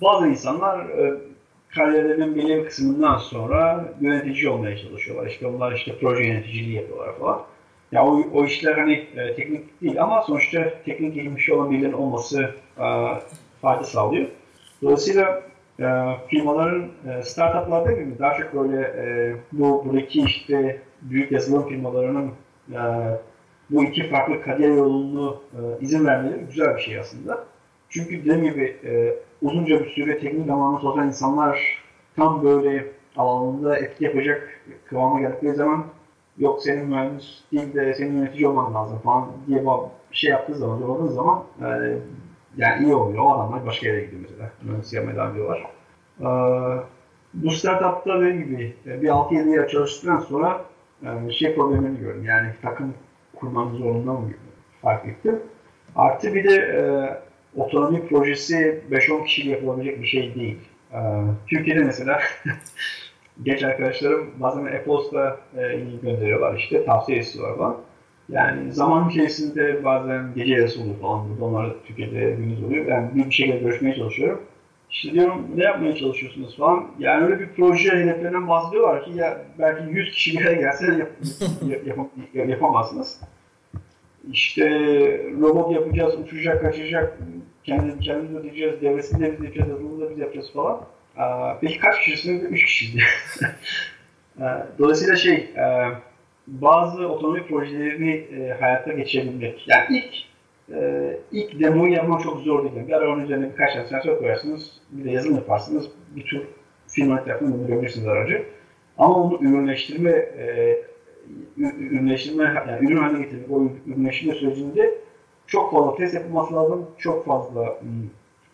bazı insanlar e, kariyerlerinin belli bir kısmından sonra yönetici olmaya çalışıyorlar. İşte onlar işte proje yöneticiliği yapıyorlar falan. Ya o, o işler hani e, teknik değil ama sonuçta teknik geçmişi olan birilerinin olması e, fayda sağlıyor. Dolayısıyla e, firmaların e, startuplarda gibi daha çok böyle e, bu buradaki işte büyük yazılım firmalarının e, bu iki farklı kariyer yolunu e, izin vermeleri güzel bir şey aslında. Çünkü dediğim gibi e, uzunca bir süre teknik alanında çalışan insanlar tam böyle alanında etki yapacak kıvama geldikleri zaman yok senin mühendis değil de senin yönetici olman lazım falan diye bir şey yaptığı zaman, yolladığı zaman e, yani iyi oluyor. O adamlar başka yere gidiyor mesela. Mühendis yapmaya devam ediyorlar. Ee, bu startupta dediğim gibi e, bir 6-7 yıl çalıştıktan sonra e, şey problemini gördüm. Yani takım kurmanın zorunda mı fark ettim. Artı bir de e, otonomi projesi 5-10 kişiyle yapılabilecek bir şey değil. E, Türkiye'de mesela genç arkadaşlarım bazen e-posta e, gönderiyorlar işte tavsiye istiyorlar falan. Yani zaman içerisinde bazen gece yarısı oluyor falan burada. Onlar Türkiye'de gündüz oluyor. Ben bir şeyle görüşmeye çalışıyorum. İşte diyorum ne yapmaya çalışıyorsunuz falan. Yani öyle bir proje hedeflerinden bahsediyorlar ki ya belki 100 kişi bir araya gelse yap, yap, yap, yapamazsınız. İşte robot yapacağız, uçacak, kaçacak, kendimiz, kendimiz ödeyeceğiz, devresini de biz yapacağız, da biz yapacağız falan. Peki kaç kişisiniz? Üç kişiydi. Dolayısıyla şey, e, bazı otonomi projelerini e, hayata geçirebilmek. Yani ilk e, ilk demoyu yapmak çok zor değil. Bir arabanın üzerine birkaç tane sensör koyarsınız, bir de yazılım yaparsınız, bir tür firma tarafından bunu görebilirsiniz aracı. Ama onu ürünleştirme, ürünleştirme, yani ürün haline getirmek, o ürünleştirme sürecinde çok fazla test yapılması lazım, çok fazla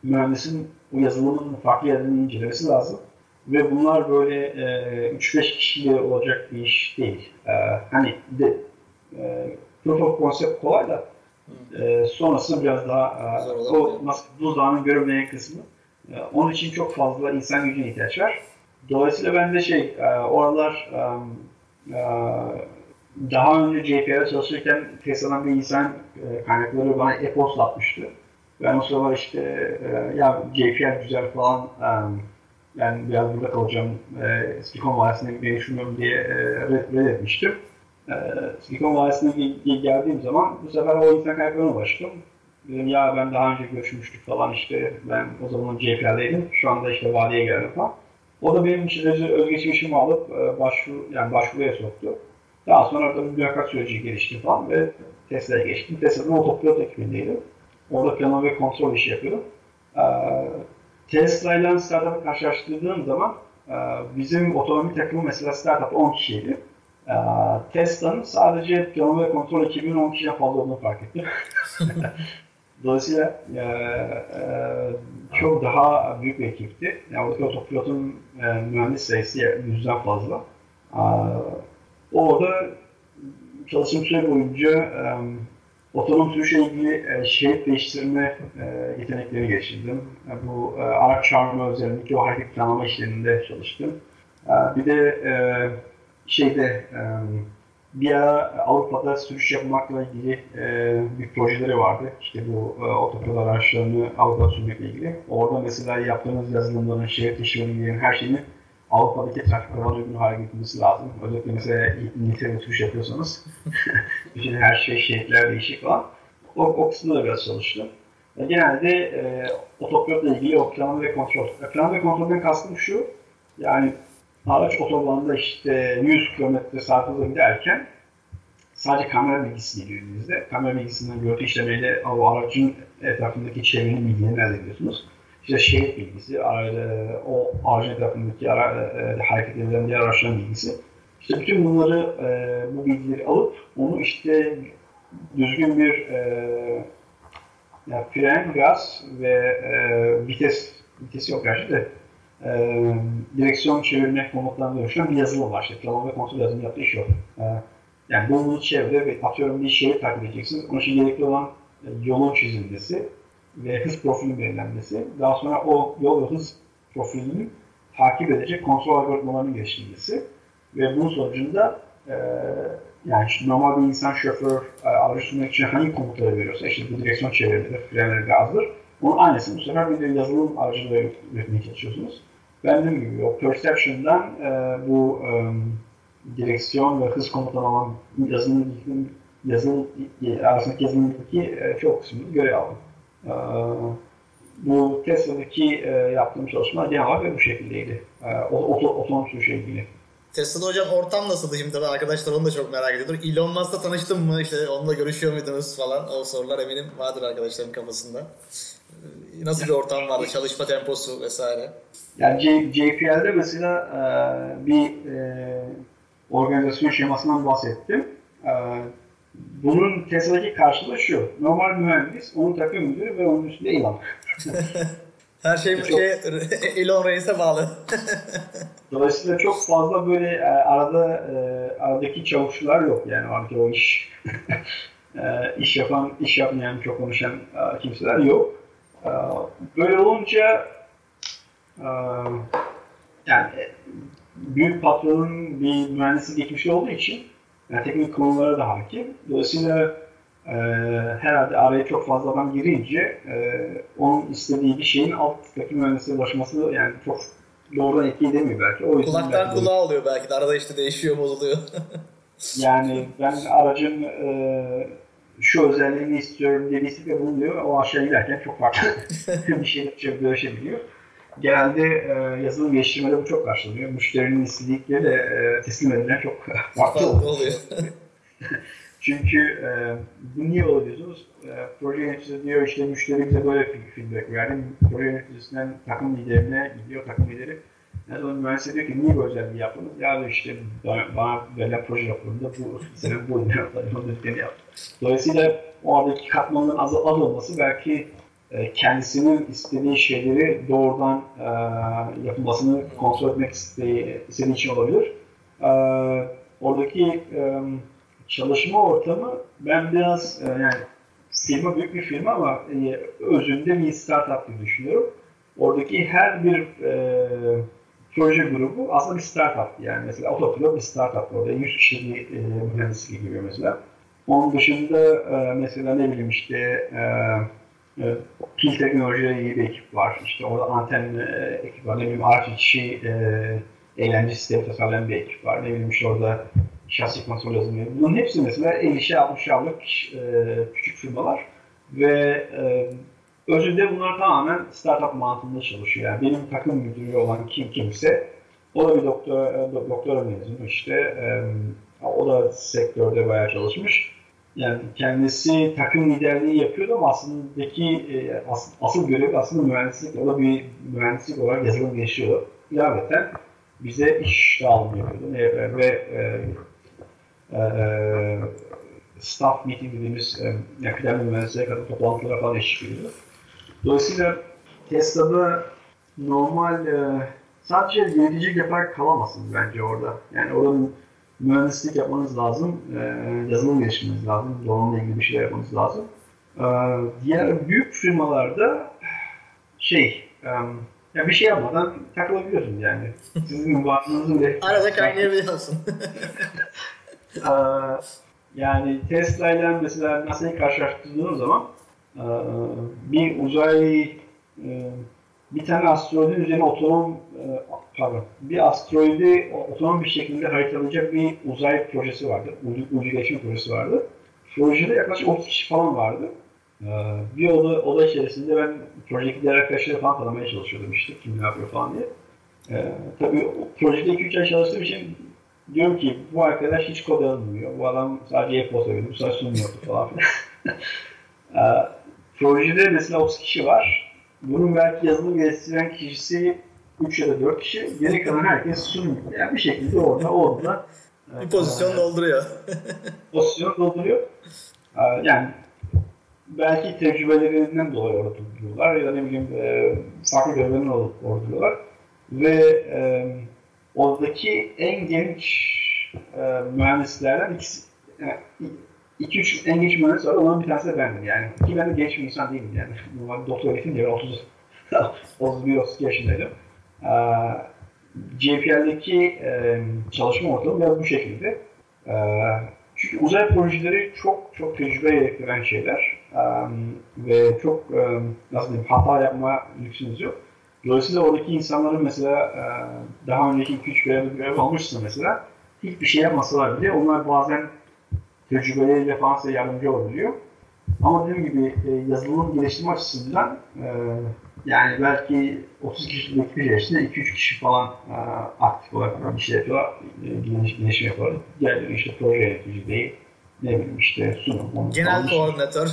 mühendisin bu yazılımın farklı yerlerini incelemesi lazım. Ve bunlar böyle e, 3-5 kişiyle olacak bir iş değil. E, hani de e, proof of concept kolay da e, sonrası biraz daha e, o nasıl buzdağının görünmeyen kısmı. E, onun için çok fazla insan gücüne ihtiyaç var. Dolayısıyla ben de şey, e, oralar e, e, daha önce JPR'e çalışırken Tesla'dan bir insan e, kaynakları bana e-posta atmıştı. Ben o sıralar işte e, ya JPL güzel falan um, ben biraz burada kalacağım. E, Silikon Vadisi'ne gitmeyi düşünmüyorum diye e, reddetmiştim. E, Silikon Vadisi'ne geldiğim zaman bu sefer o insan kaynaklarına ulaştım. Dedim ya ben daha önce görüşmüştük falan işte ben o zaman JPL'deydim. Şu anda işte vadiye geldim falan. O da benim için özgeçmişimi alıp e, başvuru, yani başvuruya soktu. Daha sonra da bir mülakat süreci gelişti falan ve Tesla'ya geçtim. Tesla'nın otopilot ekibindeydim. Orada planlama ve kontrol işi yapıyorum. Ee, Tesla ile startup'ı karşılaştırdığım zaman e, bizim otonomi takımı mesela startup 10 kişiydi. E, Tesla'nın sadece planlama ve kontrol ekibinin 10 kişiden fazla olduğunu fark ettim. Dolayısıyla e, e, çok daha büyük bir ekipti. Yani oradaki otopilotun e, mühendis sayısı yüzden fazla. E, orada çalışım süre boyunca e, otonom sürüşle ilgili e, şerit değiştirme e, yetenekleri geliştirdim. E, bu e, araç çağırma özellikle o hareket planlama işlerinde çalıştım. E, bir de e, şeyde e, bir ara Avrupa'da sürüş yapmakla ilgili e, bir projeleri vardı. İşte bu e, otopilot araçlarını Avrupa'da sürmekle ilgili. Orada mesela yaptığınız yazılımların, şehir teşviklerinin her şeyini Avrupa'daki kuralına uygun hale getirmesi lazım. Özellikle mesela İngiltere'de sürüş yapıyorsanız bütün her şey şehitler değişik falan. O, o kısımda da biraz çalıştım. E, genelde e, otopilotla ilgili o planlama ve kontrol. E, planlama ve kontrolden kastım şu, yani araç otobanda işte 100 km hızla giderken sadece kamera bilgisi geliyor. Kamera bilgisinden görüntü işlemeyle o aracın etrafındaki çevrenin bilgilerini elde ediyorsunuz. İşte şehir bilgisi, o aracın etrafındaki ara, e, hareket edilen diğer araçların bilgisi. İşte bütün bunları, e, bu bilgileri alıp onu işte düzgün bir e, yani fren, gaz ve vites, vitesi yok gerçi de e, direksiyon çevirme komutlarını oluşturan bir yazılım var. İşte planlama ve kontrol yazılımı yaptığı iş yok. E, yani bulunduğu çevre ve atıyorum bir şeyi takip edeceksiniz. Onun için gerekli olan yolun çizilmesi ve hız profilinin belirlenmesi. Daha sonra o yol ve hız profilini takip edecek kontrol algoritmalarının geliştirilmesi. Ve bunun sonucunda e, yani işte normal bir insan şoför e, aracı için hangi komutları veriyorsa işte bu direksiyon çevreleri, frenler, gazdır. Onun aynısını bu sefer bir de yazılım aracılığıyla üretmeye çalışıyorsunuz. Ben dediğim gibi o perception'dan e, bu e, direksiyon ve hız komutları olan yazılım, yazılım arasındaki yazılımdaki e, çok kısmını görev aldım. E, bu Tesla'daki e, yaptığım çalışma genel olarak bu şekildeydi. Otonom sürüşe ilgili. Tesla'da hocam ortam nasıldı şimdi tabii arkadaşlar onu da çok merak ediyordur. Elon Musk'la tanıştın mı? İşte onunla görüşüyor muydunuz falan? O sorular eminim vardır arkadaşların kafasında. Ee, nasıl bir ortam vardı? Çalışma temposu vesaire. Yani JPL'de mesela e, bir e, organizasyon şemasından bahsettim. Bunun Tesla'daki karşılığı şu. Normal mühendis, onun takım müdürü ve onun üstünde Elon. Her şey çok... şey Elon Reis'e bağlı. Dolayısıyla çok fazla böyle e, arada e, aradaki çavuşlar yok yani artık o iş e, iş yapan, iş yapmayan, çok konuşan kimseler yok. Böyle olunca yani büyük patronun bir mühendislik geçmişi olduğu için yani teknik konulara da hakim. Dolayısıyla e, herhalde araya çok fazla adam girince e, onun istediği bir şeyin alttaki mühendisliğe ulaşması yani çok doğrudan etki edemiyor belki. O Kulaktan belki kulağa oluyor belki de arada işte değişiyor bozuluyor. yani ben aracın e, şu özelliğini istiyorum diye bir istekle bulunuyor. O aşağı giderken çok farklı bir şey çok dönüşebiliyor. Genelde e, yazılım geliştirmede bu çok karşılanıyor. Müşterinin istedikleri de e, teslim edilen çok farklı oluyor. Çünkü e, bu niye oluyorsunuz? E, proje yöneticisi diyor işte müşteri bize böyle feedback verdi. Proje yöneticisinden takım liderine gidiyor takım lideri. Ne zaman mühendisler diyor ki niye bu özelliği yaptınız? Ya işte bana, bana verilen proje raporunda bu senin bu yaptım. Dolayısıyla oradaki katmanların az, az olması belki kendisinin istediği şeyleri doğrudan e, yapılmasını kontrol etmek istediği, istediği için olabilir. E, oradaki e, çalışma ortamı ben biraz e, yani firma büyük bir firma ama e, özünde bir startup gibi düşünüyorum. Oradaki her bir e, proje grubu aslında bir startup yani mesela Autopilot bir startup orada 100 kişi bir e, mühendislik gibi mesela. Onun dışında e, mesela ne bileyim işte e, e, pil teknolojileri gibi bir ekip var. İşte orada anten e, ekip var. Ne bileyim araç içi e, eğlence sistemi tasarlayan bir ekip var. Ne bileyim işte orada şahsi konsol yazılımı. Bunun hepsi mesela 50'şe 60 yıllık e, küçük firmalar ve e, özünde bunlar tamamen startup mantığında çalışıyor. Yani benim takım müdürü olan kim kimse o da bir doktor, doktora mezunu işte. O da sektörde bayağı çalışmış. Yani kendisi takım liderliği yapıyordu ama aslındaki e, as, asıl görevi aslında mühendislik. O da bir mühendislik olarak yazılım geçiyor. İlaveten bize iş dağılımı yapıyordu. Ve, ve e, e, staff meeting dediğimiz e, yani kıdemli mühendislere kadar toplantılara falan eşlik ediyor. Dolayısıyla Tesla'da normal e, sadece yöneticilik yaparak kalamazsınız bence orada. Yani oranın mühendislik yapmanız lazım, e, yazılım geliştirmeniz lazım, donanımla ilgili bir şeyler yapmanız lazım. E, diğer büyük firmalarda şey, e, ya bir şey yapmadan takılabiliyorsunuz yani. Sizin varlığınızı bile... Arada kaynayabiliyorsun. e, yani Tesla ile mesela NASA'yı karşılaştırdığınız zaman e, bir uzay e, bir tane asteroidin üzerine otonom e, pardon, bir asteroidi otonom bir şekilde haritalayacak bir uzay projesi vardı. Ucu, ucu geçme projesi vardı. Projede yaklaşık 30 kişi falan vardı. E, bir oda, oda içerisinde ben projedeki diğer arkadaşları falan tanımaya çalışıyordum işte kim ne yapıyor falan diye. E, tabii projede 2-3 ay çalıştığım için diyorum ki bu arkadaş hiç kod yazmıyor. Bu adam sadece e-posta veriyor. Bu sadece sunmuyordu falan filan. e, projede mesela 30 kişi var. Bunun belki yazılım geliştiren kişisi 3 ya da 4 kişi. Geri kalan herkes sunuyor. Yani bir şekilde orada orada bir pozisyon dolduruyor. pozisyon dolduruyor. E, yani belki tecrübelerinden dolayı orada duruyorlar ya da ne bileyim e, farklı görevlerini orada duruyorlar. Ve e, oradaki en genç e, mühendislerden ikisi, yani, iki üç en genç mühendis var. Onların bir tanesi de bendim yani. Ki ben de genç bir insan değilim yani. Doktor eğitim diye 30 31 32 yaşındaydım. E, JPL'deki e, çalışma ortamı biraz bu şekilde. E, çünkü uzay projeleri çok çok tecrübe gerektiren şeyler. E, ve çok e, nasıl diyeyim hata yapma lüksünüz yok. Dolayısıyla oradaki insanların mesela e, daha önceki 2-3 görev, görev almışsa mesela hiçbir şey yapmasalar bile onlar bazen tecrübeleriyle falan size yardımcı olabiliyor. Ama dediğim gibi e, yazılım geliştirme açısından e, yani belki 30 kişilik bir yaşında 2-3 kişi falan aktif olarak bir şey yapıyorlar, gelişim yapıyorlar. Diğerleri işte proje yönetici değil, ne bileyim işte sunum. Genel koordinatör.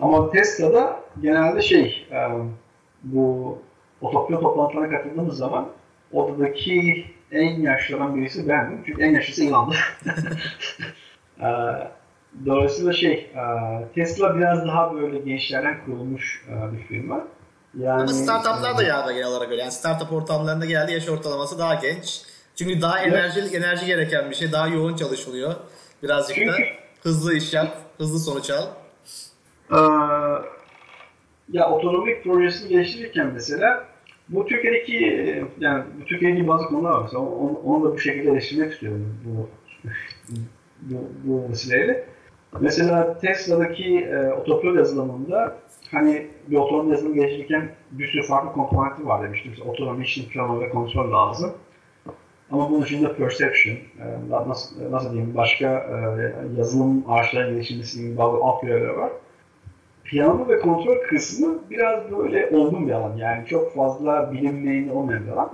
Ama Tesla'da genelde şey, e, bu otopilot toplantılarına katıldığımız zaman odadaki en yaşlıdan birisi bendim. Çünkü en yaşlısı İlhan'dı. e, dolayısıyla şey, e, Tesla biraz daha böyle gençlerden kurulmuş bir firma. Yani, Ama startuplar da yağda genel olarak öyle. Yani startup ortamlarında geldi yaş ortalaması daha genç. Çünkü daha enerji, enerji gereken bir şey. Daha yoğun çalışılıyor. Birazcık Çünkü, da hızlı iş yap, hızlı sonuç al. Ee, ya otonomik projesini geliştirirken mesela bu Türkiye'deki yani bu Türkiye'deki bazı konular var. Onu, onu da bu şekilde eleştirmek istiyorum bu bu, bu vesileyle. Mesela Tesla'daki e, otopilot yazılımında hani bir otonom yazılım geliştirirken bir sürü farklı komponenti var demiştim. Mesela otonomi için planlama ve kontrol lazım. Ama bunun dışında perception, e, nasıl, nasıl diyeyim, başka e, yazılım ağaçlarının geliştirmesi gibi bazı alt görevler var piyano ve kontrol kısmı biraz böyle olgun bir alan. Yani çok fazla bilinmeyen olmayan bir alan.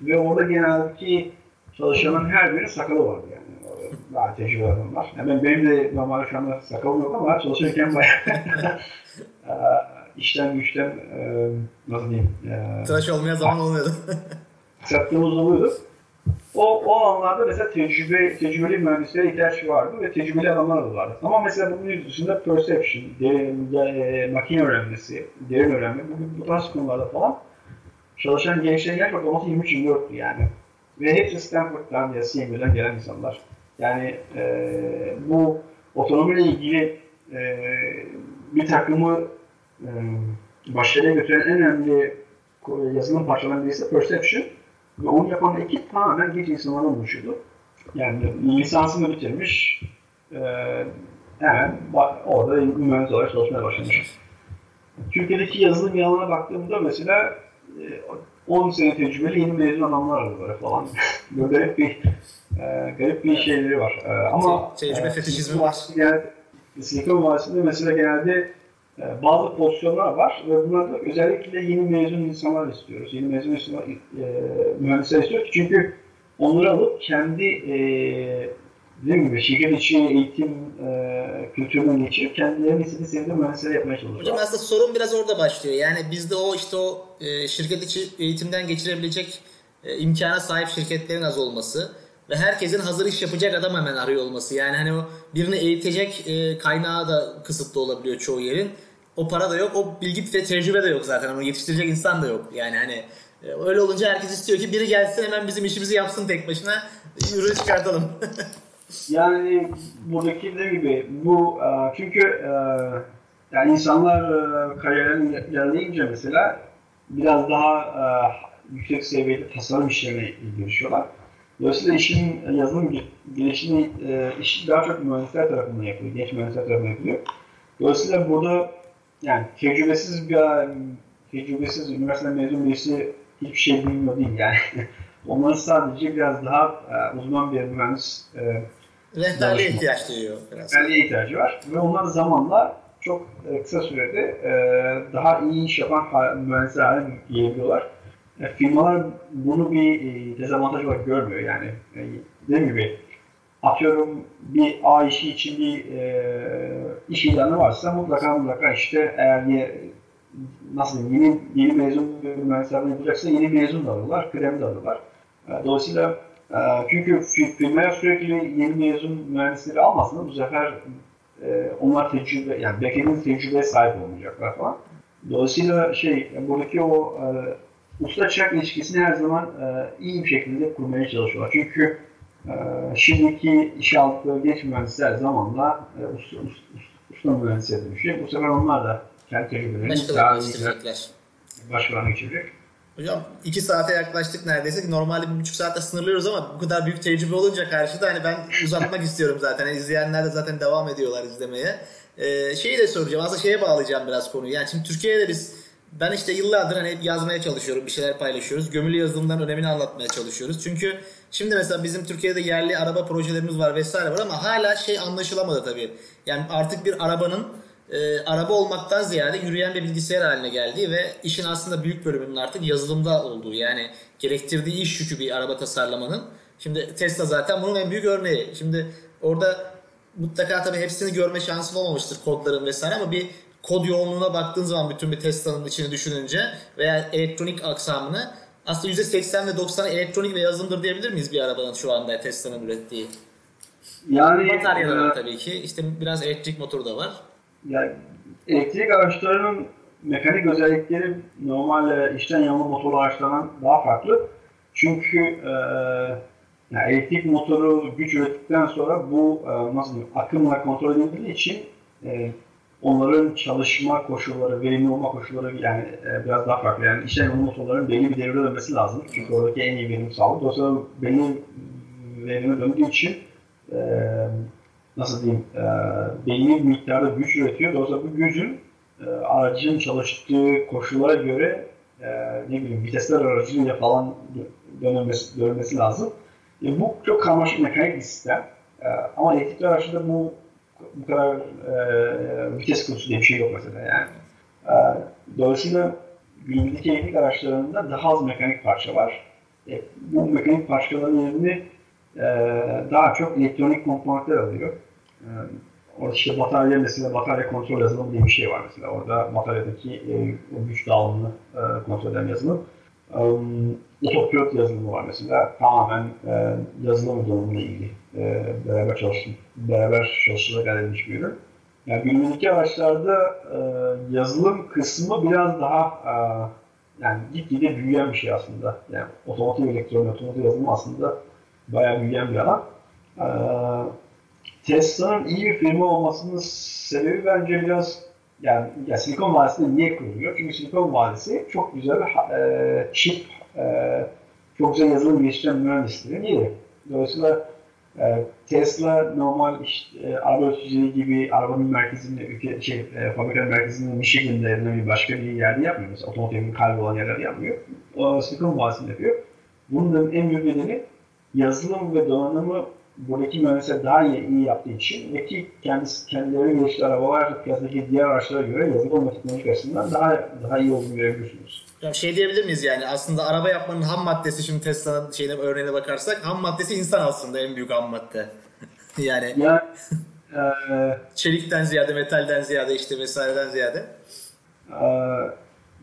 Ve orada genelde çalışanın her birinin sakalı vardı yani. Daha tecrübeli adamlar. Yani ben, benim de normalde şu anda sakalım yok ama çalışırken bayağı işten güçten e, nasıl diyeyim. E, Tıraş olmaya zaman olmuyordu. Sattığımız oluyordu. O, o alanlarda mesela tecrübe, tecrübeli mühendislere ihtiyaç vardı ve tecrübeli adamlar da vardı. Ama mesela bunun dışında perception, derin, e, makine öğrenmesi, derin öğrenme, bu, bu tarz konularda falan çalışan gençlerin yaş ortalaması 23-24'tü yani. Ve hepsi Stanford'dan ya CMU'dan gelen insanlar. Yani e, bu otonomiyle ilgili e, bir takımı e, başarıya götüren en önemli yazılım parçalarından birisi perception. Ve onu yapan ekip tamamen genç insanlardan oluşuyordu. Yani lisansını bitirmiş, e, hemen orada mühendis olarak çalışmaya başlamış. Türkiye'deki yazılım yanına baktığımda mesela 10 e, sene tecrübeli yeni mezun adamlar var böyle falan. böyle garip bir e, garip bir şeyleri var. E, ama tecrübe e, fetişizmi var. Yani Silikon Vadisi'nde mesela genelde bazı pozisyonlar var ve bunlarda özellikle yeni mezun insanlar istiyoruz. Yeni mezun insanlar, e, mühendisler istiyoruz. Çünkü onları alıp kendi e, dediğim gibi şirket içi eğitim e, kültüründen geçirip kendilerinin istediği sevdiği mühendisleri yapmaya çalışıyorlar. Hocam aslında sorun biraz orada başlıyor. Yani bizde o işte o e, şirket içi eğitimden geçirebilecek e, imkana sahip şirketlerin az olması ve herkesin hazır iş yapacak adam hemen arıyor olması. Yani hani o birini eğitecek e, kaynağı da kısıtlı olabiliyor çoğu yerin. O para da yok, o bilgi ve tecrübe de yok zaten. Onu yetiştirecek insan da yok. Yani hani e, öyle olunca herkes istiyor ki biri gelsin hemen bizim işimizi yapsın tek başına. Ürün çıkartalım. yani buradaki de gibi bu e, çünkü e, yani insanlar kariyerlerini ilerleyince mesela biraz daha yüksek seviyede tasarım işlerine girişiyorlar. Dolayısıyla işin yazılım gelişimi iş daha çok mühendisler tarafından yapılıyor, genç mühendisler tarafından yapılıyor. Dolayısıyla burada yani tecrübesiz bir tecrübesiz üniversite mezun birisi hiçbir şey bilmiyor değil yani. Onların sadece biraz daha e, uzman bir mühendis e, rehberliğe ihtiyaç duyuyor biraz. Rehberliğe ihtiyacı var ve onlar zamanla çok e, kısa sürede e, daha iyi iş yapan mühendisler haline gelebiliyorlar. E, firmalar bunu bir e, dezavantaj olarak görmüyor yani. E, dediğim gibi atıyorum bir A işi için bir e, iş ilanı varsa mutlaka mutlaka işte eğer ye, nasıl yeni yeni mezun mühendislerden yapacaksa yeni mezun da alıyorlar, krem de alıyorlar. E, dolayısıyla e, çünkü firmaya sürekli yeni mezun mühendisleri almasın bu sefer e, onlar tecrübe yani backend'in tecrübeye sahip olmayacaklar falan. Dolayısıyla şey buradaki o e, usta çırak ilişkisini her zaman e, iyi bir şekilde kurmaya çalışıyorlar. Çünkü şimdiki işe aldıkları genç mühendisler zamanla e, usta, usta, usta dönüşecek. Bu sefer onlar da kendi tecrübelerini daha. Başkalarına geçirecek. Hocam iki saate yaklaştık neredeyse. Normalde bir buçuk saatte sınırlıyoruz ama bu kadar büyük tecrübe olunca karşıda hani ben uzatmak istiyorum zaten. Yani izleyenler de zaten devam ediyorlar izlemeye. Ee, şeyi de soracağım. Aslında şeye bağlayacağım biraz konuyu. Yani şimdi Türkiye'de biz ben işte yıllardır hani hep yazmaya çalışıyorum. Bir şeyler paylaşıyoruz. Gömülü yazılımların önemini anlatmaya çalışıyoruz. Çünkü şimdi mesela bizim Türkiye'de yerli araba projelerimiz var vesaire var ama hala şey anlaşılamadı tabii. Yani artık bir arabanın e, araba olmaktan ziyade yürüyen bir bilgisayar haline geldiği ve işin aslında büyük bölümünün artık yazılımda olduğu yani gerektirdiği iş yükü bir araba tasarlamanın. Şimdi Tesla zaten bunun en büyük örneği. Şimdi orada mutlaka tabii hepsini görme şansın olmamıştır kodların vesaire ama bir kod yoğunluğuna baktığın zaman bütün bir Tesla'nın içini düşününce veya elektronik aksamını aslında %80 ve 90 elektronik ve yazılımdır diyebilir miyiz bir arabanın şu anda Tesla'nın ürettiği? Yani bataryalar e, var tabii ki. İşte biraz elektrik motoru da var. Yani elektrik araçlarının mekanik özellikleri normal işten yanma motorlu araçlardan daha farklı. Çünkü e, yani elektrik motoru güç ürettikten sonra bu e, nasıl diyeyim, akımla kontrol edildiği için e, onların çalışma koşulları, verimli olma koşulları yani e, biraz daha farklı. Yani işten yanma motorların belli bir devrede dönmesi lazım. Çünkü oradaki en iyi verim sağlık. Dolayısıyla belli verime döndüğü için e, nasıl diyeyim e, belli bir miktarda güç üretiyor. Dolayısıyla bu gücün e, aracın çalıştığı koşullara göre e, ne bileyim vitesler aracılığıyla falan dönmesi, dönmesi lazım. E, bu çok karmaşık mekanik bir sistem. E, ama elektrikli araçta bu bu kadar e, vites kutusu diye bir şey yok mesela yani. E, dolayısıyla günümüzdeki elektrik araçlarında daha az mekanik parça var. E, bu mekanik parçaların yerini e, daha çok elektronik komponentler alıyor. E, orada işte batarya mesela batarya kontrol yazılımı diye bir şey var mesela. Orada bataryadaki e, güç dağılımını e, kontrol eden yazılım. Um, Otopilot yazılımı var mesela. Tamamen e, yazılım donanımıyla ilgili e, beraber çalıştım. Beraber çalışarak elde bir ürün. Yani günümüzdeki araçlarda e, yazılım kısmı biraz daha e, yani gitgide büyüyen bir şey aslında. Yani otomotiv elektronik, otomotiv yazılımı aslında bayağı büyüyen bir alan. Ee, Tesla'nın iyi bir firma olmasının sebebi bence biraz yani ya Silikon Vadisi'nde niye kuruluyor? Çünkü Silikon Vadisi çok güzel e, chip, e, çok güzel yazılım geliştiren mühendislerin yeri. Dolayısıyla e, Tesla normal işte, e, araba üreticiliği gibi arabanın merkezinde, ülke, şey, e, fabrikanın merkezinde Michigan'da bir başka bir yerde yapmıyor. Mesela otomotivin kalbi olan yerlerde yapmıyor. O Silikon Vadisi'nde yapıyor. Bunun en büyük nedeni yazılım ve donanımı buradaki mühendisler daha iyi, iyi yaptığı için ve ki kendisi, kendileri geliştiği arabalar piyasadaki diğer araçlara göre yazılım ve teknolojik açısından daha, daha iyi olduğunu görebilirsiniz. Ya şey diyebilir miyiz yani aslında araba yapmanın ham maddesi şimdi Tesla'nın şeyine örneğine bakarsak ham maddesi insan aslında en büyük ham madde. yani ya, e, çelikten ziyade metalden ziyade işte vesaireden ziyade. E,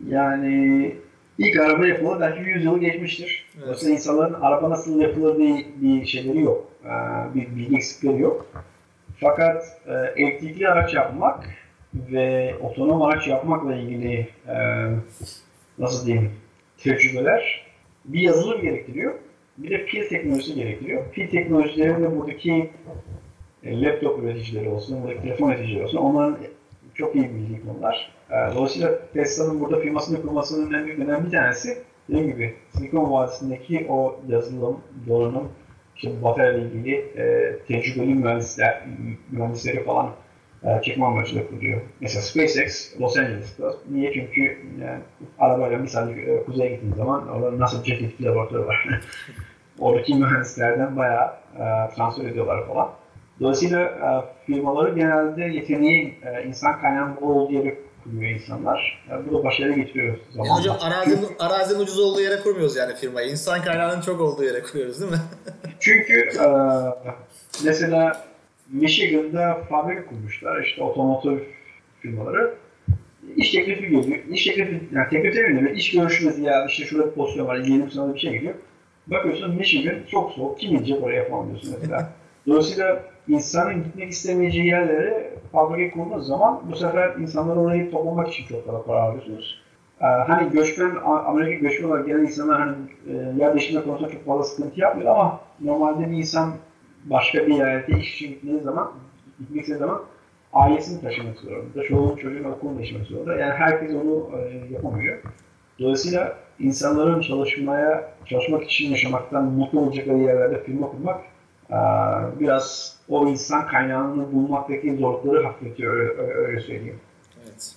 yani İlk araba yapılı belki 100 yılı geçmiştir. Evet. Dolayısıyla insanların araba nasıl yapılır diye bir şeyleri yok. Ee, bir bilgi eksikleri yok. Fakat e, elektrikli araç yapmak ve otonom araç yapmakla ilgili e, nasıl diyeyim tecrübeler bir yazılım gerektiriyor. Bir de pil teknolojisi gerektiriyor. Pil teknolojilerinde buradaki e, laptop üreticileri olsun, buradaki telefon üreticileri olsun onların çok iyi bildiği konular. E, dolayısıyla Tesla'nın burada firmasını kurmasının en büyük önemli bir tanesi dediğim gibi Silikon Vadisi'ndeki o yazılım, donanım, işte batarya ilgili e, tecrübeli mühendisler, mühendisleri falan çekme amacıyla kuruluyor. Mesela SpaceX Los Angeles'ta. Niye? Çünkü yani, arabayla misal e, kuzeye gittiğin zaman orada Jet Jet laboratuvarı var. Oradaki mühendislerden bayağı e, transfer ediyorlar falan. Dolayısıyla e, firmaları genelde yeteneği e, insan kaynağının bol olduğu yere kuruyor insanlar. Yani bu da başarı getiriyor zamanla. Yani hocam arazinin, arazinin ucuz olduğu yere kurmuyoruz yani firmayı. İnsan kaynağının çok olduğu yere kuruyoruz değil mi? Çünkü e, mesela Michigan'da fabrika kurmuşlar. işte otomotiv firmaları. İş teklifi geliyor. İş teklifi, yani teklif demeyeyim iş görüşmesi ya işte şurada bir pozisyon var, ilgilenip sana bir şey geliyor. Bakıyorsun Michigan çok soğuk, kim gidecek oraya falan diyorsun mesela. Dolayısıyla insanın gitmek istemeyeceği yerlere fabrika kurduğunuz zaman bu sefer insanlar orayı toplamak için çok fazla para harcıyorsunuz. Ee, hani göçmen, Amerika göçmen olarak gelen insanlar hani e, yer değiştirme konusunda çok fazla sıkıntı yapmıyor ama normalde bir insan başka bir yerde iş için gittiği zaman, gitmek istediği zaman ailesini taşımak zorunda. Çoluğun çocuğun okulunu taşımak zorunda. Yani herkes onu e, yapamıyor. Dolayısıyla insanların çalışmaya, çalışmak için yaşamaktan mutlu olacakları yerlerde firma kurmak e, biraz o insan kaynağını bulmaktaki zorlukları hafifletiyor, öyle, öyle söyleyeyim. Evet.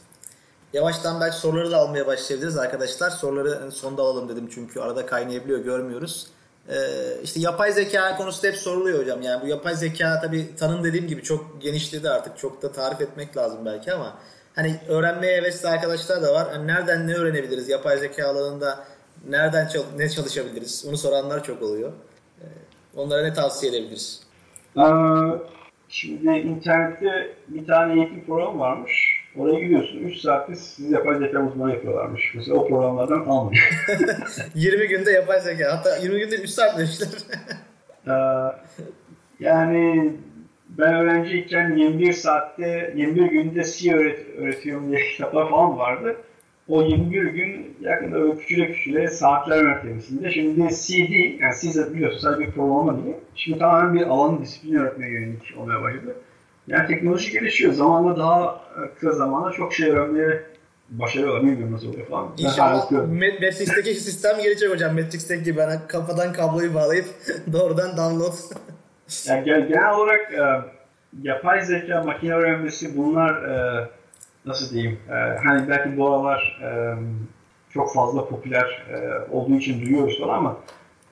Yavaştan belki soruları da almaya başlayabiliriz arkadaşlar. Soruları sonda alalım dedim çünkü arada kaynayabiliyor, görmüyoruz. Ee, işte yapay zeka konusu hep soruluyor hocam. Yani bu yapay zeka tabii tanım dediğim gibi çok genişledi artık. Çok da tarif etmek lazım belki ama hani öğrenmeye hevesli arkadaşlar da var. Hani nereden ne öğrenebiliriz yapay zeka alanında? Nereden ne çalışabiliriz? Onu soranlar çok oluyor. Ee, onlara ne tavsiye edebiliriz? Şimdi internette bir tane eğitim programı varmış. Oraya gidiyorsun 3 saatte sizi yapay zeka uzmanı yapıyorlarmış. Mesela o programlardan almayın. 20 günde yapay zeka. Hatta 20 günde 3 saat demişler. yani ben öğrenciyken 21 saatte 21 günde C öğret öğretiyorum diye kitaplar falan vardı. O 21 gün yakında küçüle küçüle saatler mertebesinde. Şimdi CD, yani C biliyorsun sadece bir programlama değil. Şimdi tamamen bir alanı disiplin öğretmeye yönelik olmaya başladı. Yani teknoloji gelişiyor. Zamanla daha kısa zamanda çok şey öğrenmeye başarıyorlar. Bilmiyorum nasıl oluyor falan. İnşallah Matrix'teki sistem gelecek hocam. Matrix'teki gibi ben kafadan kabloyu bağlayıp doğrudan download. yani genel olarak e, yapay zeka, makine öğrenmesi bunlar e, nasıl diyeyim e, hani belki bu aralar e, çok fazla popüler e, olduğu için duyuyoruz falan ama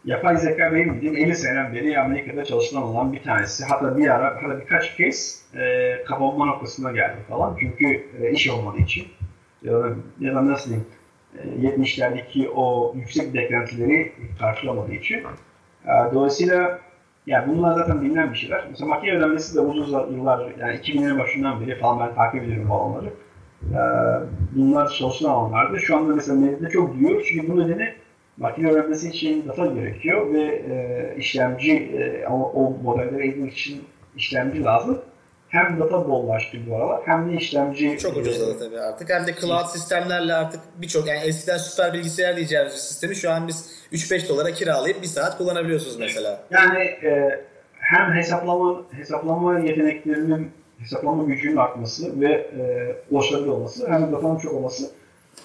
yapay zeka benim bildiğim 50 seneden beri Amerika'da çalışılan olan bir tanesi. Hatta bir ara, hatta birkaç kez e, kapanma noktasına geldi falan. Çünkü e, iş olmadığı için ya da, ya da nasıl diyeyim e, 70'lerdeki o yüksek beklentileri karşılamadığı için. E, dolayısıyla yani bunlar zaten bilinen bir şeyler. Mesela makine öğrenmesi de uzun yıllar, yani 2000'lerin başından beri falan ben takip ediyorum bu alanları. E, bunlar çalışılan alanlardı. Şu anda mesela medyada çok duyuyoruz çünkü bu nedeni makine öğrenmesi için data gerekiyor ve e, işlemci e, o, o modelleri eğitmek için işlemci lazım. Hem data bollaştı bu aralar hem de işlemci... Çok ucuzladı tabii artık. Hem de cloud sistemlerle artık birçok yani eskiden süper bilgisayar diyeceğimiz sistemi şu an biz 3-5 dolara kiralayıp bir saat kullanabiliyorsunuz mesela. Yani e, hem hesaplama hesaplama yeteneklerinin hesaplama gücünün artması ve e, ulaşılabilir olması hem de datanın çok olması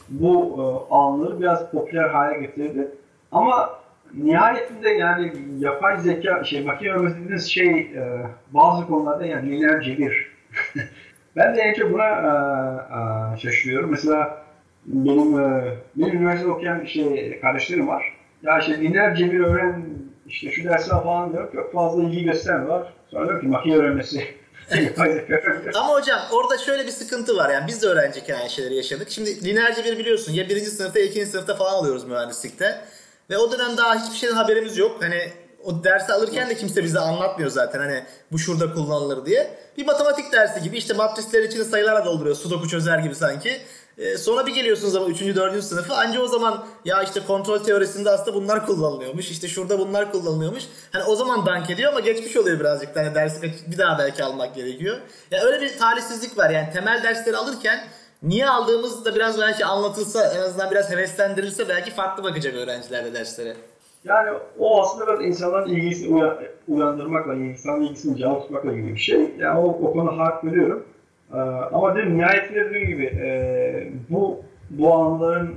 bu e, alanları biraz popüler hale getirdi. Ama nihayetinde yani yapay zeka, şey makine öğrenmesi şey e, bazı konularda yani lineer cebir. ben de en çok buna e, e, şaşırıyorum. Mesela benim e, benim üniversite okuyan şey kardeşlerim var. Ya işte lineer cebir öğren işte şu dersler falan diyor. Çok fazla ilgi göstermiyorlar. Sonra diyor ki makine öğrenmesi Ama hocam orada şöyle bir sıkıntı var. Yani biz de öğrenciyken aynı şeyleri yaşadık. Şimdi lineerce bir biliyorsun ya birinci sınıfta ya ikinci sınıfta falan alıyoruz mühendislikte. Ve o dönem daha hiçbir şeyden haberimiz yok. Hani o dersi alırken de kimse bize anlatmıyor zaten hani bu şurada kullanılır diye. Bir matematik dersi gibi işte matrisler içinde sayılarla dolduruyor. Sudoku çözer gibi sanki. E, sonra bir geliyorsunuz ama 3. 4. sınıfı anca o zaman ya işte kontrol teorisinde aslında bunlar kullanılıyormuş. işte şurada bunlar kullanılıyormuş. Hani o zaman dank ediyor ama geçmiş oluyor birazcık. Hani dersi bir daha belki almak gerekiyor. Ya öyle bir talihsizlik var yani temel dersleri alırken niye aldığımız da biraz belki anlatılsa en azından biraz heveslendirilse belki farklı bakacak öğrenciler de derslere. Yani o aslında biraz insanların ilgisini uyandırmakla, insanların ilgisini canlı tutmakla ilgili bir şey. Yani o, o konuda hak veriyorum. Ee, ama dedim nihayetinde dediğim gibi e, bu bu alanların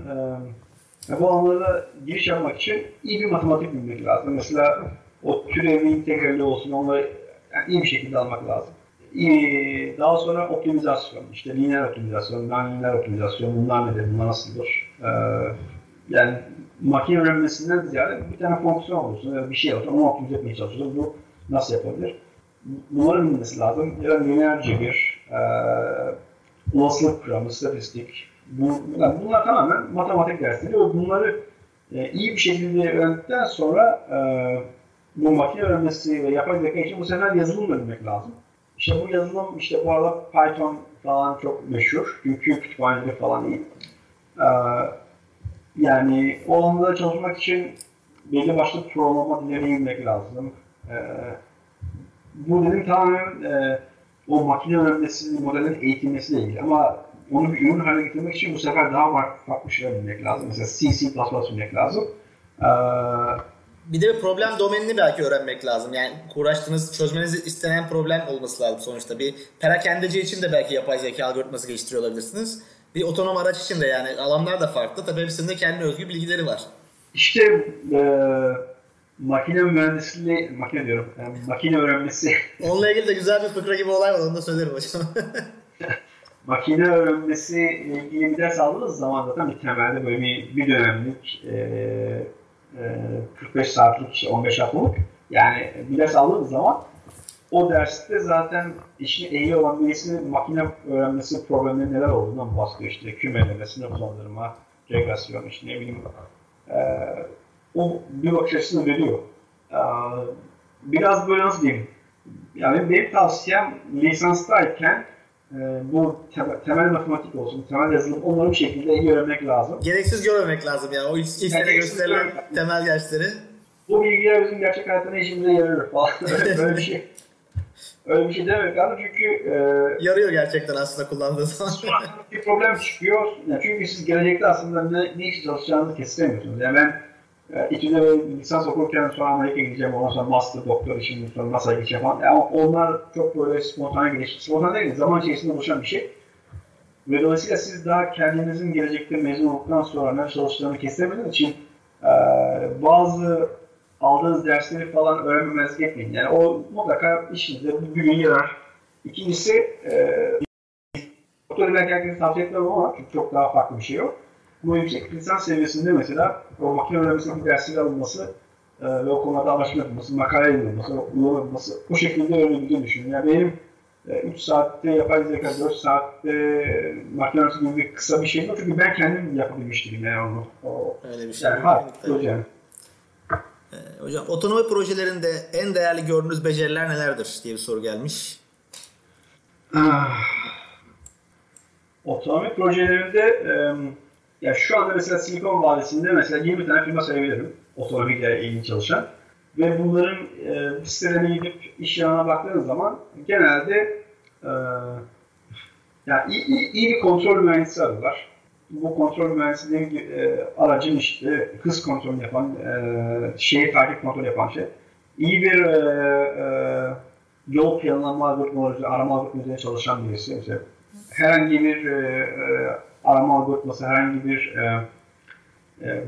e, bu alanlara giriş yapmak için iyi bir matematik bilmek lazım. Mesela o türevi integrali olsun onları yani iyi bir şekilde almak lazım. İyi, daha sonra optimizasyon, işte lineer optimizasyon, non-lineer optimizasyon, bunlar nedir, bunlar nasıldır? Ee, yani makine öğrenmesinden ziyade bir tane fonksiyon olursun bir şey olsun onu optimize etmeye çalışıyorsun. Bu nasıl yapabilir? Bunların bilmesi lazım. Ya da lineer cebir, e, olasılık kuramı, statistik. Bu, bunlar tamamen matematik dersleri ve bunları e, iyi bir şekilde öğrendikten sonra e, bu makine öğrenmesi ve yapay zeka için bu sefer yazılım öğrenmek lazım. İşte bu yazılım, işte bu arada Python falan çok meşhur. Çünkü kütüphaneleri falan iyi. Ee, yani o alanda çalışmak için belli başlı programlama dilleri bilmek lazım. Ee, bu dedim tamamen e, o makine öğrenmesi, modelin eğitilmesiyle ilgili. Ama onu bir ürün haline getirmek için bu sefer daha farklı, farklı şeyler bilmek lazım. Mesela C, C++ bilmek lazım. Ee, bir de problem domenini belki öğrenmek lazım. Yani uğraştığınız, çözmeniz istenen problem olması lazım sonuçta. Bir perakendeci için de belki yapay zeka algoritması geliştiriyor olabilirsiniz bir otonom araç için de yani alanlar da farklı. Tabii hepsinde kendi özgü bilgileri var. İşte e, makine mühendisliği, makine diyorum, yani makine öğrenmesi. Onunla ilgili de güzel bir fıkra gibi olay var, onu da söylerim hocam. makine öğrenmesi ilgili bir ders aldığınız zaman zaten bir temelde böyle bir, bir dönemlik e, e, 45 saatlik, işte 15 haftalık yani bir ders aldığınız zaman o derste zaten işin ehli olan birisinin makine öğrenmesi problemleri neler olduğundan bahsediyor. İşte kümeleme, sınıflandırma, regresyon, işte ne bileyim. E, o bir bakış açısını veriyor. E, biraz böyle nasıl diyeyim? Yani benim tavsiyem lisanstayken e, bu temel, temel matematik olsun, temel yazılım onları bir şekilde iyi öğrenmek lazım. Gereksiz görmemek lazım ya. O ilk, ilk gösterilen temel dersleri. Bu bilgiler bizim gerçek hayatta ne işimize yarıyor falan. böyle bir şey. Öyle bir şey demek lazım çünkü e, yarıyor gerçekten aslında kullandığı zaman. bir problem çıkıyor. Yani çünkü siz gelecekte aslında ne, ne iş çalışacağınızı kestiremiyorsunuz. Yani ben e, İTÜ'de ve lisans okurken sonra Amerika'ya gideceğim, ondan sonra master, doktor için sonra NASA'ya gideceğim falan. Yani onlar çok böyle spontane gelişti. Spontane değil, zaman içerisinde oluşan bir şey. Ve dolayısıyla siz daha kendinizin gelecekte mezun olduktan sonra ne çalıştığını kestiremediğiniz için e, bazı aldığınız dersleri falan öğrenmemezlik etmeyin. Yani o mutlaka işinize bir gün yarar. İkincisi, e, doktora belki herkese tavsiye etmem ama çünkü çok daha farklı bir şey yok. Ama yüksek lisans seviyesinde mesela o makine öğrenmesindeki dersleri alınması e, ve o konularda anlaşma yapılması, makale yazılması, uygulama yapılması bu şekilde öğrenebildiğini düşünüyorum. Yani benim 3 e, saatte yapay zeka, 4 saatte makine öğrenmesi gibi kısa bir şey yok. Çünkü ben kendim yapabilmiştim yani onu. O, Öyle bir şey. Yani, ha, yani. Ee, hocam otonomi projelerinde en değerli gördüğünüz beceriler nelerdir diye bir soru gelmiş. Ah. Otonomi projelerinde e, ya şu anda mesela Silikon Vadisi'nde mesela 20 tane firma sayabilirim otonomiyle ilgili çalışan. Ve bunların e, sitelerine gidip iş yanına baktığınız zaman genelde e, yani iyi, iyi, iyi bir kontrol mühendisi arıyorlar bu kontrol mühendisliği e, aracın işte hız kontrolü yapan, e, şehir takip kontrolü yapan şey. İyi bir e, e, yol planlama algoritmaları, arama algoritmaları çalışan birisi. Mesela herhangi bir e, e, arama algoritması, herhangi bir e, e,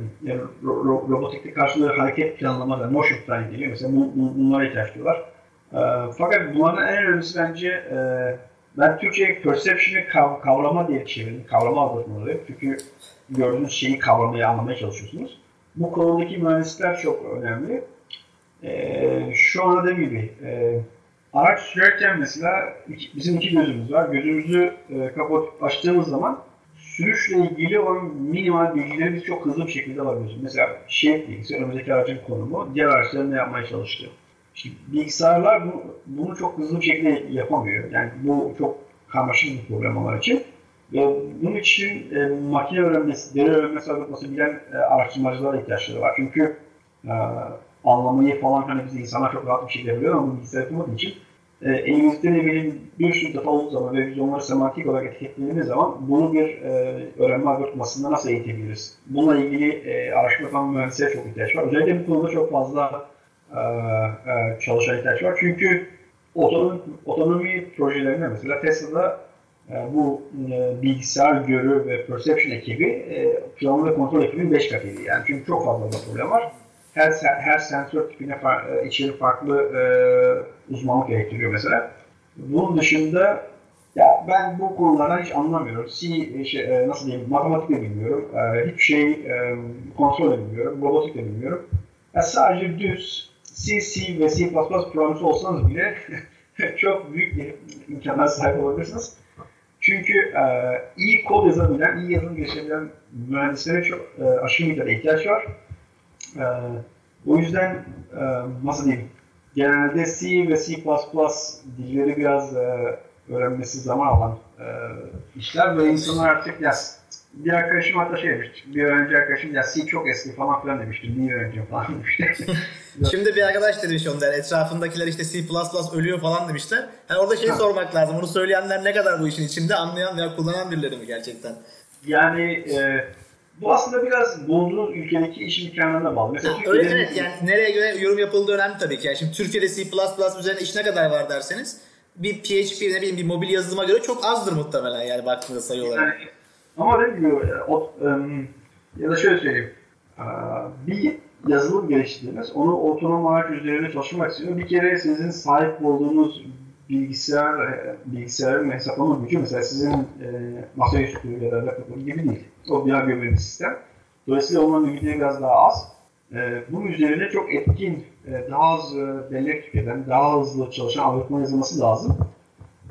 ro, ro, robotikte karşılığı hareket planlama, motion planning geliyor. Mesela bu, bu, bunlara ihtiyaç duyuyorlar. E, fakat bunların en önemlisi bence e, ben Türkçe perception'ı kav kavrama diye çevirdim. Kavrama algoritmaları. Çünkü gördüğünüz şeyi kavramaya, anlamaya çalışıyorsunuz. Bu konudaki mühendisler çok önemli. Ee, şu anda dediğim gibi e, araç sürerken mesela iki, bizim iki gözümüz var. Gözümüzü e, kapatıp açtığımız zaman sürüşle ilgili olan minimal bilgileri biz çok hızlı bir şekilde alabiliyoruz. Mesela şerit bilgisi, önümüzdeki aracın konumu, diğer araçların ne yapmaya çalıştığı. Şimdi bilgisayarlar bu, bunu çok hızlı bir şekilde yapamıyor. Yani bu çok karmaşık bir problem onlar için. Ve bunun için e, makine öğrenmesi, deri öğrenmesi, algoritması bilen e, araştırmacılara ihtiyaçları var. Çünkü e, anlamayı falan hani biz insanlar çok rahat bir şekilde biliyor ama bilgisayar yapamadığı için e, elimizde ne bileyim bir sürü data olduğu zaman ve biz onları semantik olarak etiketlediğimiz zaman bunu bir e, öğrenme algoritmasında nasıl eğitebiliriz? Bununla ilgili e, araştırma yapan mühendislere çok ihtiyaç var. Özellikle bu konuda çok fazla e, e, çalışan ihtiyaç var. Çünkü otonomi, otonomi projelerinde mesela Tesla'da e, bu e, bilgisayar görü ve perception ekibi e, planlama ve kontrol ekibinin 5 katıydı. Yani çünkü çok fazla da problem var her her sensör tipine e, içeri farklı e, uzmanlık gerektiriyor mesela. Bunun dışında ya ben bu konulardan hiç anlamıyorum. C e, şey, e, nasıl diyeyim matematik de bilmiyorum. E, hiçbir şey e, kontrol de bilmiyorum. Robotik de bilmiyorum. Ya sadece düz C, C ve C++ programcısı olsanız bile çok büyük bir imkanlar sahip olabilirsiniz. Çünkü e, iyi kod yazabilen, iyi yazılım geçirebilen mühendislere çok e, aşırı miktarda ihtiyaç var. E, o yüzden e, nasıl diyeyim, genelde C ve C++ dilleri biraz e, öğrenmesi zaman alan e, işler ve insanlar artık ya bir arkadaşım hatta şey demişti, bir öğrenci arkadaşım ya C çok eski falan filan demişti, niye öğreneceğim falan demişti. Şimdi bir arkadaş demiş onlar, etrafındakiler işte C++ ölüyor falan demişler. Yani orada şey ha. sormak lazım, onu söyleyenler ne kadar bu işin içinde, anlayan veya kullanan birileri mi gerçekten? Yani e, bu aslında biraz bulunduğunuz ülkedeki iş imkanlarına bağlı. Mesela ha, öyle evet yani nereye göre yorum yapıldığı önemli tabii ki. Yani şimdi Türkiye'de C++ üzerine iş ne kadar var derseniz bir PHP ne bileyim bir mobil yazılıma göre çok azdır muhtemelen yani baktığınızda sayı olarak. Yani, ama o, um, ya da şöyle söyleyeyim. Bir yazılım geliştirdiğiniz onu otonom araç üzerine çalışmak istiyor. Bir kere sizin sahip olduğunuz bilgisayar bilgisayarın hesaplama gücü mesela sizin e, masaüstü ya da laptop gibi değil. Bir gömülü sistem. Dolayısıyla onun ümidi biraz daha az. E, bunun üzerine çok etkin, e, daha az e, bellek tüketen, daha hızlı çalışan algoritma yazılması lazım.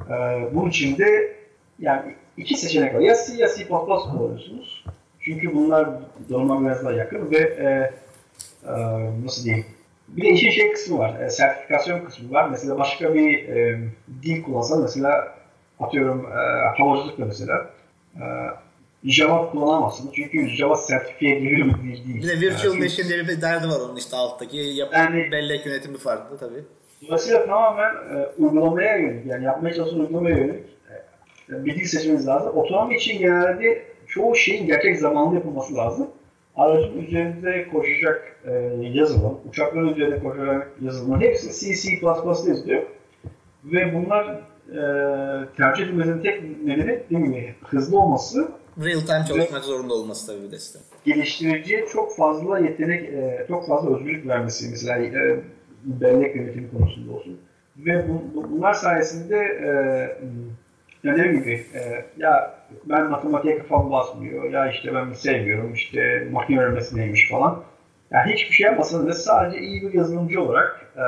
E, bunun için de yani iki seçenek var. Ya C ya C++ kullanıyorsunuz. Çünkü bunlar donanıma biraz daha yakın ve e, e, nasıl diyeyim bir de işin şey kısmı var, e, sertifikasyon kısmı var. Mesela başka bir e, dil kullansan mesela atıyorum e, havacılıkla mesela e, Java kullanamazsın. Çünkü Java sertifiye dil değil. Bir de virtual yani machine diye bir derdi var onun işte alttaki. Yap yani, bellek yönetimi farklı tabii. Dolayısıyla tamamen e, uygulamaya yönelik, yani yapmaya çalıştığınız uygulamaya yönelik e, bir dil seçmeniz lazım. Otonomi için genelde çoğu şeyin gerçek zamanlı yapılması lazım aracın üzerinde koşacak e, yazılım, uçakların üzerinde koşacak yazılımın hepsi C, C++ yazılıyor. Ve bunlar e, tercih edilmesinin tek nedeni değil mi? Hızlı olması. Real time çalışmak zorunda olması tabii bir de sistem. Geliştiriciye çok fazla yetenek, e, çok fazla özgürlük vermesi mesela bellek yönetimi konusunda olsun. Ve bu, bunlar sayesinde e, ne gibi e, ya ben matematiğe kafam basmıyor ya işte ben sevmiyorum işte makine öğrenmesi neymiş falan. Yani hiçbir şey yapmasanız da sadece iyi bir yazılımcı olarak e,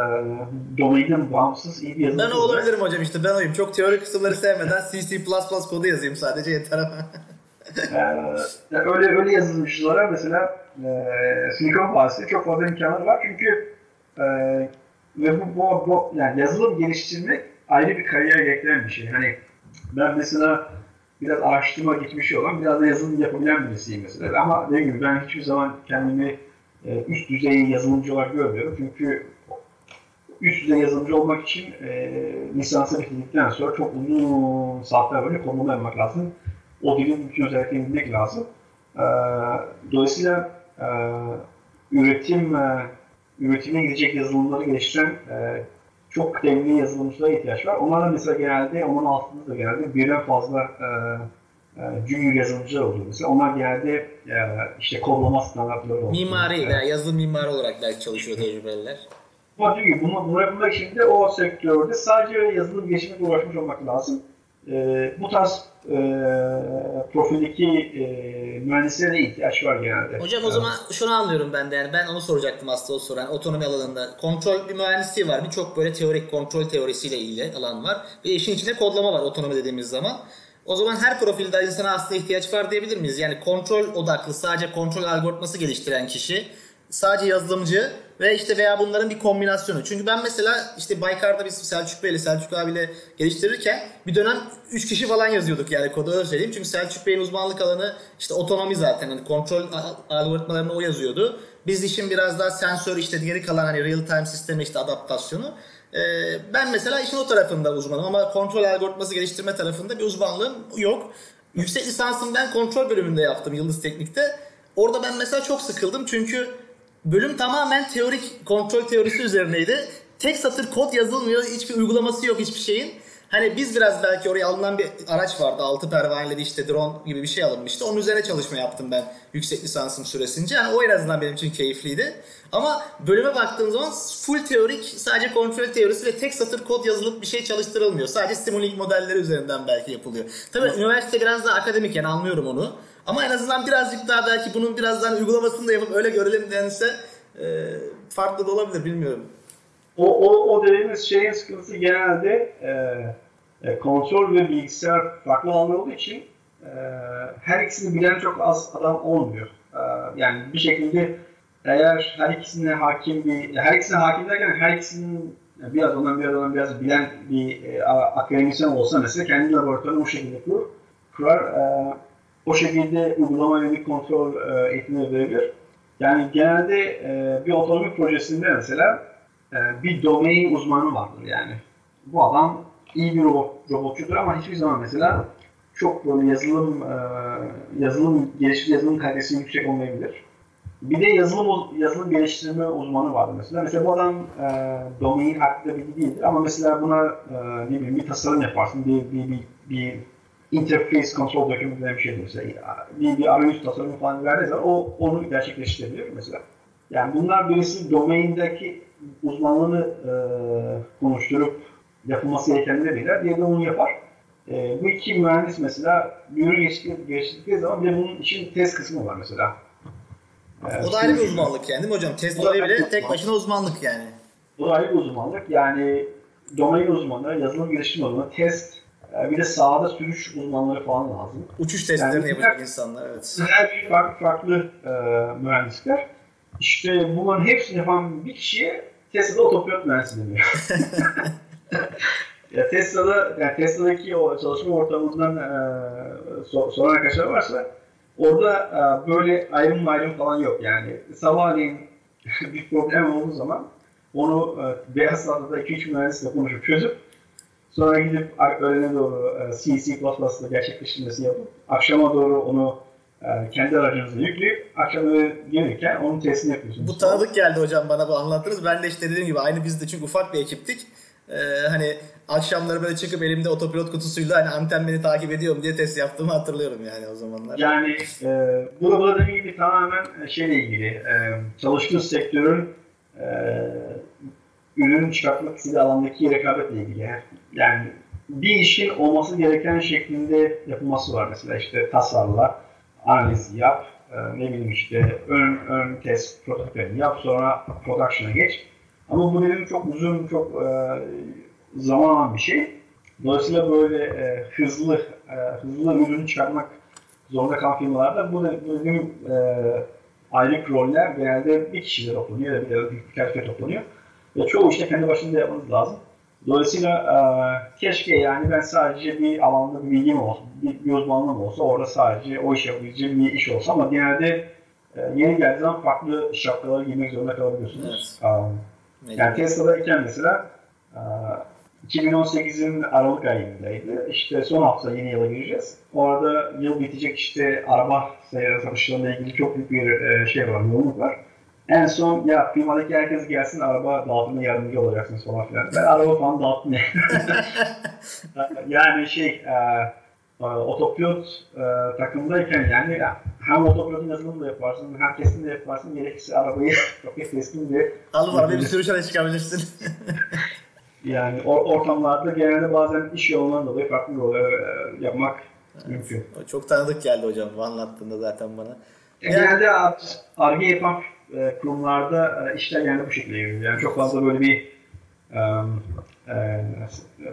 domainin bağımsız iyi bir yazılımcı Ben o olabilirim hocam işte ben oyum. Çok teorik kısımları sevmeden C++ kodu yazayım sadece yeter ama. ee, öyle öyle yazılımcılara mesela e, Silikon Vadisi'de çok fazla imkanlar var çünkü e, ve bu, bu, bu yani yazılım geliştirmek ayrı bir kariyer gerektiren bir şey. Hani ben mesela biraz araştırma geçmişi olan, biraz da yazılım yapabilen birisiyim mesela. Ama ne gibi ben hiçbir zaman kendimi e, üst düzey yazılımcı olarak görmüyorum. Çünkü üst düzey yazılımcı olmak için e, lisansı bitirdikten sonra çok uzun saatler böyle yapmak lazım. O dilin bütün özelliklerini bilmek lazım. E, dolayısıyla e, üretim e, üretime gidecek yazılımları geliştiren e, çok kıdemli yazılımcılara ihtiyaç var. Onlar da mesela genelde, onun altında da genelde birden fazla e, e, junior yazılımcılar oluyor mesela. Onlar genelde e, işte kodlama standartları oluyor. Mimari veya yazılım mimarı olarak belki çalışıyor tecrübeliler. Ama çünkü bunu, bunu yapmak için de o sektörde sadece yazılım geliştirmekle uğraşmış olmak lazım. E, bu tarz e, profildeki e, mühendislere de ihtiyaç var genelde. Hocam o zaman şunu anlıyorum ben de yani ben onu soracaktım aslında o soran otonomi alanında. Kontrol bir mühendisliği var. Birçok böyle teorik kontrol teorisiyle ilgili alan var. Ve işin içinde kodlama var otonomi dediğimiz zaman. O zaman her profilde insana aslında ihtiyaç var diyebilir miyiz? Yani kontrol odaklı sadece kontrol algoritması geliştiren kişi sadece yazılımcı ve işte veya bunların bir kombinasyonu. Çünkü ben mesela işte Baykar'da biz Selçuk Bey'le, Selçuk abiyle geliştirirken bir dönem 3 kişi falan yazıyorduk yani kodu öyle söyleyeyim. Çünkü Selçuk Bey'in uzmanlık alanı işte otonomi zaten. Yani kontrol algoritmalarını o yazıyordu. Biz işin biraz daha sensör işte geri kalan hani real time sistemi işte adaptasyonu. Ee, ben mesela işin o tarafında uzmanım ama kontrol algoritması geliştirme tarafında bir uzmanlığım yok. Yüksek lisansım ben kontrol bölümünde yaptım Yıldız Teknik'te. Orada ben mesela çok sıkıldım çünkü bölüm tamamen teorik kontrol teorisi üzerineydi. Tek satır kod yazılmıyor, hiçbir uygulaması yok hiçbir şeyin. Hani biz biraz belki oraya alınan bir araç vardı. Altı pervaneli işte drone gibi bir şey alınmıştı. Onun üzerine çalışma yaptım ben yüksek lisansım süresince. Yani o en azından benim için keyifliydi. Ama bölüme baktığım zaman full teorik, sadece kontrol teorisi ve tek satır kod yazılıp bir şey çalıştırılmıyor. Sadece Simulink modelleri üzerinden belki yapılıyor. Tabii üniversite biraz daha akademik yani anlıyorum onu. Ama en azından birazcık daha belki bunun biraz daha uygulamasını da yapıp öyle görelim dense e, farklı da olabilir bilmiyorum. O, o, o dediğimiz şeyin sıkıntısı genelde e, e, kontrol ve bilgisayar farklı alanlar olduğu için e, her ikisini bilen çok az adam olmuyor. E, yani bir şekilde eğer her ikisine hakim bir, her ikisine hakim derken her ikisinin biraz ondan biraz ondan biraz bilen bir e, akademisyen olsa mesela kendi laboratuvarını o şekilde kur, kurar. E, o şekilde uygulama yönelik kontrol e, eğitimi verebilir. Yani genelde e, bir otonomi projesinde mesela e, bir domain uzmanı vardır yani. Bu adam iyi bir robot, robotçudur ama hiçbir zaman mesela çok böyle yazılım e, yazılım geliştirme yazılım kalitesi yüksek olmayabilir. Bir de yazılım yazılım geliştirme uzmanı vardır mesela. Mesela bu adam e, domain hakkında bilgi değildir ama mesela buna e, ne bileyim bir tasarım yaparsın, bir bir bir, bir interface control document bir şey mesela. Bir, bir arayüz tasarımı falan verdiği o onu gerçekleştirebilir mesela. Yani bunlar birisi domaindeki uzmanlığını e, konuşturup yapılması gerekenleri bilir. Diğeri de onu yapar. E, bu iki mühendis mesela bir ürün geçtikleri zaman bir de bunun için test kısmı var mesela. E, o da ayrı bir uzmanlık yani değil mi hocam? Test olayı bile tek başına uzmanlık yani. O da ayrı bir uzmanlık. Yani domain uzmanı, yazılım geliştirme uzmanı, test, bir de sahada sürüş uzmanları falan lazım. Uçuş testlerini yani, yapacak insanlar evet. Her bir farklı farklı e, mühendisler. İşte bunların hepsini yapan bir kişiye Tesla'da otopilot mühendisi deniyor. ya Tesla'da, yani Tesla'daki o çalışma ortamından e, so, soran arkadaşlar varsa orada e, böyle ayrım ayrım falan yok. Yani sabahleyin bir problem olduğu zaman onu e, beyaz sahada 2-3 mühendisle konuşup çözüp sonra gidip öğlene doğru e, C, C++'da gerçekleştirmesi yapıp akşama doğru onu yani kendi aracınızı yükleyip akşam gelirken onun testini yapıyorsunuz. Bu tanıdık geldi hocam bana bu anlattınız. Ben de işte dediğim gibi aynı biz de çünkü ufak bir ekiptik. Ee, hani akşamları böyle çıkıp elimde otopilot kutusuyla hani anten beni takip ediyorum diye test yaptığımı hatırlıyorum yani o zamanlar. Yani e, bu da burada dediğim gibi tamamen şeyle ilgili. E, çalıştığınız sektörün e, ürün çıkartmak istediği alandaki rekabetle ilgili. Yani bir işin olması gereken şeklinde yapılması var mesela işte tasarla analizi yap, e, ne bileyim işte ön, ön test prototiplerini yap, sonra production'a geç. Ama bu dedim çok uzun, çok e, zaman alan bir şey. Dolayısıyla böyle e, hızlı, e, hızlı ürünü çıkarmak zorunda kalan firmalarda bu, dediğim aylık roller genelde bir kişiyle toplanıyor ya da bir, bir, birkaç kere toplanıyor. Ve çoğu işte kendi başında yapmanız lazım. Dolayısıyla e, keşke yani ben sadece bir alanda bir bilgim olsa, bir, bir uzmanlığım olsa orada sadece o iş yapabileceğim bir iş olsa ama genelde e, yeni geldiği zaman farklı şapkaları giymek zorunda kalabiliyorsunuz. Evet. Um, yani Tesla'dayken mesela e, 2018'in Aralık ayındaydı. İşte son hafta yeni yıla gireceğiz. Orada yıl bitecek işte araba satışlarıyla ilgili çok büyük bir şey var, yoğunluk var. En son ya firmadaki herkes gelsin araba dağıtımına yardımcı olacaksınız falan filan. Ben araba falan dağıttım yani şey e, e, otopilot e, takımdayken yani hem otopilotun yazılımını da yaparsın hem testini de yaparsın gerekirse arabayı roket testini de Alıp arabayı bir sürü şöyle çıkabilirsin. yani or, ortamlarda genelde bazen iş yoğunluğundan dolayı farklı roller e, yapmak evet. mümkün. Çok tanıdık geldi hocam bu anlattığında zaten bana. Yani, genelde ARGE yapan e, kurumlarda e, işler genelde bu şekilde yürüyor. Yani çok fazla böyle bir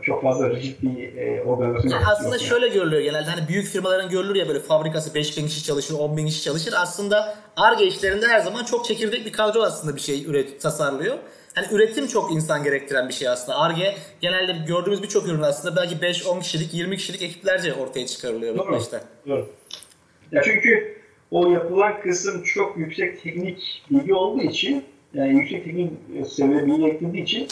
çok fazla rigid bir e, organizasyon yani Aslında yok şöyle yani. görülüyor genelde hani büyük firmaların görülür ya böyle fabrikası 5 bin kişi çalışır, 10 bin kişi çalışır. Aslında ARGE işlerinde her zaman çok çekirdek bir kadro aslında bir şey üret, tasarlıyor. Hani üretim çok insan gerektiren bir şey aslında. ARGE genelde gördüğümüz birçok ürün aslında belki 5-10 kişilik, 20 kişilik ekiplerce ortaya çıkarılıyor Doğru. başta. Doğru. Ya çünkü o yapılan kısım çok yüksek teknik bilgi olduğu için yani yüksek teknik seviye bilgi eklediği için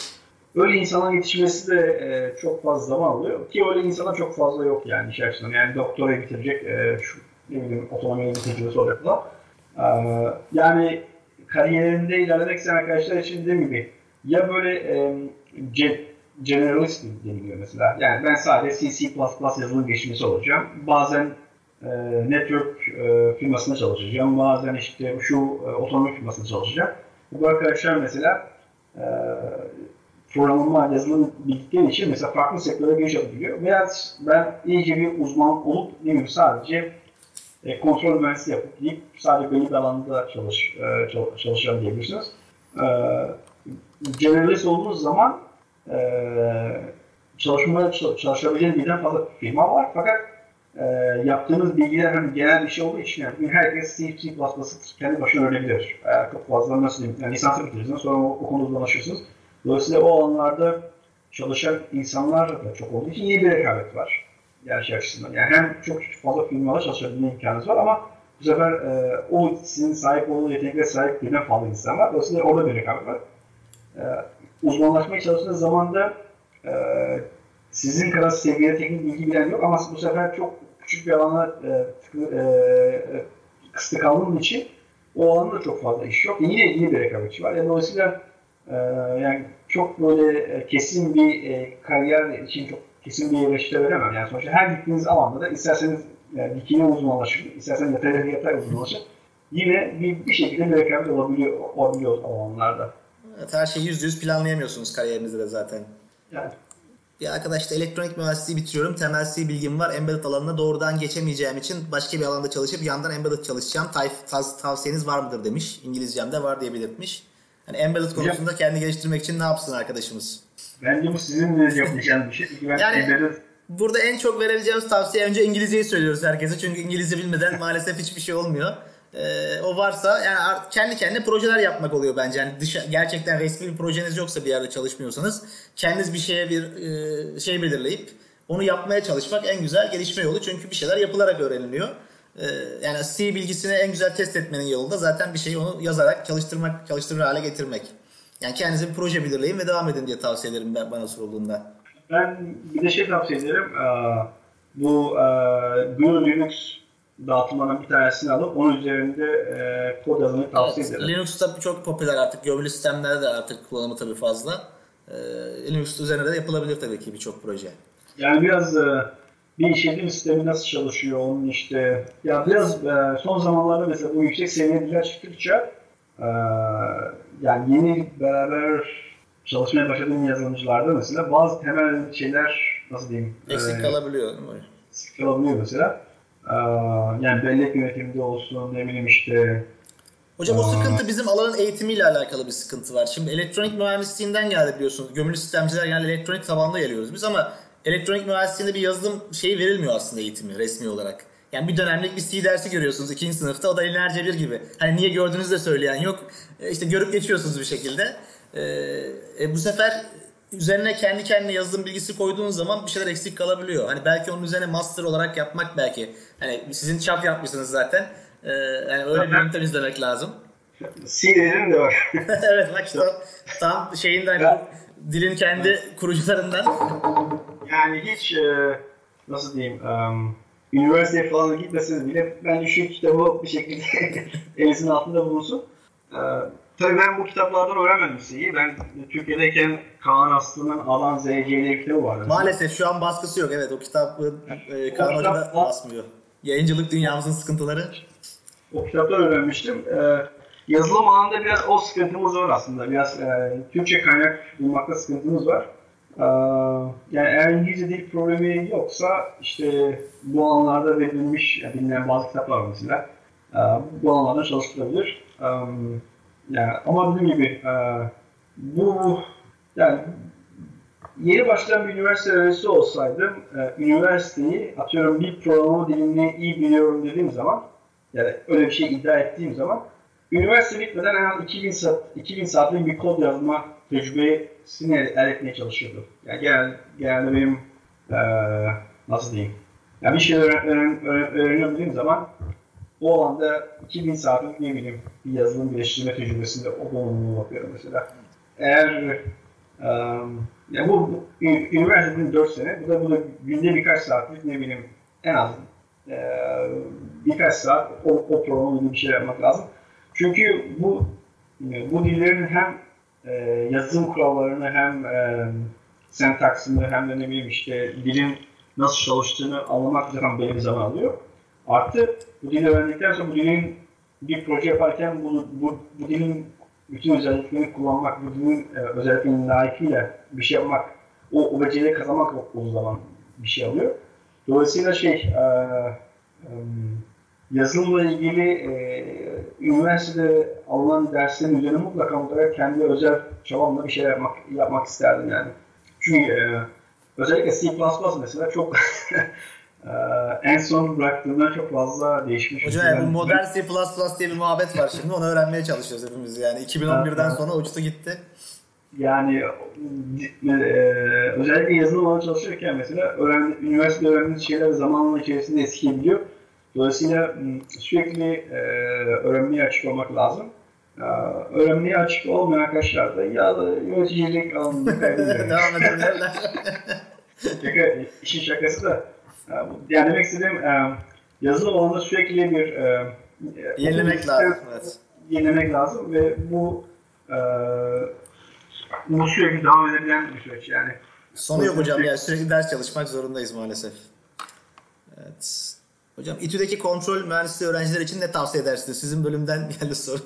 öyle insana yetişmesi de e, çok fazla zaman alıyor. Ki öyle insana çok fazla yok yani iş açısından. Yani doktorayı bitirecek, e, şu ne bileyim otonomiye tecrübesi olacak falan. E, yani kariyerinde ilerlemek isteyen arkadaşlar için dediğim gibi ya böyle e, generalist deniliyor mesela. Yani ben sadece C, C++ yazılım geçmişi olacağım. Bazen e, network e, firmasında çalışacağım. Bazen işte şu e, otomobil firmasında çalışacağım. Bu arkadaşlar mesela e, programlama, yazılım bildikleri için mesela farklı sektöre giriş yapabiliyor. Veya ben iyice bir uzman olup ne sadece e, kontrol mühendisliği yapıp deyip sadece belli bir alanda çalış, e, çalışacağım diyebilirsiniz. E, generalist olduğunuz zaman e, çalışmaya çalışabileceğiniz birden fazla firma var. Fakat e, yaptığınız bilgiler hani genel bir şey olduğu için yani herkes C, C++ kendi başına öğrenebilir. E, çok fazla nasıl diyeyim, yani lisansı bitirirsiniz sonra o, o konuda uzmanlaşırsınız. Dolayısıyla o alanlarda çalışan insanlar da çok olduğu için iyi bir rekabet var. Gerçi açısından. Yani hem çok fazla firmalar çalışabilme imkanınız var ama bu sefer e, o sizin sahip olduğu yeteneklere sahip birden fazla insan var. Dolayısıyla orada bir rekabet var. E, uzmanlaşmaya çalıştığınız zaman da e, sizin kadar seviyede teknik bilgi bilen yok ama bu sefer çok küçük bir alana e, tıkı, e, kısıtlı kaldığınız için o alanda çok fazla iş yok. Yine iyi bir rekabetçi var. Yani dolayısıyla e, yani çok böyle e, kesin bir e, kariyer için çok kesin bir reçete veremem. Yani sonuçta her gittiğiniz alanda da isterseniz yani dikine uzmanlaşın, isterseniz yatay yatay uzmanlaşın. Yine bir, bir şekilde bir rekabet olabiliyor, olabiliyor o alanlarda. Evet, her şeyi yüzde yüz planlayamıyorsunuz kariyerinizde de zaten. Yani. Bir arkadaş da elektronik mühendisliği bitiriyorum. Temel C bilgim var. Embedded alanına doğrudan geçemeyeceğim için başka bir alanda çalışıp yandan embedded çalışacağım. Tav tavsiyeniz var mıdır demiş. İngilizcem de var diye belirtmiş. Hani embedded konusunda ya. kendi geliştirmek için ne yapsın arkadaşımız? Bence bu sizin de yapacağınız bir şey. Ben yani, embedded Burada en çok verebileceğimiz tavsiye önce İngilizceyi söylüyoruz herkese. Çünkü İngilizce bilmeden maalesef hiçbir şey olmuyor. Ee, o varsa yani kendi kendine projeler yapmak oluyor bence. Yani dışa, gerçekten resmi bir projeniz yoksa bir yerde çalışmıyorsanız kendiniz bir şeye bir e, şey belirleyip onu yapmaya çalışmak en güzel gelişme yolu. Çünkü bir şeyler yapılarak öğreniliyor. Ee, yani C bilgisini en güzel test etmenin yolu da zaten bir şeyi onu yazarak çalıştırmak, çalıştırır hale getirmek. Yani kendinize bir proje belirleyin ve devam edin diye tavsiye ederim ben, bana sorulduğunda. Ben bir de şey tavsiye ederim. Ee, bu GNU Linux dağıtımlarından bir tanesini alıp onun üzerinde e, kod yazmayı tavsiye evet, ederim. Linux'ta çok popüler artık. Gömülü sistemlerde de artık kullanımı tabii fazla. Ee, Linux üzerinde de yapılabilir tabii ki birçok proje. Yani biraz e, bir işletim sistemi nasıl çalışıyor onun işte ya biraz e, son zamanlarda mesela bu yüksek seviyeler çıktıkça e, yani yeni beraber çalışmaya başladığım yazılımcılarda mesela bazı temel şeyler nasıl diyeyim eksik e, kalabiliyor değil mi? Eksik kalabiliyor mesela. E, yani bellek yönetiminde olsun ne bileyim işte Hocam o sıkıntı bizim alanın eğitimiyle alakalı bir sıkıntı var. Şimdi elektronik mühendisliğinden geldi biliyorsunuz. Gömülü sistemciler yani elektronik tabanda geliyoruz biz ama elektronik mühendisliğinde bir yazılım şeyi verilmiyor aslında eğitimi resmi olarak. Yani bir dönemlik bir C dersi görüyorsunuz ikinci sınıfta o da lineer bir gibi. Hani niye gördüğünüzü de söyleyen yok. E işte görüp geçiyorsunuz bir şekilde. E, e, bu sefer üzerine kendi kendine yazılım bilgisi koyduğunuz zaman bir şeyler eksik kalabiliyor. Hani belki onun üzerine master olarak yapmak belki. Hani sizin çap yapmışsınız zaten. E, yani öyle bir yöntem izlemek lazım. C'lerin de var. evet bak işte tam şeyinden hani dilin kendi kurucularından. Yani hiç e, nasıl diyeyim um, üniversiteye falan gitmeseniz bile bence şu kitabı bir şekilde elinizin altında bulunsun. Ee, tabii ben bu kitaplardan öğrenmedim C'yi. Ben Türkiye'deyken Kaan Aslı'nın Alan ZC'li kitabı vardı. Maalesef şu an baskısı yok. Evet o kitabı e, Kaan Hoca da basmıyor. Yayıncılık dünyamızın sıkıntıları. O kitaptan öğrenmiştim. Ee, yazılım alanında biraz o sıkıntımız var aslında. Biraz e, Türkçe kaynak bulmakta sıkıntımız var. Ee, yani eğer İngilizce dil problemi yoksa işte bu alanlarda verilmiş, yani bilinen bazı kitaplar mesela. Ee, bu alanlarda çalıştırılabilir. Ee, yani ama dediğim gibi e, bu yani yeni başlayan bir üniversite öğrencisi olsaydım, e, üniversiteyi atıyorum bir programı dilini iyi biliyorum dediğim zaman, yani öyle bir şey iddia ettiğim zaman, üniversite bitmeden en az 2000, saat, 2000 saatlik bir kod yazma tecrübesini elde etmeye çalışıyordum. Yani genel, genelde benim, e, nasıl diyeyim, yani bir şey öğren, öğren, öğrenebildiğim zaman o alanda 2000 saatlik ne bileyim bir yazılım geliştirme tecrübesinde o donanımına bakıyorum mesela. Eğer um, ya bu, üniversitenin 4 sene, bu da, bu da günde birkaç saatlik ne bileyim en az e, birkaç saat o, o programda bir şey yapmak lazım. Çünkü bu bu dillerin hem e, yazılım kurallarını hem e, sentaksını hem de ne bileyim işte dilin nasıl çalıştığını anlamak zaten bir zaman alıyor. Artı bu dili öğrendikten sonra bu dilin bir proje yaparken bu, bu, bu dilin bütün özelliklerini kullanmak, bu dilin e, özelliklerinin layıkıyla bir şey yapmak, o, o beceriyi kazanmak o, o zaman bir şey alıyor. Dolayısıyla şey, e, e, yazılımla ilgili e, üniversitede alınan derslerin üzerine mutlaka mutlaka kendi özel çabamla bir şey yapmak, yapmak isterdim yani. Çünkü e, özellikle C++ mesela çok Ee, en son bıraktığımdan çok fazla değişmiş. Hocam yani bu modern C++ diye bir muhabbet var şimdi. Onu öğrenmeye çalışıyoruz hepimiz yani. 2011'den sonra uçtu gitti. Yani e, özellikle yazılım alanı çalışırken mesela öğren, üniversitede öğrendiğiniz şeyler zamanla içerisinde eskiyebiliyor. Dolayısıyla sürekli e, öğrenmeye açık olmak lazım. E, öğrenmeye açık olmayan arkadaşlar da ya da yöneticilik alanında kaybediyor. Devam edebilirler. Şaka, işin şakası da yani demek istediğim e, yazılım alanında sürekli bir e, yenilemek lazım. Evet. Yenilemek lazım ve bu e, bu sürekli devam edebilen bir süreç yani. Sonu yok hocam yani sürekli ders çalışmak zorundayız maalesef. Evet. Hocam İTÜ'deki kontrol mühendisliği öğrenciler için ne tavsiye edersiniz? Sizin bölümden geldi soru.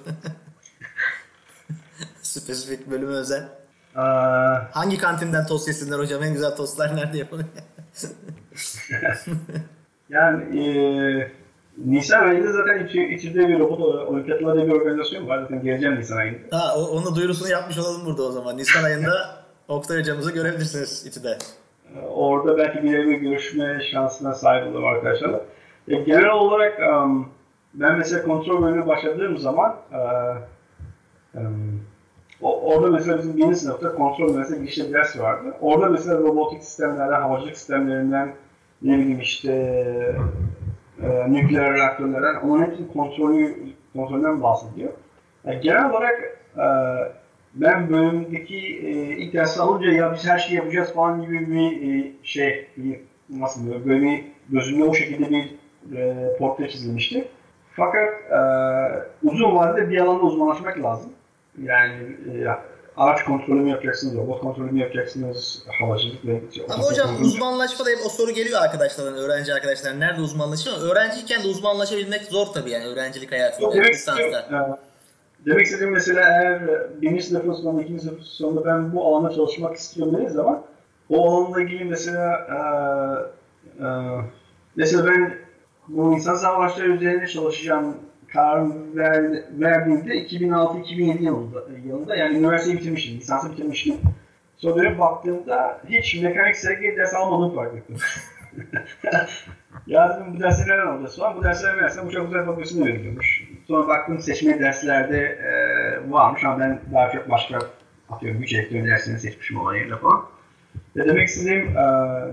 Spesifik bölüme özel. Aa, Hangi kantinden tost yesinler hocam? En güzel tostlar nerede yapılıyor? yani e, Nisan ayında zaten içi, içinde bir robot olimpiyatlarda bir organizasyon var. Zaten geleceğim Nisan ayında. Ha, onu duyurusunu yapmış olalım burada o zaman. Nisan ayında Oktay hocamızı görebilirsiniz İTÜ'de. Orada belki bir görüşme şansına sahip olurum arkadaşlarla. E, genel olarak um, ben mesela kontrol bölümüne başladığım zaman uh, um, o, orada mesela bizim birinci sınıfta kontrol mühendisliği girişte ders vardı. Orada mesela robotik sistemlerden, havacılık sistemlerinden, ne bileyim işte e, nükleer reaktörlerden, onun hepsinin kontrolü, kontrolünden bahsediyor. Yani genel olarak e, ben bölümdeki e, ilk dersi alınca ya biz her şeyi yapacağız falan gibi bir e, şey, bir, nasıl diyor, bir gözümde o şekilde bir e, portre çizilmişti. Fakat e, uzun vadede bir alanda uzmanlaşmak lazım. Yani e, araç kontrolü mü yapacaksınız, robot kontrolü mü yapacaksınız, havacılık ve... Ama hocam uzmanlaşma da hep o soru geliyor arkadaşlardan, öğrenci arkadaşlar. Nerede uzmanlaşıyor? Öğrenciyken de uzmanlaşabilmek zor tabii yani öğrencilik hayatında, demek lisansta. Demek istediğim mesela eğer birinci sınıfın sonunda, ikinci sınıfın sonunda ben bu alanda çalışmak istiyorum dediğiniz zaman o alanla ilgili mesela e, e, mesela ben bu insan savaşları üzerine çalışacağım karar ver, verdiğimde 2006-2007 yılında, yılında yani üniversiteyi bitirmiştim, lisansı bitirmiştim. Sonra dönüp baktığımda hiç mekanik sergi ders almadığımı fark ettim. ya bu dersleri neden alacağız falan. Bu dersleri versem bu çok güzel fakültesinde veriliyormuş. Sonra baktım seçmeli derslerde e, varmış ama ben daha çok başka atıyorum güç elektron dersini seçmişim olan yerine falan. Ve demek istediğim e,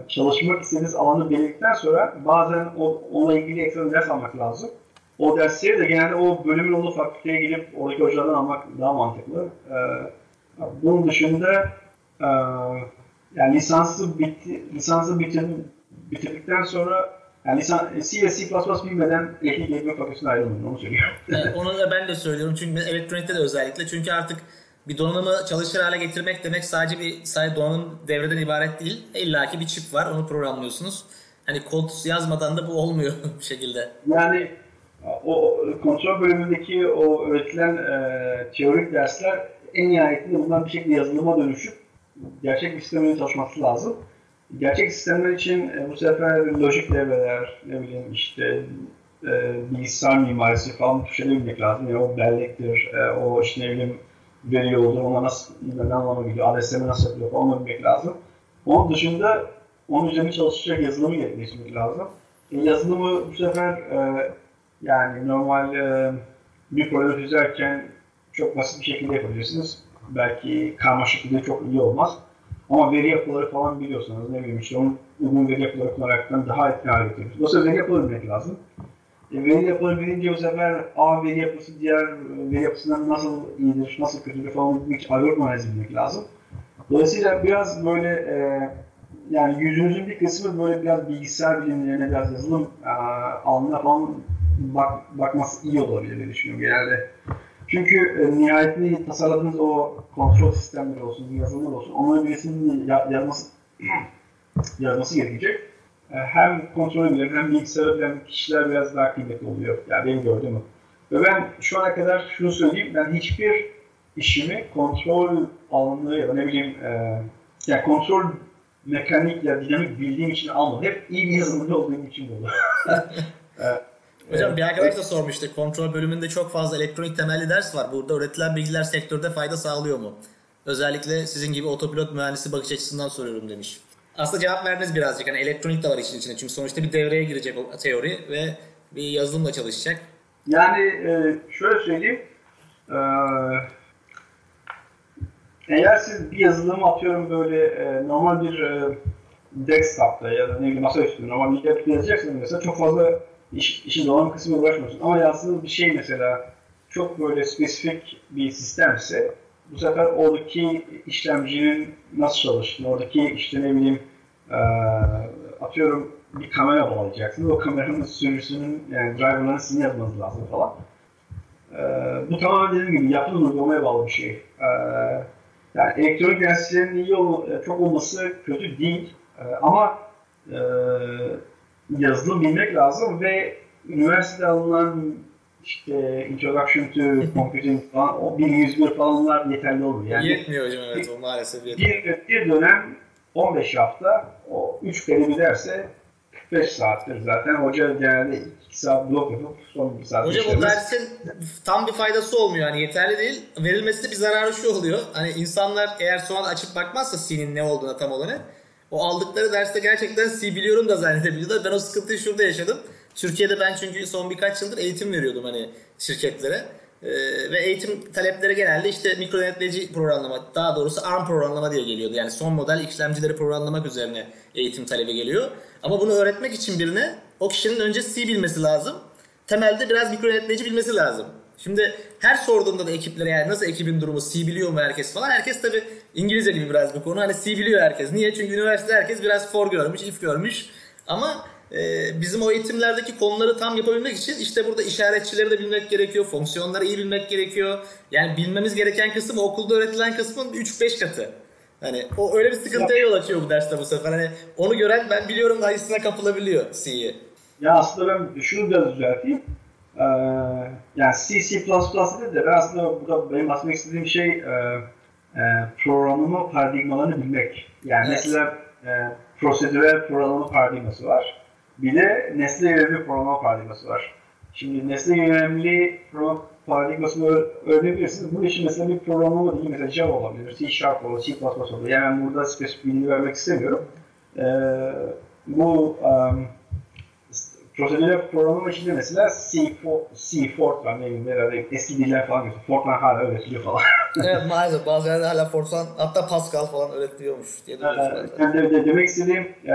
çalışmak istediğiniz alanı belirledikten sonra bazen o, onunla ilgili ekstra ders almak lazım o dersleri de genelde o bölümün olduğu fakülteye gidip oradaki hocalardan almak daha mantıklı. Ee, bunun dışında e, yani lisansı bitti, lisansı bitir, bitirdikten sonra yani lisan, C ve C++ bilmeden elektrik elektronik fakültesine ayrılmadım onu söylüyorum. evet, onu da ben de söylüyorum çünkü elektronikte de özellikle çünkü artık bir donanımı çalışır hale getirmek demek sadece bir sadece donanım devreden ibaret değil. İlla ki bir çip var onu programlıyorsunuz. Hani kod yazmadan da bu olmuyor bir şekilde. Yani o kontrol bölümündeki o öğretilen e, teorik dersler en nihayetinde bundan bir şekilde yazılıma dönüşüp gerçek bir sistemin çalışması lazım. Gerçek sistemler için e, bu sefer lojik devreler, ne bileyim işte e, bilgisayar mimarisi falan bu şeyleri bilmek lazım. Yani o bellektir, e, o işte ne bileyim veri yoldur, ona nasıl, ne anlama geliyor, ADSM nasıl yapılıyor falan onu bilmek lazım. Onun dışında onun üzerine çalışacak yazılımı geliştirmek lazım. E, yazılımı bu sefer e, yani normal e, bir proje çözerken çok basit bir şekilde yapabilirsiniz. Belki karmaşık bir çok iyi olmaz. Ama veri yapıları falan biliyorsanız ne bileyim işte onun uygun veri yapıları kullanaraktan daha etkili hale getiriyorsunuz. Dolayısıyla veri yapıları bilmek lazım. E, veri yapıları bilince bu sefer A veri yapısı diğer veri yapısından nasıl iyidir, nasıl kötüdür falan için algoritma bilmek lazım. Dolayısıyla biraz böyle e, yani yüzünüzün bir kısmı böyle biraz bilgisayar bilimlerine, biraz yazılım e, alanına falan bak, bakması iyi olabilir diye düşünüyorum genelde. Çünkü e, nihayetinde tasarladığınız o kontrol sistemleri olsun, yazılımlar olsun, onların birisinin yazması, yazması gerekecek. E, hem kontrol bilen hem bilgisayarı bilen kişiler biraz daha kıymetli oluyor. Yani benim gördüğüm Ve ben şu ana kadar şunu söyleyeyim, ben hiçbir işimi kontrol alanları ya da ne bileyim e, yani kontrol mekanik ya dinamik bildiğim için almadım. Hep iyi bir yazılımcı olduğum için oldu. Hocam bir arkadaş da sormuştu. Kontrol bölümünde çok fazla elektronik temelli ders var. Burada üretilen bilgiler sektörde fayda sağlıyor mu? Özellikle sizin gibi otopilot mühendisi bakış açısından soruyorum demiş. Aslında cevap verdiniz birazcık. Hani elektronik de var işin içinde. Çünkü sonuçta bir devreye girecek o teori ve bir yazılımla çalışacak. Yani e, şöyle söyleyeyim. E, eğer siz bir yazılımı atıyorum böyle e, normal bir desktop'ta ya da ne bileyim masaüstü normal bir yapı yazacaksınız mesela çok fazla iş, işin donanım kısmına uğraşmıyorsun. Ama yazdığınız bir şey mesela çok böyle spesifik bir sistemse bu sefer oradaki işlemcinin nasıl çalıştığını, oradaki işte ne bileyim e, atıyorum bir kamera bağlayacaksınız. O kameranın sürücüsünün yani driver'larını sizin yazmanız lazım falan. E, bu tamamen dediğim gibi yapılan uygulamaya bağlı bir şey. E, yani elektronik derslerin iyi ol, çok olması kötü değil. E, ama e, yazılım bilmek lazım ve üniversitede alınan işte Introduction to Computing falan o 1101 falanlar yeterli olmuyor. Yani yetmiyor hocam evet o maalesef yetmiyor. Bir, bir dönem 15 hafta o 3 kere bir derse 45 saattir zaten. Hoca genelde 2 saat blok yapıp son 1 saat Hocam o dersin tam bir faydası olmuyor. Yani yeterli değil. Verilmesi de bir zararı şu oluyor. Hani insanlar eğer sonra açıp bakmazsa C'nin ne olduğuna tam olarak o aldıkları derste gerçekten C biliyorum da zannedebiliyorlar. Ben o sıkıntıyı şurada yaşadım. Türkiye'de ben çünkü son birkaç yıldır eğitim veriyordum hani şirketlere. Ee, ve eğitim talepleri genelde işte mikro denetleyici programlama, daha doğrusu ARM programlama diye geliyordu. Yani son model işlemcileri programlamak üzerine eğitim talebi geliyor. Ama bunu öğretmek için birine o kişinin önce C bilmesi lazım. Temelde biraz mikro denetleyici bilmesi lazım. Şimdi her sorduğumda da ekiplere yani nasıl ekibin durumu C biliyor mu herkes falan. Herkes tabi İngilizce gibi biraz bu konu. Hani C biliyor herkes. Niye? Çünkü üniversite herkes biraz for görmüş, if görmüş. Ama e, bizim o eğitimlerdeki konuları tam yapabilmek için işte burada işaretçileri de bilmek gerekiyor. Fonksiyonları iyi bilmek gerekiyor. Yani bilmemiz gereken kısım okulda öğretilen kısmın 3-5 katı. Hani o öyle bir sıkıntıya yol açıyor bu derste bu sefer. Hani onu gören ben biliyorum dayısına kapılabiliyor C'yi. Ya aslında ben şunu biraz düzelteyim. Ee, yani C, C++ dedi de ben aslında burada benim bahsetmek istediğim şey e, e, programlama paradigmalarını bilmek. Yani evet. mesela e, prosedürel programlama paradigması var. Bir de nesne yönelimli programlama paradigması var. Şimdi nesne yönelimli program paradigmasını öğrenebilirsiniz. Bu için mesela bir programlama değil, mesela Java olabilir, C Sharp olabilir, C++ olabilir. Yani ben burada spesifik bilgi vermek istemiyorum. Ee, bu um, prosedürel programlama içinde mesela C, C Fortran, ne bileyim herhalde eski diller falan geçiyor. Fortran hala öğretiliyor falan. evet maalesef bazı yerde hala Fortran hatta Pascal falan öğretiliyormuş diye duyuyoruz. Yani de, de, demek istediğim e,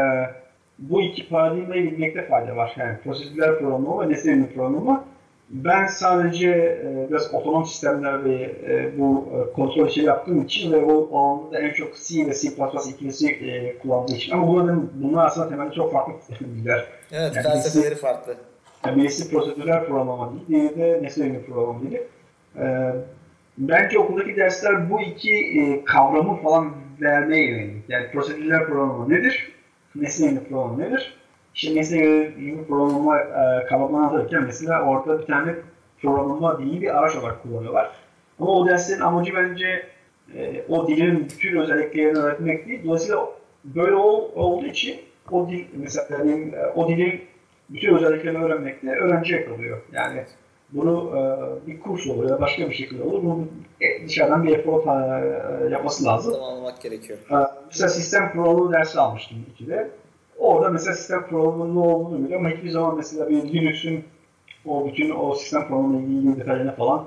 bu iki paradigmayı bilmekte fayda var. Yani prosedürel programlama ve nesne yönelimli programlama. Ben sadece e, biraz otonom sistemler ve e, bu e, kontrol işi yaptığım için ve o alanda en çok C ve C++ ikilisi e, kullandığım için. Ama bunların, bunlar aslında temelde çok farklı bilgiler. Evet, yani felsefeleri birisi, farklı. Yani birisi prosedürel programlama değil, diğeri de nesne yönelimli programlama değil. E, bence okuldaki dersler bu iki e, kavramı falan vermeye yönelik. Yani prosedürel programlama nedir? Nesne yönelimli programlama nedir? İşte nesne yönelimli programlama e, kavramını anlatırken mesela orada bir tane programlama dili bir araç olarak kullanıyorlar. Ama o derslerin amacı bence e, o dilin bütün özelliklerini öğretmek değil. Dolayısıyla böyle ol, olduğu için o dil mesela yani, o dilin bütün özelliklerini öğrenmekte öğrenciye kalıyor. Yani bunu e, bir kurs olur ya başka bir şekilde olur. Bunu dışarıdan bir efor e, yapması lazım. Tamamlamak gerekiyor. E, mesela sistem programı dersi almıştım ikide. Orada mesela sistem programının ne olduğunu biliyorum ama hiçbir zaman mesela bir Linux'un o bütün o sistem programıyla ilgili detaylarını falan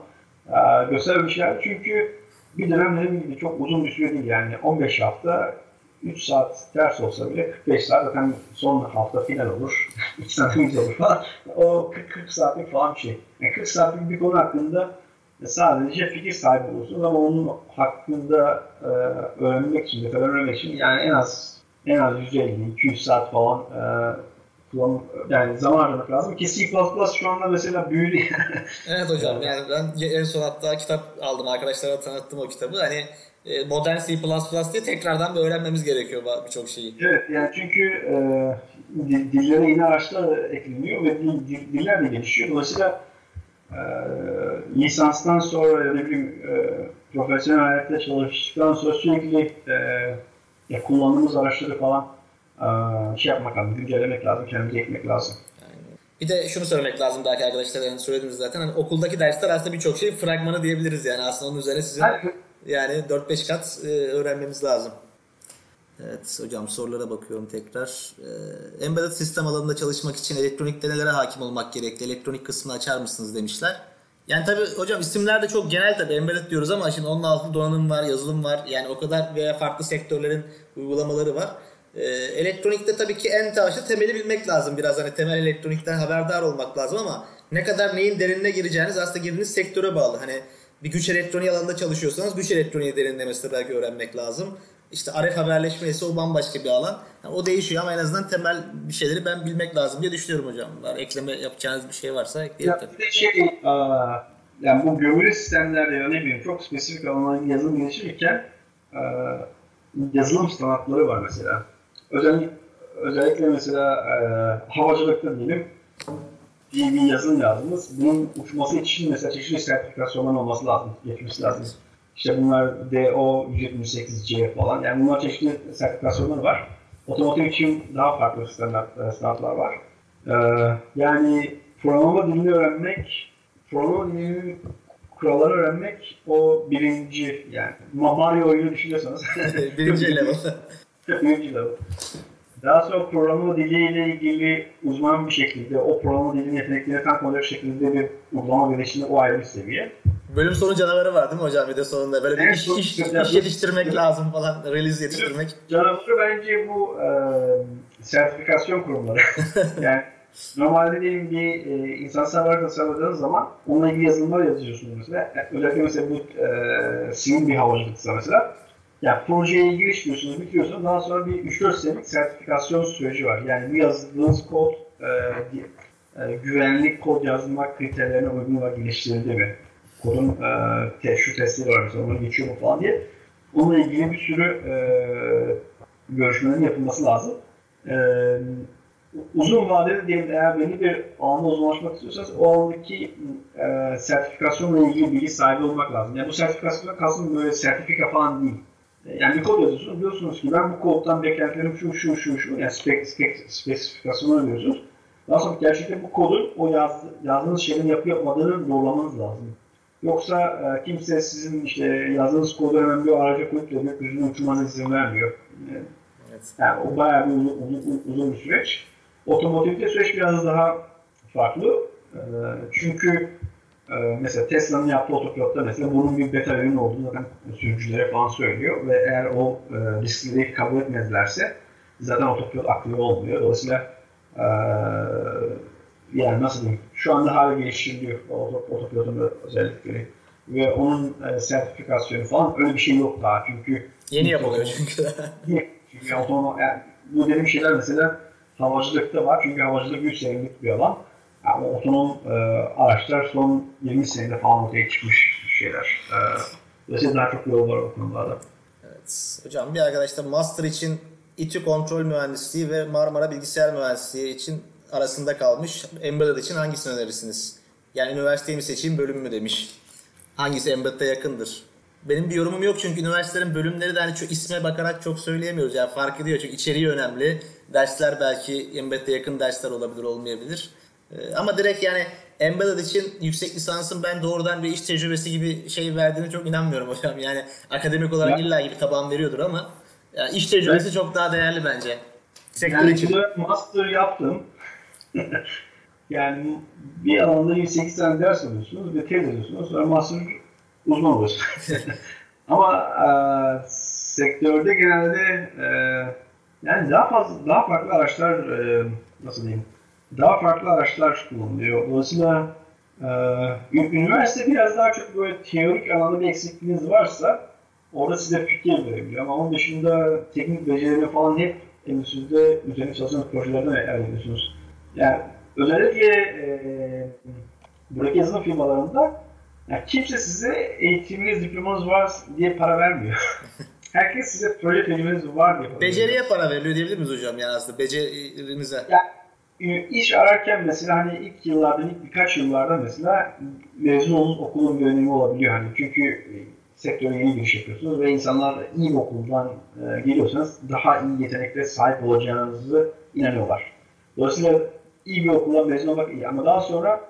e, göstermemişler. Çünkü bir dönem dediğim gibi çok uzun bir süre değil yani 15 hafta 3 saat ders olsa bile 45 saat zaten son hafta final olur. 2 saatimiz olur falan. O 40, 40 saatlik falan bir şey. Yani 40 saatlik bir konu hakkında sadece fikir sahibi olursunuz ama onun hakkında e, öğrenmek için, detaylar öğrenmek için yani en az en az 150-200 saat falan e, kullanım, yani zaman harcamak lazım ki C++ şu anda mesela büyüdü. evet hocam yani ben en son hatta kitap aldım arkadaşlara tanıttım o kitabı. Hani e, modern C++ diye tekrardan bir öğrenmemiz gerekiyor birçok şeyi. Evet yani çünkü e, dillere yeni araçlar ekleniyor ve dil, diller de gelişiyor. Dolayısıyla e, lisanstan sonra ya da bir e, profesyonel hayatta çalıştıktan sonra sürekli e, ya kullandığımız araçları falan e, şey yapmak lazım, güncellemek lazım, kendimize ekmek lazım. Bir de şunu söylemek lazım belki arkadaşlar yani söylediniz zaten hani okuldaki dersler aslında birçok şey fragmanı diyebiliriz yani aslında onun üzerine sizin yani 4-5 kat e, öğrenmemiz lazım. Evet hocam sorulara bakıyorum tekrar. Ee, embedded sistem alanında çalışmak için elektronikte nelere hakim olmak gerekli? Elektronik kısmını açar mısınız demişler. Yani tabii hocam isimler de çok genel tabii embedded diyoruz ama şimdi onun altında donanım var, yazılım var. Yani o kadar veya farklı sektörlerin uygulamaları var. Ee, elektronikte tabii ki en taşlı temeli bilmek lazım biraz. Hani temel elektronikten haberdar olmak lazım ama ne kadar neyin derinine gireceğiniz aslında girdiğiniz sektöre bağlı. Hani bir güç elektroniği alanında çalışıyorsanız güç elektroniği derinlemesine belki öğrenmek lazım. İşte RF haberleşme ise o bambaşka bir alan. Yani o değişiyor ama en azından temel bir şeyleri ben bilmek lazım diye düşünüyorum hocam. Var, ekleme yapacağınız bir şey varsa ekleyelim ya, Bir de şey, aa, yani bu gömülü sistemlerde ya ne bileyim çok spesifik alanların yazılım geliştirirken yazılım standartları var mesela. Özellikle, özellikle mesela e, havacılıkta diyelim bir, bir yazılım yazdınız. Bunun uçması için mesela çeşitli sertifikasyonların olması lazım, geçmesi lazım. İşte bunlar DO 178C falan. Yani bunlar çeşitli sertifikasyonları var. Otomotiv için daha farklı standartlar var. Ee, yani programlama dilini öğrenmek, programlama dilini kuralları öğrenmek o birinci yani Mario oyunu düşünüyorsanız. birinci level. birinci level. Daha sonra programlama diliyle ilgili uzman bir şekilde o programlama dilinin yetenekleri tam olacak şekilde bir uygulama geliştirmek o ayrı bir seviye. Bölüm sonu canavarı var değil mi hocam bir de sonunda? Böyle bir iş, iş, iş yetiştirmek lazım falan, release yetiştirmek. Canavarı bence bu e, sertifikasyon kurumları. yani normalde diyelim bir e, insan server tasarladığınız zaman onunla ilgili yazılımlar yazıyorsunuz mesela. Özellikle mesela bu e, sivil bir havacılıksa mesela yani projeye giriş diyorsunuz, bitiriyorsunuz. Daha sonra bir 3-4 senelik sertifikasyon süreci var. Yani bu yazdığınız kod e, e, güvenlik kod yazmak kriterlerine uygun olarak geliştirildi mi? Kodun e, te, şu testleri var mesela, onu geçiyor mu falan diye. Onunla ilgili bir sürü e, görüşmelerin yapılması lazım. E, uzun vadede diyelim eğer belli bir alanda uzmanlaşmak istiyorsanız o alandaki e, sertifikasyonla ilgili bilgi sahibi olmak lazım. Yani bu sertifikasyonla kalsın böyle sertifika falan değil yani bir kod yazıyorsunuz. Diyorsunuz ki ben bu koddan beklentilerim şu şu şu şu yani spek, spek, spesifikasyonu diyorsunuz. Daha sonra gerçekten bu kodun o yaz, yazdığınız şeyin yapı yapmadığını doğrulamanız lazım. Yoksa e, kimse sizin işte yazdığınız kodu hemen bir araca koyup da gökyüzüne uçurmanıza izin vermiyor. Evet. yani o bayağı bir uzun, uzun, uzun bir süreç. Otomotivde süreç biraz daha farklı. E, çünkü ee, mesela Tesla'nın yaptığı otopilotta mesela bunun bir beta ürün olduğunu zaten sürücülere falan söylüyor ve eğer o e, riskleri kabul etmezlerse zaten otopilot akıllı olmuyor. Dolayısıyla e, yani nasıl diyeyim şu anda hala geliştiriliyor otopilotun özellikleri ve onun e, sertifikasyonu falan öyle bir şey yok daha çünkü yeni yapılıyor çünkü. çünkü otonom, yani bu dediğim şeyler mesela havacılıkta var çünkü havacılık 3 senelik bir alan yani otonom e, araçlar son 20 senede falan ortaya çıkmış şeyler. E, dolayısıyla daha çok yol var o konularda. Evet. Hocam bir arkadaş da master için İTÜ kontrol mühendisliği ve Marmara bilgisayar mühendisliği için arasında kalmış. Embedded için hangisini önerirsiniz? Yani üniversiteyi mi seçeyim bölüm mü demiş. Hangisi Embedded'e yakındır? Benim bir yorumum yok çünkü üniversitelerin bölümleri de hani şu isme bakarak çok söyleyemiyoruz. Yani fark ediyor çünkü içeriği önemli. Dersler belki Embedded'e yakın dersler olabilir olmayabilir. E, ama direkt yani Embedded için yüksek lisansın ben doğrudan bir iş tecrübesi gibi şey verdiğine çok inanmıyorum hocam. Yani akademik olarak ya. illa gibi taban veriyordur ama yani iş tecrübesi evet. çok daha değerli bence. Sektör yani için. master yaptım. yani bir alanda 28 tane ders alıyorsunuz ve tez alıyorsunuz. Sonra master uzman oluyorsunuz. ama e, sektörde genelde e, yani daha fazla daha farklı araçlar e, nasıl diyeyim daha farklı araçlar kullanılıyor. Dolayısıyla e, üniversite biraz daha çok böyle teorik alanda bir eksikliğiniz varsa orada size fikir verebiliyor. Ama onun dışında teknik becerileri falan hep endüstride üzerine çalışan projelerden elde ediyorsunuz. Yani özellikle e, buradaki yazılım firmalarında yani kimse size eğitiminiz, diplomanız var diye para vermiyor. Herkes size proje tecrübeniz var diye para Beceriye para veriliyor diyebilir miyiz hocam yani aslında becerinize? Yani iş ararken mesela hani ilk yıllarda, ilk birkaç yıllarda mesela mezun olun okulun bir önemi olabiliyor. Hani çünkü e, sektöre yeni giriş yapıyorsunuz ve insanlar iyi bir okuldan e, geliyorsanız daha iyi yeteneklere sahip olacağınızı inanıyorlar. Dolayısıyla iyi bir okuldan mezun olmak iyi ama daha sonra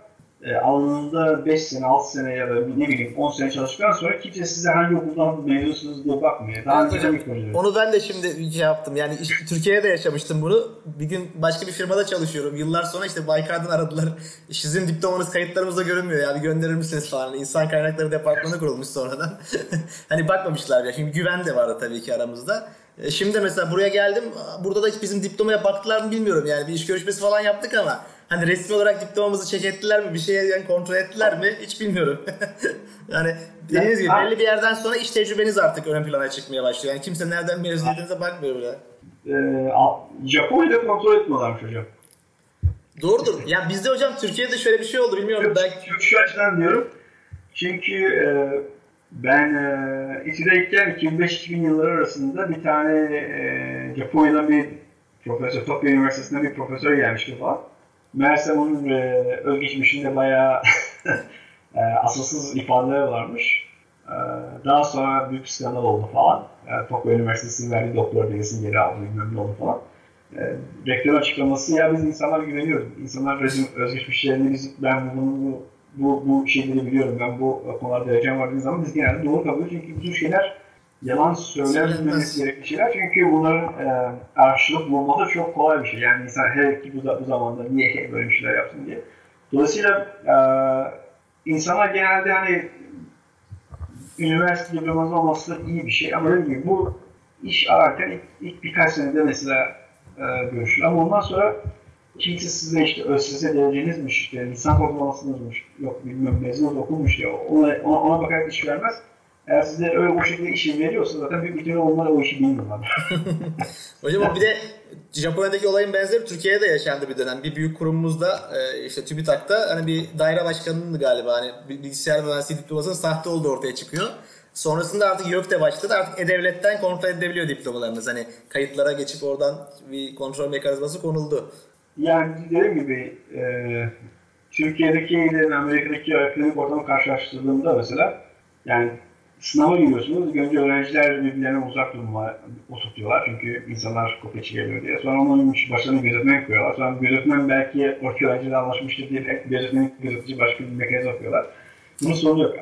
e, alanında 5 sene, 6 sene ya da ne bileyim 10 sene çalıştıktan sonra kimse size hangi okuldan mezunsunuz diye bakmıyor. Daha evet, hocam, onu ben de şimdi şey yaptım. Yani işte, Türkiye'de de yaşamıştım bunu. Bir gün başka bir firmada çalışıyorum. Yıllar sonra işte Baykar'dan aradılar. Sizin diplomanız kayıtlarımızda görünmüyor ya. Bir gönderir misiniz falan. İnsan kaynakları departmanı kurulmuş sonradan. hani bakmamışlar ya. Şimdi güven de vardı tabii ki aramızda. E, şimdi mesela buraya geldim. Burada da hiç bizim diplomaya baktılar mı bilmiyorum yani. Bir iş görüşmesi falan yaptık ama Hani resmi olarak diplomamızı çek ettiler mi? Bir şeye yani kontrol ettiler mi? Hiç bilmiyorum. yani dediğiniz gibi belli bir yerden sonra iş tecrübeniz artık ön plana çıkmaya başlıyor. Yani kimse nereden mezun ettiğinize bakmıyor bile. Ee, Japonya'da kontrol etmiyorlarmış hocam. Doğrudur. Yani bizde hocam Türkiye'de şöyle bir şey oldu bilmiyorum. Yok, belki... Şu, şu açıdan diyorum. Çünkü e, ben e, İTÜ'deyken 2005-2000 yılları arasında bir tane e, Japonya'dan bir profesör, Tokyo Üniversitesi'nden bir profesör gelmişti falan. Meğerse onun e, özgeçmişinde bayağı e, asılsız ifadeler varmış. E, daha sonra büyük skandal oldu falan. E, Tokyo Üniversitesi'nin verdiği doktor belgesini geri aldı, bilmem ne oldu falan. E, rektör açıklaması ya biz insanlar güveniyoruz. İnsanlar özgeçmişlerini biz ben bunu bu, bu şeyleri biliyorum, ben bu konularda derecem var dediği zaman biz genelde doğru kabul ediyoruz. Çünkü bütün şeyler yalan söylenmemesi gerekli şeyler. Çünkü bunların e, karşılık bulması çok kolay bir şey. Yani insan her ki bu, bu zamanda niye böyle bir şeyler yapsın diye. Dolayısıyla e, insanlar genelde hani üniversite diploması olması iyi bir şey. Ama dediğim gibi bu iş ararken ilk, ilk birkaç senede mesela e, görüşülür. Ama ondan sonra kimse size işte ÖSS derecenizmiş, işte lisan ortalamasınızmış, yok bilmiyorum mezun okulmuş diye ona, ona, ona bakarak iş vermez eğer size öyle bu şekilde işi veriyorsa zaten büyük ihtimalle onlar o işi bilmiyorlar. Hocam bir de Japonya'daki olayın benzeri Türkiye'de de yaşandı bir dönem. Bir büyük kurumumuzda e, işte TÜBİTAK'ta hani bir daire başkanının galiba hani bilgisayar mühendisliği diplomasının sahte olduğu ortaya çıkıyor. Sonrasında artık YÖK'te başladı. Artık E-Devlet'ten kontrol edebiliyor diplomalarınız. Hani kayıtlara geçip oradan bir kontrol mekanizması konuldu. Yani dediğim gibi e, Türkiye'deki ile Amerika'daki akademik ortamı karşılaştırdığımda mesela yani sınava giriyorsunuz. Önce öğrenciler birbirlerine uzak durma oturtuyorlar. Çünkü insanlar kopya çekemiyor diye. Sonra onun başlarına gözetmen koyuyorlar. Sonra gözetmen belki o öğrenciyle anlaşmıştır diye gözetmen gözetici başka bir mekanizma yapıyorlar. Bunun sonu yok.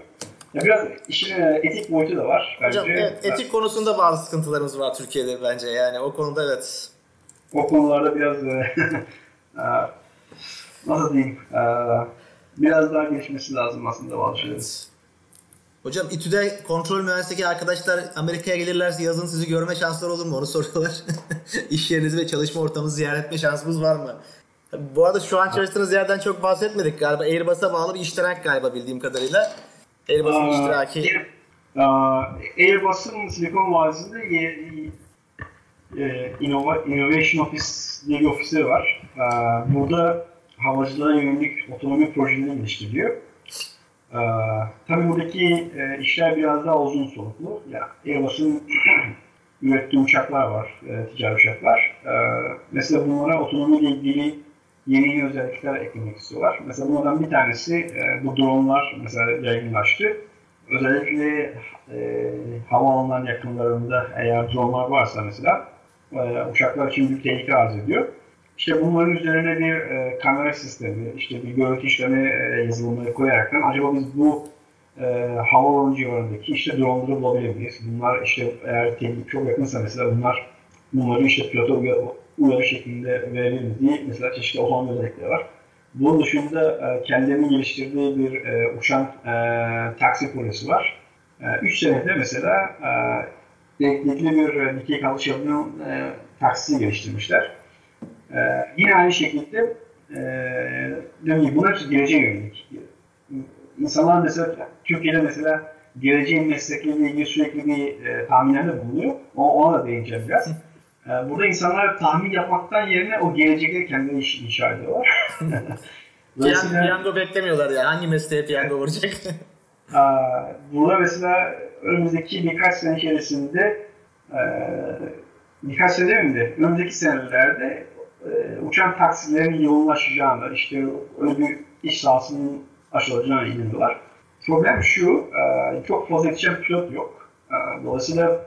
Ya biraz işin e, etik boyutu da var. Bence. Hocam evet, etik konusunda bazı sıkıntılarımız var Türkiye'de bence. Yani o konuda evet. O konularda biraz e, e, nasıl diyeyim biraz daha gelişmesi lazım aslında bazı şeyler. Evet. Hocam İTÜ'de kontrol mühendisliği arkadaşlar Amerika'ya gelirlerse yazın sizi görme şansları olur mu? Onu soruyorlar. İş yerinizi ve çalışma ortamınızı ziyaret etme şansımız var mı? Bu arada şu an çalıştığınız yerden çok bahsetmedik galiba. Airbus'a bağlı bir iştirak galiba bildiğim kadarıyla. Airbus'un iştiraki. Airbus'un Silikon Vadisi'nde e, Innovation Office diye bir ofisi var. Burada havacılığa yönelik otonomi projelerini geliştiriyor. Ee, tabii buradaki e, işler biraz daha uzun soluklu. Ya, Airbus'un ürettiği uçaklar var, e, ticari uçaklar. E, mesela bunlara otonomiyle ilgili yeni yeni özellikler eklemek istiyorlar. Mesela bunlardan bir tanesi e, bu dronlar mesela yaygınlaştı. Özellikle e, havaalanlarının yakınlarında eğer dronlar varsa mesela e, uçaklar için büyük tehlike arz ediyor. İşte bunların üzerine bir e, kamera sistemi, işte bir görüntü işleme e, yazılımları koyaraktan acaba biz bu e, havaalanı civarındaki işte droneları bulabilir miyiz? Bunlar işte eğer tehlike çok yakınsa mesela bunlar bunları işte pilota uyarı şeklinde verebilir diye mesela çeşitli otonom özellikleri var. Bunun dışında e, kendilerinin geliştirdiği bir e, uçan e, taksi projesi var. 3 e, senede mesela e, elektrikli bir e, dikey kalış yapabilen e, taksi geliştirmişler. E, yine aynı şekilde e, bunlar geleceğe yönelik. İnsanlar mesela Türkiye'de mesela geleceğin meslekleriyle ilgili sürekli bir e, tahminlerde bulunuyor. O, ona da değineceğim biraz. E, burada insanlar tahmin yapmaktan yerine o gelecekleri kendileri iş, inşa ediyorlar. Dolayısıyla... Piyango beklemiyorlar yani. Hangi mesleğe piyango vuracak? burada mesela önümüzdeki birkaç sene içerisinde e, birkaç sene mi önümüzdeki senelerde e, uçan taksilerin yoğunlaşacağını, işte öyle bir iş sahasının aşılacağına inanıyorlar. Problem şu, e, çok fazla yetişen pilot yok. E, dolayısıyla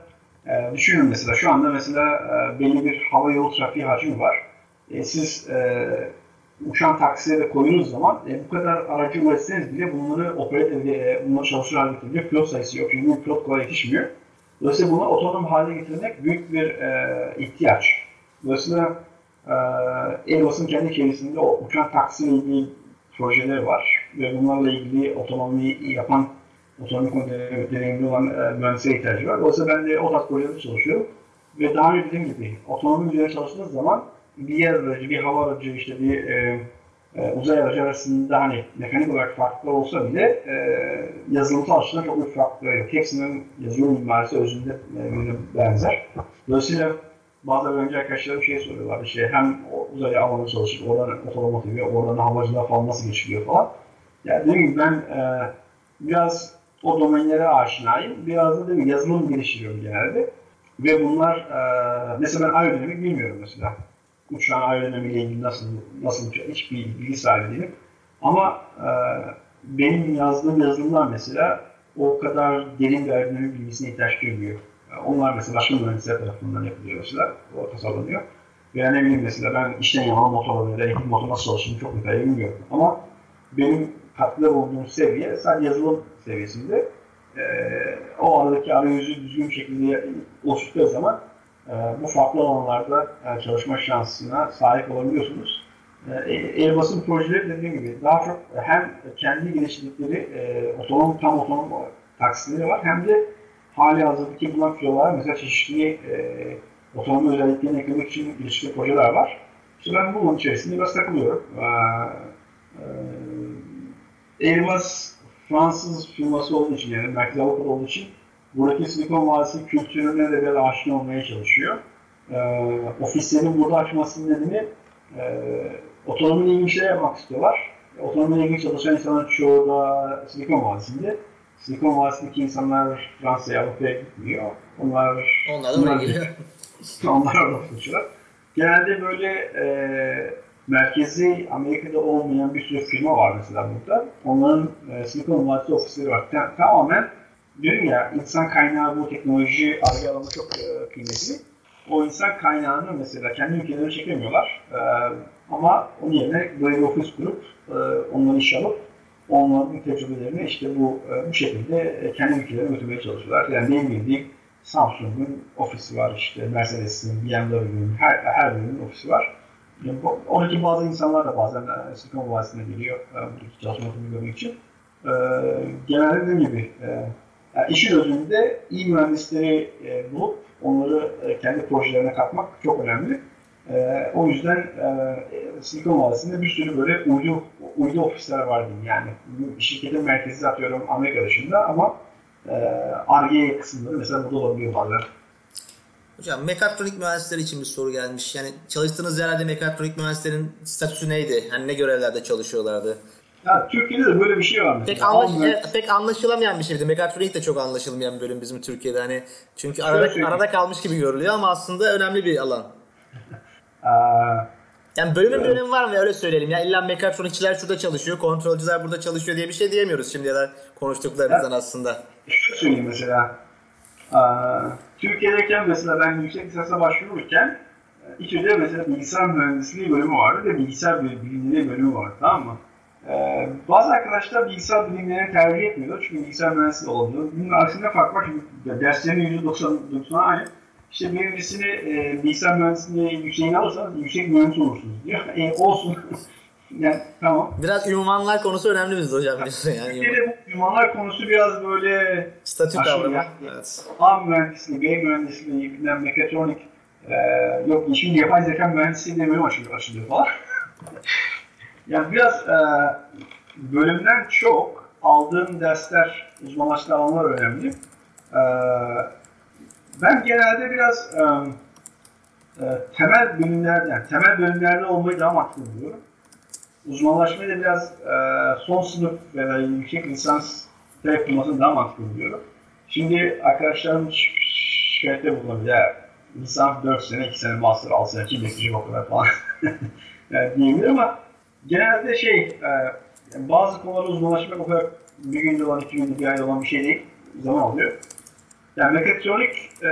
e, düşünün mesela şu anda mesela e, belli bir hava yolu trafiği hacmi var. Siz uçan taksilere koyduğunuz zaman bu kadar aracı üretseniz bile bunları operate e, bunları çalışır hale getirecek pilot sayısı yok. Çünkü pilot kolay yetişmiyor. Dolayısıyla bunu otonom hale getirmek büyük bir ihtiyaç. Dolayısıyla e, Airbus'un kendi içerisinde o uçan taksiyle ilgili projeleri var ve bunlarla ilgili otonomi yapan, otonomi deneyimli olan e, mühendislere ihtiyacı var. Dolayısıyla ben de o tarz projelerde çalışıyorum. Ve daha önce dediğim gibi otonomi üzerine çalıştığınız zaman bir yer aracı, bir hava aracı, işte bir e, e, uzay aracı arasında hani mekanik olarak farklı olsa bile e, yazılımsal açıdan çok büyük farkları yok. Hepsinin yazılım mimarisi özünde e, benzer. Dolayısıyla bazı öğrenci arkadaşlarım şey soruyorlar işte hem uzaya alanı çalışıp oradan otomotivi, oradan havacılığa falan nasıl geçiliyor falan. Yani dediğim gibi ben e, biraz o domenlere aşinayım. Biraz da değil yazılım geliştiriyorum genelde. Ve bunlar e, mesela ben aerodinamik bilmiyorum mesela uçağın aerodinamiğiyle ilgili nasıl nasıl uçağı hiçbir bilgi sahibi değilim. Ama e, benim yazdığım yazılımlar mesela o kadar derin bir aerodinamik bilgisine ihtiyaç duymuyor. Onlar mesela başka mühendisler tarafından yapılıyor mesela. O tasarlanıyor. Veya ne bileyim mesela ben işten yanan motor ya da elektrik motor nasıl çalıştığını çok detaylı bilmiyorum. Ama benim katkıda bulunduğum seviye sadece yazılım seviyesinde. Ee, o aradaki arayüzü düzgün şekilde oluşturduğu zaman e, bu farklı alanlarda e, çalışma şansına sahip olabiliyorsunuz. E, Airbus'un projeleri dediğim gibi daha çok hem kendi geliştirdikleri e, otonom, tam otonom taksileri var hem de hali hazırdaki filolara mesela çeşitli e, otonom özelliklerini eklemek için geliştirdiği projeler var. İşte ben bunun içerisinde biraz takılıyorum. E, e, Airbus Fransız firması olduğu için yani Merkez Avrupa'da olduğu için buradaki Silikon Vadisi kültürüne de biraz aşina olmaya çalışıyor. E, ofislerin burada açmasının nedeni e, otonomiyle ilgili şeyler yapmak istiyorlar. Otonomiyle ilgili çalışan insanlar çoğu da Silikon Vadisi'nde. Silikon Vadisi'ndeki insanlar Fransa'ya, Avrupa'ya gitmiyor. Onlar, onlar da oraya geliyor. onlar orada çalışıyorlar. Genelde böyle e, merkezi Amerika'da olmayan bir sürü firma var mesela burada. Onların e, Silikon Vadisi ofisleri var. Tamamen diyorum ya insan kaynağı bu teknoloji arge alanı çok e, kıymetli. O insan kaynağını mesela kendi ülkelerine çekemiyorlar. E, ama onun yerine böyle bir ofis kurup e, onları iş alıp onların tecrübelerini işte bu e, bu şekilde e, kendi ülkelerine götürmeye çalışıyorlar. Yani ne bileyim Samsung'un ofisi var, işte Mercedes'in, BMW'nin, her, her birinin ofisi var. Yani bu, oradaki bazı insanlar da bazen e, Silikon Vadisi'ne geliyor e, buradaki çalışma görmek için. E, genelde dediğim gibi e, yani işin özünde iyi mühendisleri e, bulup onları e, kendi projelerine katmak çok önemli. E, o yüzden e, Silikon Vadisi'nde bir sürü böyle uydu, uydu ofisler var diyeyim yani. Şirketin merkezi atıyorum Amerika dışında ama ARGE e, kısımları mesela burada olabiliyor bazen. Hocam mekatronik mühendisleri için bir soru gelmiş. Yani çalıştığınız yerlerde mekatronik mühendislerin statüsü neydi? Yani ne görevlerde çalışıyorlardı? Ya Türkiye'de de böyle bir şey var. Pek, anlaş e, pek anlaşılamayan bir şeydi. Mekatronik de çok anlaşılmayan bir bölüm bizim Türkiye'de. Hani çünkü arada, arada kalmış gibi görülüyor ama aslında önemli bir alan. yani bölümün bir önemi var mı öyle söyleyelim. Ya illa mekatronikçiler şurada çalışıyor, kontrolcüler burada çalışıyor diye bir şey diyemiyoruz şimdi ya da konuştuklarımızdan ya, aslında. Şu söyleyeyim mesela. Türkiye'deyken mesela ben yüksek lisansa başvururken İTÜ'de mesela bilgisayar mühendisliği bölümü vardı ve bilgisayar bilimleri bölümü vardı tamam mı? Ee, bazı arkadaşlar bilgisayar bilimlerini tercih etmiyorlar çünkü bilgisayar mühendisliği oldu. Bunun aksine fark var çünkü derslerin %90'ına aynı. İşte birincisini e, bilgisayar mühendisliğine yükseğini alırsanız yüksek mühendis olursunuz diyor. E, olsun. yani tamam. Biraz ünvanlar konusu önemli bizde hocam biliyorsun yani. Bir de bu ünvanlar konusu biraz böyle statü kavramı. Yani, evet. A mühendisliği, B mühendisliği, bilmem mekatronik, e, yok şimdi yapay zeka mühendisliği diye bölüm açılıyor, açılıyor falan. yani biraz e, bölümden çok aldığım dersler, uzmanlaştığım alanlar önemli. E, ben genelde biraz e, e, temel bölümlerde, yani temel bölümlerde olmayı daha makbul buluyorum. Uzmanlaşmayı da biraz e, son sınıf veya yüksek lisans yapılmasını daha makbul buluyorum. Şimdi arkadaşlarım şikayette bulunabilir. Lisans 4 sene, 2 sene master, 6 sene, kim bekleyecek o kadar falan diyebilir ama genelde şey, e, bazı konularda uzmanlaşmak o kadar bir günde olan, iki günde, bir ayda olan bir şey değil. Zaman alıyor. Yani mekatronik e,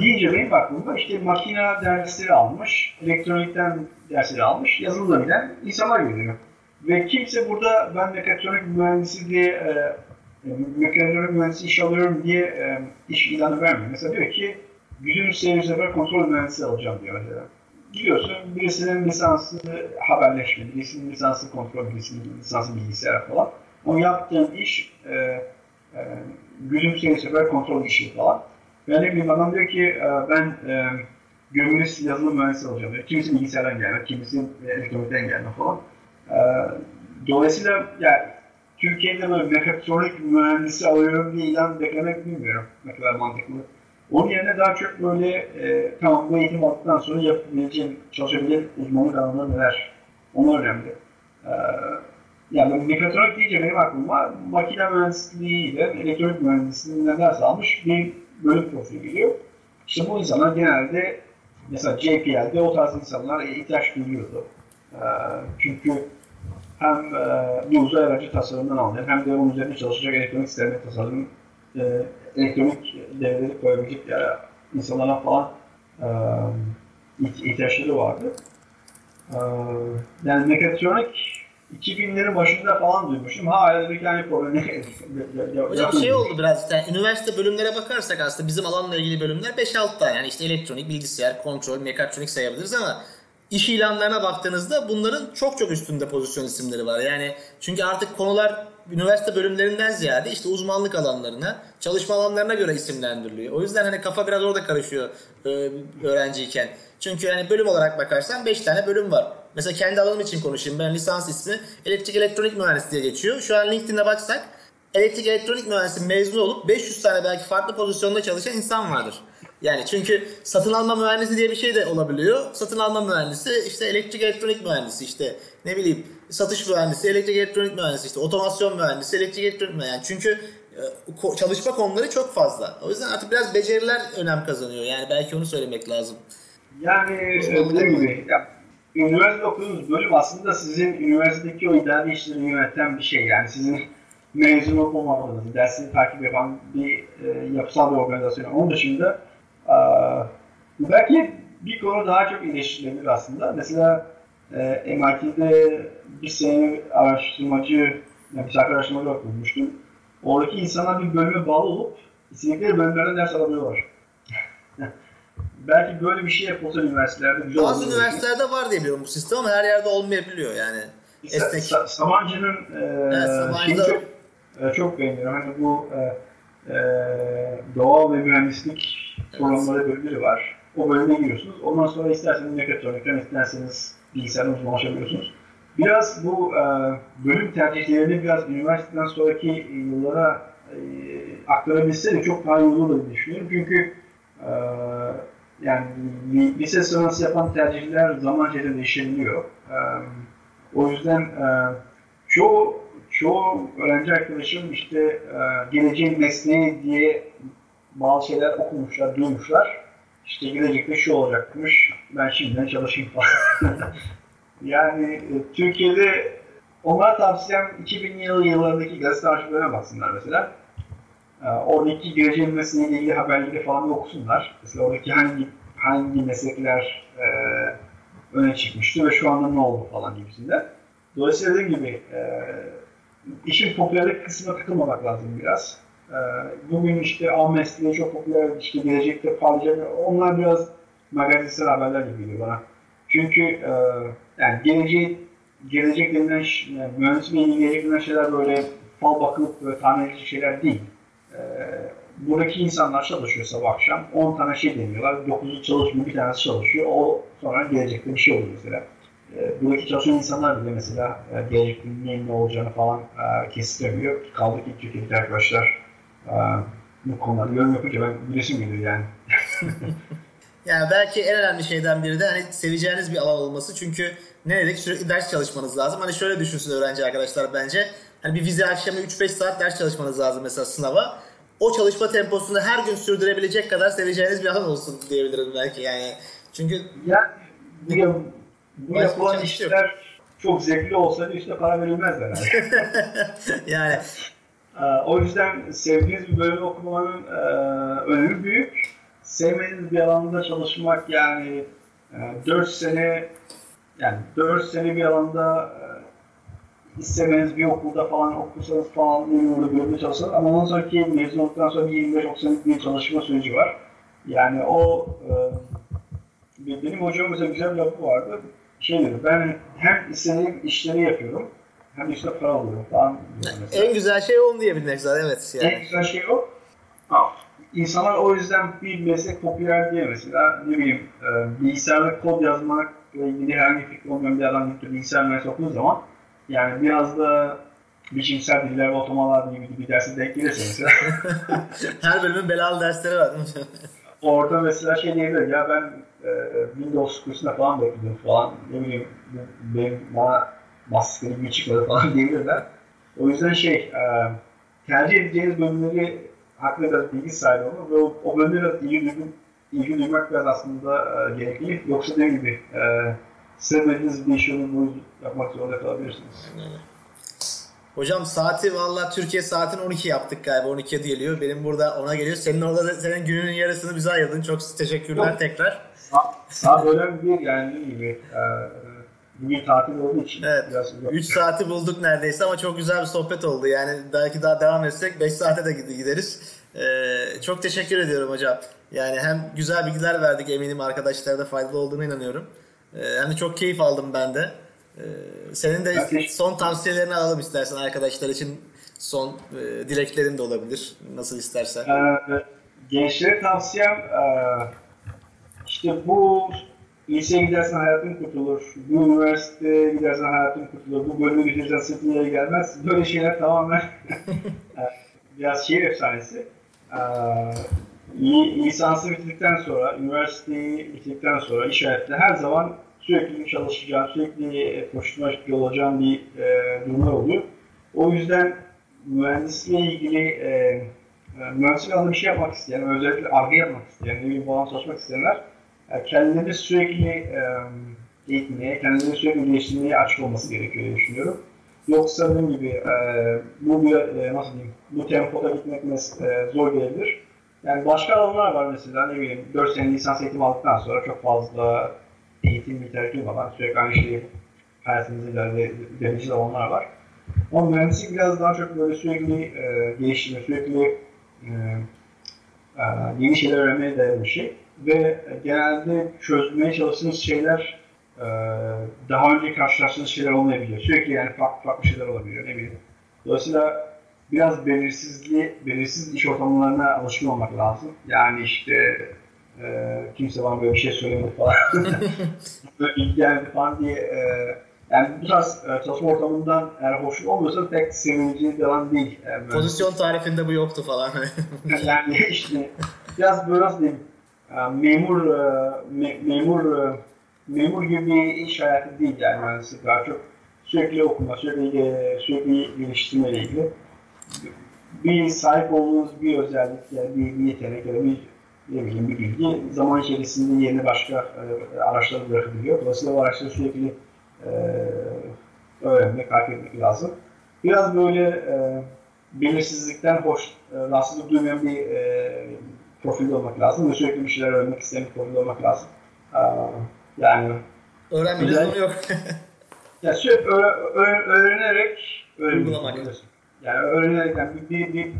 deyince benim aklımda işte makina dersleri almış, elektronikten dersleri almış, yazılımda bilen insanlar geliyor. Ve kimse burada ben mekatronik mühendisi diye e, mekatronik mühendisi iş alıyorum diye e, iş ilanı vermiyor. Mesela diyor ki gücün seyir sefer kontrol mühendisi alacağım diyor mesela. Gidiyorsun birisinin lisansı haberleşme, birisinin lisansı kontrol, birisinin lisansı bilgisayar falan. O yaptığın iş e, e, seyir sefer kontrol işi falan. Ben ne bileyim adam diyor ki e, ben e, gömülü yazılım mühendisi alacağım diyor. Kimisi bilgisayardan gelme, kimisi elektronikten gelme falan. E, dolayısıyla yani Türkiye'de böyle mekatronik mühendisi alıyorum diye ilan beklemek bilmiyorum ne kadar mantıklı. Onun yerine daha çok böyle e, tamam bu eğitim aldıktan sonra yapabileceğim, çalışabileceğim uzmanlık alanları neler? Onlar önemli. E, yani mekatronik deyince benim aklıma makine mühendisliği ile elektronik mühendisliğinden ders almış bir bölüm profili geliyor. İşte bu insanlar genelde mesela JPL'de o tarz insanlar ihtiyaç duyuyordu. E, çünkü hem e, uzay aracı tasarımından anlayan hem de onun üzerinde çalışacak elektronik sistemler tasarım, e, elektronik devreleri koyabilecek yani insanlara falan e, ihtiyaçları vardı. E, yani mekatronik 2000'lerin başında falan duymuştum. Hala bir tane problemi Hocam şey oldu biraz yani üniversite bölümlere bakarsak aslında bizim alanla ilgili bölümler 5-6 tane. Yani işte elektronik, bilgisayar, kontrol, mekatronik sayabiliriz ama iş ilanlarına baktığınızda bunların çok çok üstünde pozisyon isimleri var. Yani çünkü artık konular üniversite bölümlerinden ziyade işte uzmanlık alanlarına, çalışma alanlarına göre isimlendiriliyor. O yüzden hani kafa biraz orada karışıyor e, öğrenciyken. Çünkü yani bölüm olarak bakarsan 5 tane bölüm var. Mesela kendi alanım için konuşayım. Ben lisans ismi elektrik elektronik mühendisliği diye geçiyor. Şu an LinkedIn'e baksak elektrik elektronik mühendisi mezun olup 500 tane belki farklı pozisyonda çalışan insan vardır. Yani çünkü satın alma mühendisi diye bir şey de olabiliyor. Satın alma mühendisi işte elektrik elektronik mühendisi işte ne bileyim satış mühendisi, elektrik elektronik mühendisi işte otomasyon mühendisi, elektrik elektronik mühendisi. Yani çünkü çalışma konuları çok fazla. O yüzden artık biraz beceriler önem kazanıyor. Yani belki onu söylemek lazım. Yani dediğim gibi ya, üniversite okuduğunuz bölüm aslında sizin üniversitedeki o idari işleri yöneten bir şey. Yani sizin mezun olmamanız, dersini takip yapan bir e, yapısal bir organizasyon. Onun dışında e, belki bir konu daha çok iyileştirilebilir aslında. Mesela e, MIT'de bir sene araştırmacı, yani bir araştırmacı okumuştum. Oradaki insanlar bir bölüme bağlı olup istedikleri bölümlerden ders alabiliyorlar. Belki böyle bir şey yapılsa üniversitelerde güzel Bazı üniversitelerde var diye biliyorum bu sistem ama her yerde olmayabiliyor yani. Esnek. Sa- Sabancı'nın e, evet, Sabancı'da... çok, e, çok beğeniyorum. Hani bu e, e, doğal ve mühendislik evet. programları bölümleri var. O bölüme giriyorsunuz. Ondan sonra isterseniz mekatronikten, isterseniz bilgisayardan uzmanlaşabiliyorsunuz. Biraz bu e, bölüm tercihlerini biraz üniversiteden sonraki yıllara e, aktarabilse de çok daha iyi olur diye düşünüyorum. Çünkü e, yani lise sonrası yapan tercihler zaman içerisinde değişebiliyor. O yüzden çoğu çoğu öğrenci arkadaşım işte geleceğin mesleği diye bazı şeyler okumuşlar, duymuşlar. İşte gelecekte şu olacakmış, ben şimdiden çalışayım falan. yani e, Türkiye'de onlar tavsiyem 2000 yıl yıllarındaki gazete arşivlerine baksınlar mesela. E, oradaki geleceğin mesleğiyle ilgili haberleri falan okusunlar. Mesela oradaki hangi hangi meslekler e, öne çıkmıştı ve şu anda ne oldu falan gibisinden. Dolayısıyla dediğim gibi e, işin popülerlik kısmına takılmamak lazım biraz. E, bugün işte A mesleği çok popüler, işte gelecekte parlayacak. Onlar biraz magazinsel haberler gibi geliyor bana. Çünkü e, yani geleceği gelecek denilen yani mühendisliğe ilgili gelecek denilen şeyler böyle fal bakılıp böyle tahmin edici şeyler değil. E, buradaki insanlar çalışıyor sabah akşam. 10 tane şey deniyorlar. 9'u çalışmıyor, bir tanesi çalışıyor. O sonra gelecekte bir şey oluyor mesela. E, buradaki çalışan insanlar bile mesela e, gelecekte neyin ne olacağını falan e, kestiremiyor. Kaldı ki Türkiye'deki arkadaşlar e, bu konularda yorum yapınca ben gülesim geliyor yani. yani belki en önemli şeyden biri de hani seveceğiniz bir alan olması. Çünkü ne dedik sürekli ders çalışmanız lazım. Hani şöyle düşünsün öğrenci arkadaşlar bence. Hani bir vize akşamı 3-5 saat ders çalışmanız lazım mesela sınava o çalışma temposunu her gün sürdürebilecek kadar seveceğiniz bir alan olsun diyebilirim belki yani. Çünkü yani bu, bu yapılan işler çok zevkli olsaydı işte para verilmez herhalde. yani ee, o yüzden sevdiğiniz bir bölümü okumanın e, önemi büyük. Sevmediğiniz bir alanda çalışmak yani e, 4 sene yani 4 sene bir alanda e, istemeniz bir okulda falan okursanız falan orada bölümde çalışsanız ama ondan sonraki mezun olduktan sonra 25-30 senelik bir çalışma süreci var. Yani o e, benim hocam mesela güzel bir lafı vardı. Şey dedi, ben hem istediğim işleri yapıyorum hem işte para alıyorum falan. En güzel şey onu diyebilmek zaten evet. Yani. En güzel şey o. Ha, insanlar o yüzden bir meslek popüler diye mesela ne bileyim e, bilgisayarda kod yazmakla ilgili herhangi bir fikri olmayan bir adam gidip bilgisayar mühendisi okuduğu zaman yani biraz da biçimsel diller ve otomalar gibi bir dersi denk gelirse mesela. Her bölümün belalı dersleri var Orada mesela şey diyebilir ya ben e, Windows kursuna falan bekliyorum falan ne bileyim benim bana maskeli gibi çıkmadı falan diyebilirler. O yüzden şey e, tercih edeceğiniz bölümleri hakkında biraz bilgi sahibi olmak ve o, o bölümlere ilgi, duymak, ilgi duymak biraz aslında e, gerekli. Yoksa dediğim gibi e, sevmediğiniz bir işi bu yapmak zorunda kalabilirsiniz. Hocam saati valla Türkiye saatin 12 yaptık galiba 12'ye geliyor. Benim burada ona geliyor. Senin orada da, senin gününün yarısını bize ayırdın. Çok teşekkürler Yok. tekrar. Saat, önemli değil yani gibi. E, bugün tatil olduğu için. Evet. Biraz 3 saati bulduk neredeyse ama çok güzel bir sohbet oldu. Yani belki daha devam etsek 5 saate de gideriz. Ee, çok teşekkür ediyorum hocam. Yani hem güzel bilgiler verdik eminim arkadaşlara da faydalı olduğunu inanıyorum. Ee, hem de çok keyif aldım ben de. Ee, senin de son tavsiyelerini alalım istersen arkadaşlar için son e, dileklerin de olabilir. Nasıl istersen. Ee, gençlere tavsiyem e, işte bu liseye gidersen hayatın kurtulur, bu üniversiteye gidersen hayatın kurtulur, bu bölümü bitirirsen yere gelmez. Böyle şeyler tamamen e, biraz şehir efsanesi. Ee, lisansı bitirdikten sonra, üniversiteyi bitirdikten sonra iş hayatında her zaman sürekli çalışacağın, sürekli koşturma olacağın bir e, durumlar oluyor. O yüzden mühendisliğe ilgili e, e, mühendislik alanında bir şey yapmak isteyen, özellikle arge yapmak isteyen, ne bileyim falan çalışmak isteyenler e, kendilerini sürekli e, eğitmeye, kendilerini sürekli geliştirmeye açık olması gerekiyor diye düşünüyorum. Yoksa dediğim gibi e, bu bir, e, nasıl diyeyim, bu tempoda gitmek e, zor gelebilir. Yani başka alanlar var mesela ne bileyim 4 sene lisans eğitim aldıktan sonra çok fazla eğitim literatürü var. Sürekli aynı şeyi hayatımızda ilerlediğimiz zamanlar var. Ama mühendislik biraz daha çok böyle sürekli e, geliştirme, sürekli e, e, yeni şeyler öğrenmeye dayalı bir şey. Ve genelde çözmeye çalıştığınız şeyler e, daha önce karşılaştığınız şeyler olmayabiliyor. Sürekli yani farklı farklı şeyler olabiliyor. Ne bileyim. Dolayısıyla biraz belirsizliği, belirsiz iş ortamlarına alışkın olmak lazım. Yani işte e, kimse bana böyle bir şey söylemedi falan. böyle ilgi geldi falan diye e, yani bu tarz e, çalışma ortamından eğer hoşnut olmuyorsa pek sevinici bir alan değil. Yani Pozisyon tarifinde bu yoktu falan. yani işte biraz böyle nasıl diyeyim memur me, memur memur gibi bir iş hayatı değil yani mühendislik daha çok sürekli okuma, sürekli sürekli geliştirme ile ilgili bir sahip olduğunuz bir özellik yani bir, bir yetenek ya da bir ne bileyim bir bilgi zaman içerisinde yeni başka e, araçlara bırakabiliyor. Dolayısıyla o araçları sürekli e, öğrenmek, takip etmek lazım. Biraz böyle e, belirsizlikten hoş, e, rahatsızlık duymayan bir e, profil olmak lazım ve sürekli bir şeyler öğrenmek isteyen bir profil olmak lazım. Ee, yani öğrenme lüzumu yok. ya sürekli öğre, öğrenerek uygulamak. Yani öğrenerek yani bir, bir, bir,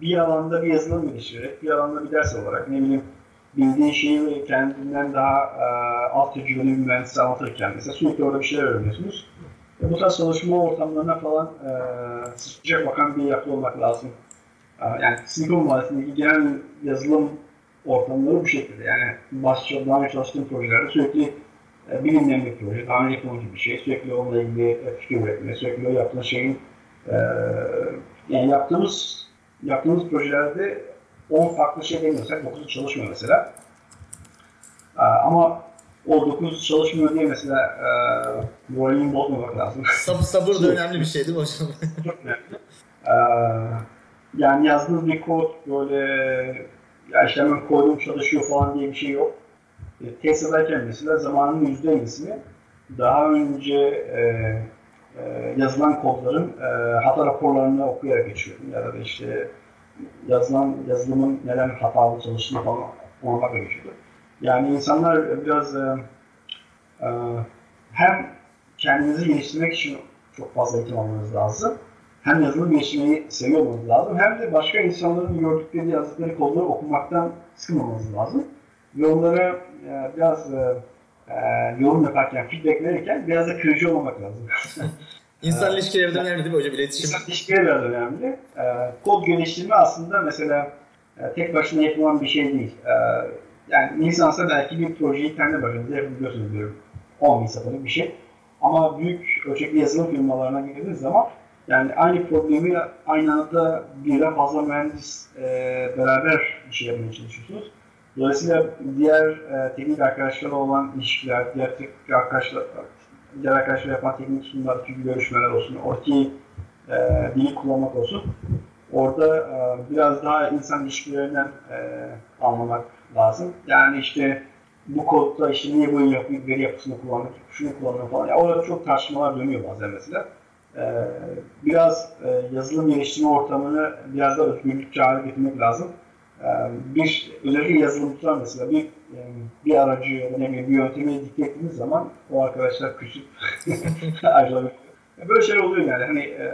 bir alanda bir yazılım geliştirerek, bir alanda bir ders olarak ne bileyim bildiğin şeyi kendinden daha e, alt tecrübeli bir mühendisi anlatırken mesela sürekli orada bir şeyler öğreniyorsunuz. E, bu tarz çalışma ortamlarına falan e, sıcak bakan bir yapı olmak lazım. E, yani Silikon Vadisi'ndeki genel yazılım ortamları bu şekilde. Yani başça, daha önce çalıştığım projelerde sürekli e, bilinmeyen bir proje, daha önce yapılmış bir şey, sürekli onunla ilgili e, fikir üretme, sürekli o yaptığın şeyin e, yani yaptığımız yaptığımız projelerde 10 farklı şey demiyorsak 9'u çalışmıyor mesela. E, ama o 9 çalışmıyor diye mesela e, moralini bozmamak lazım. Sabır, sabır da önemli bir şey değil mi hocam? Çok önemli. E, yani yazdığınız bir kod böyle ya işte hemen koydum çalışıyor falan diye bir şey yok. E, test ederken mesela zamanın %50'sini daha önce e, e, yazılan kodların e, hata raporlarını okuyarak geçiyorum. Ya da işte yazılan yazılımın neden hatalı çalıştığını falan ona geçiyordu. Yani insanlar biraz e, e, hem kendinizi geliştirmek için çok fazla eğitim almanız lazım. Hem yazılım geliştirmeyi seviyor lazım. Hem de başka insanların gördükleri, yazdıkları kodları okumaktan sıkılmamanız lazım. Ve onlara biraz e, yorum yaparken, feedback verirken biraz da kırıcı olmamak lazım. İnsan ilişkileri de önemli değil mi hocam? İletişim. İnsan ilişkileri biraz önemli. E, kod geliştirme aslında mesela e, tek başına yapılan bir şey değil. E, yani insansa belki bir projeyi kendi başınıza yapabiliyorsunuz diyorum. 10 bin satırlık bir şey. Ama büyük ölçekli yazılım firmalarına girdiğiniz zaman yani aynı problemi aynı anda birden fazla mühendis e, beraber bir şey yapmaya çalışıyorsunuz. Dolayısıyla diğer e, teknik arkadaşlarla olan ilişkiler, diğer teknik arkadaşlar, diğer arkadaşlar yapan teknik sunumlardaki görüşmeler olsun, ortaya e, dili kullanmak olsun. Orada e, biraz daha insan ilişkilerinden e, anlamak lazım. Yani işte bu kodda işte niye bu yapı, veri yapısını kullandık, şunu kullandık falan. Ya orada çok tartışmalar dönüyor bazen mesela. Ee, biraz e, yazılım geliştirme ortamını biraz da özgürlükçe hale getirmek lazım. Ee, bir özellikle yazılımcılar mesela bir bir aracı ya da ne bileyim bir yöntemi dikte ettiğiniz zaman o arkadaşlar küçük ayrılabiliyor. Böyle şeyler oluyor yani hani e,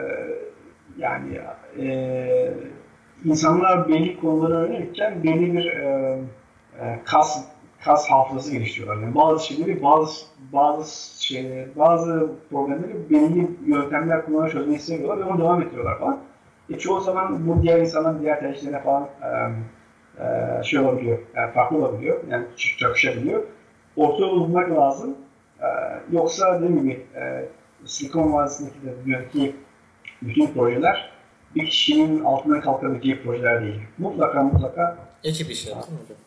yani e, insanlar belli konuları öğrenirken belli bir e, kas kas hafızası geliştiriyorlar. Yani bazı şeyleri, bazı bazı şeyleri, bazı problemleri belli yöntemler kullanarak çözmeyi istemiyorlar ve onu devam ettiriyorlar falan. E, çoğu zaman bu diğer insanların diğer tercihlerine falan e, e, şey olabiliyor, yani farklı olabiliyor, yani çakışabiliyor. Orta yolu bulmak lazım. E, yoksa dediğim gibi e, Silikon Vadisi'ndeki de dünyadaki bütün projeler bir kişinin altından kalkabileceği projeler değil. Mutlaka mutlaka ekip işi.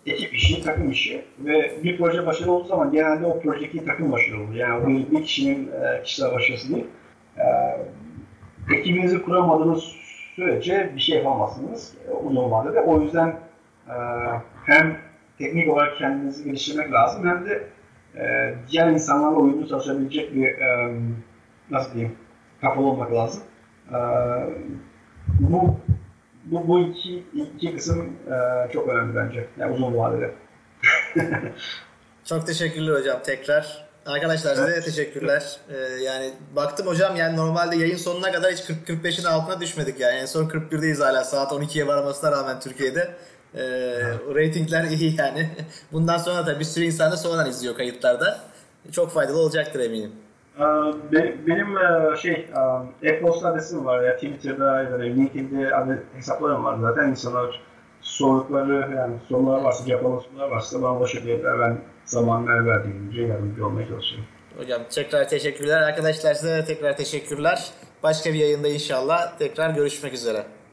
Ekip işi, takım işi ve bir proje başarılı olduğu zaman genelde o projedeki takım başarılı olur. Yani bir, bir kişinin e, kişisel başarısı değil. E, ekibinizi kuramadığınız sürece bir şey yapamazsınız e, uzun vadede. O yüzden e, hem teknik olarak kendinizi geliştirmek lazım hem de e, diğer insanlarla uyumlu çalışabilecek bir e, nasıl diyeyim kafalı olmak lazım. E, bu bu, bu iki, iki kısım e, çok önemli bence. Yani uzun vadede. çok teşekkürler hocam tekrar. Arkadaşlar size evet. teşekkürler. Ee, yani baktım hocam yani normalde yayın sonuna kadar hiç 40-45'in altına düşmedik yani. En son 41'deyiz hala saat 12'ye varmasına rağmen Türkiye'de. Ee, evet. Ratingler iyi yani. Bundan sonra da bir sürü insan da sonradan izliyor kayıtlarda. Çok faydalı olacaktır eminim. Benim e, şey e-posta adresim var ya Twitter'da ya da LinkedIn'de hesaplarım var zaten insanlar sordukları yani sorular varsa cevaplanan sorular varsa bana ulaşabilirler. Ben zaman ver verdiğince yardımcı olmaya çalışıyorum. Hocam tekrar teşekkürler. Arkadaşlar size de tekrar teşekkürler. Başka bir yayında inşallah tekrar görüşmek üzere.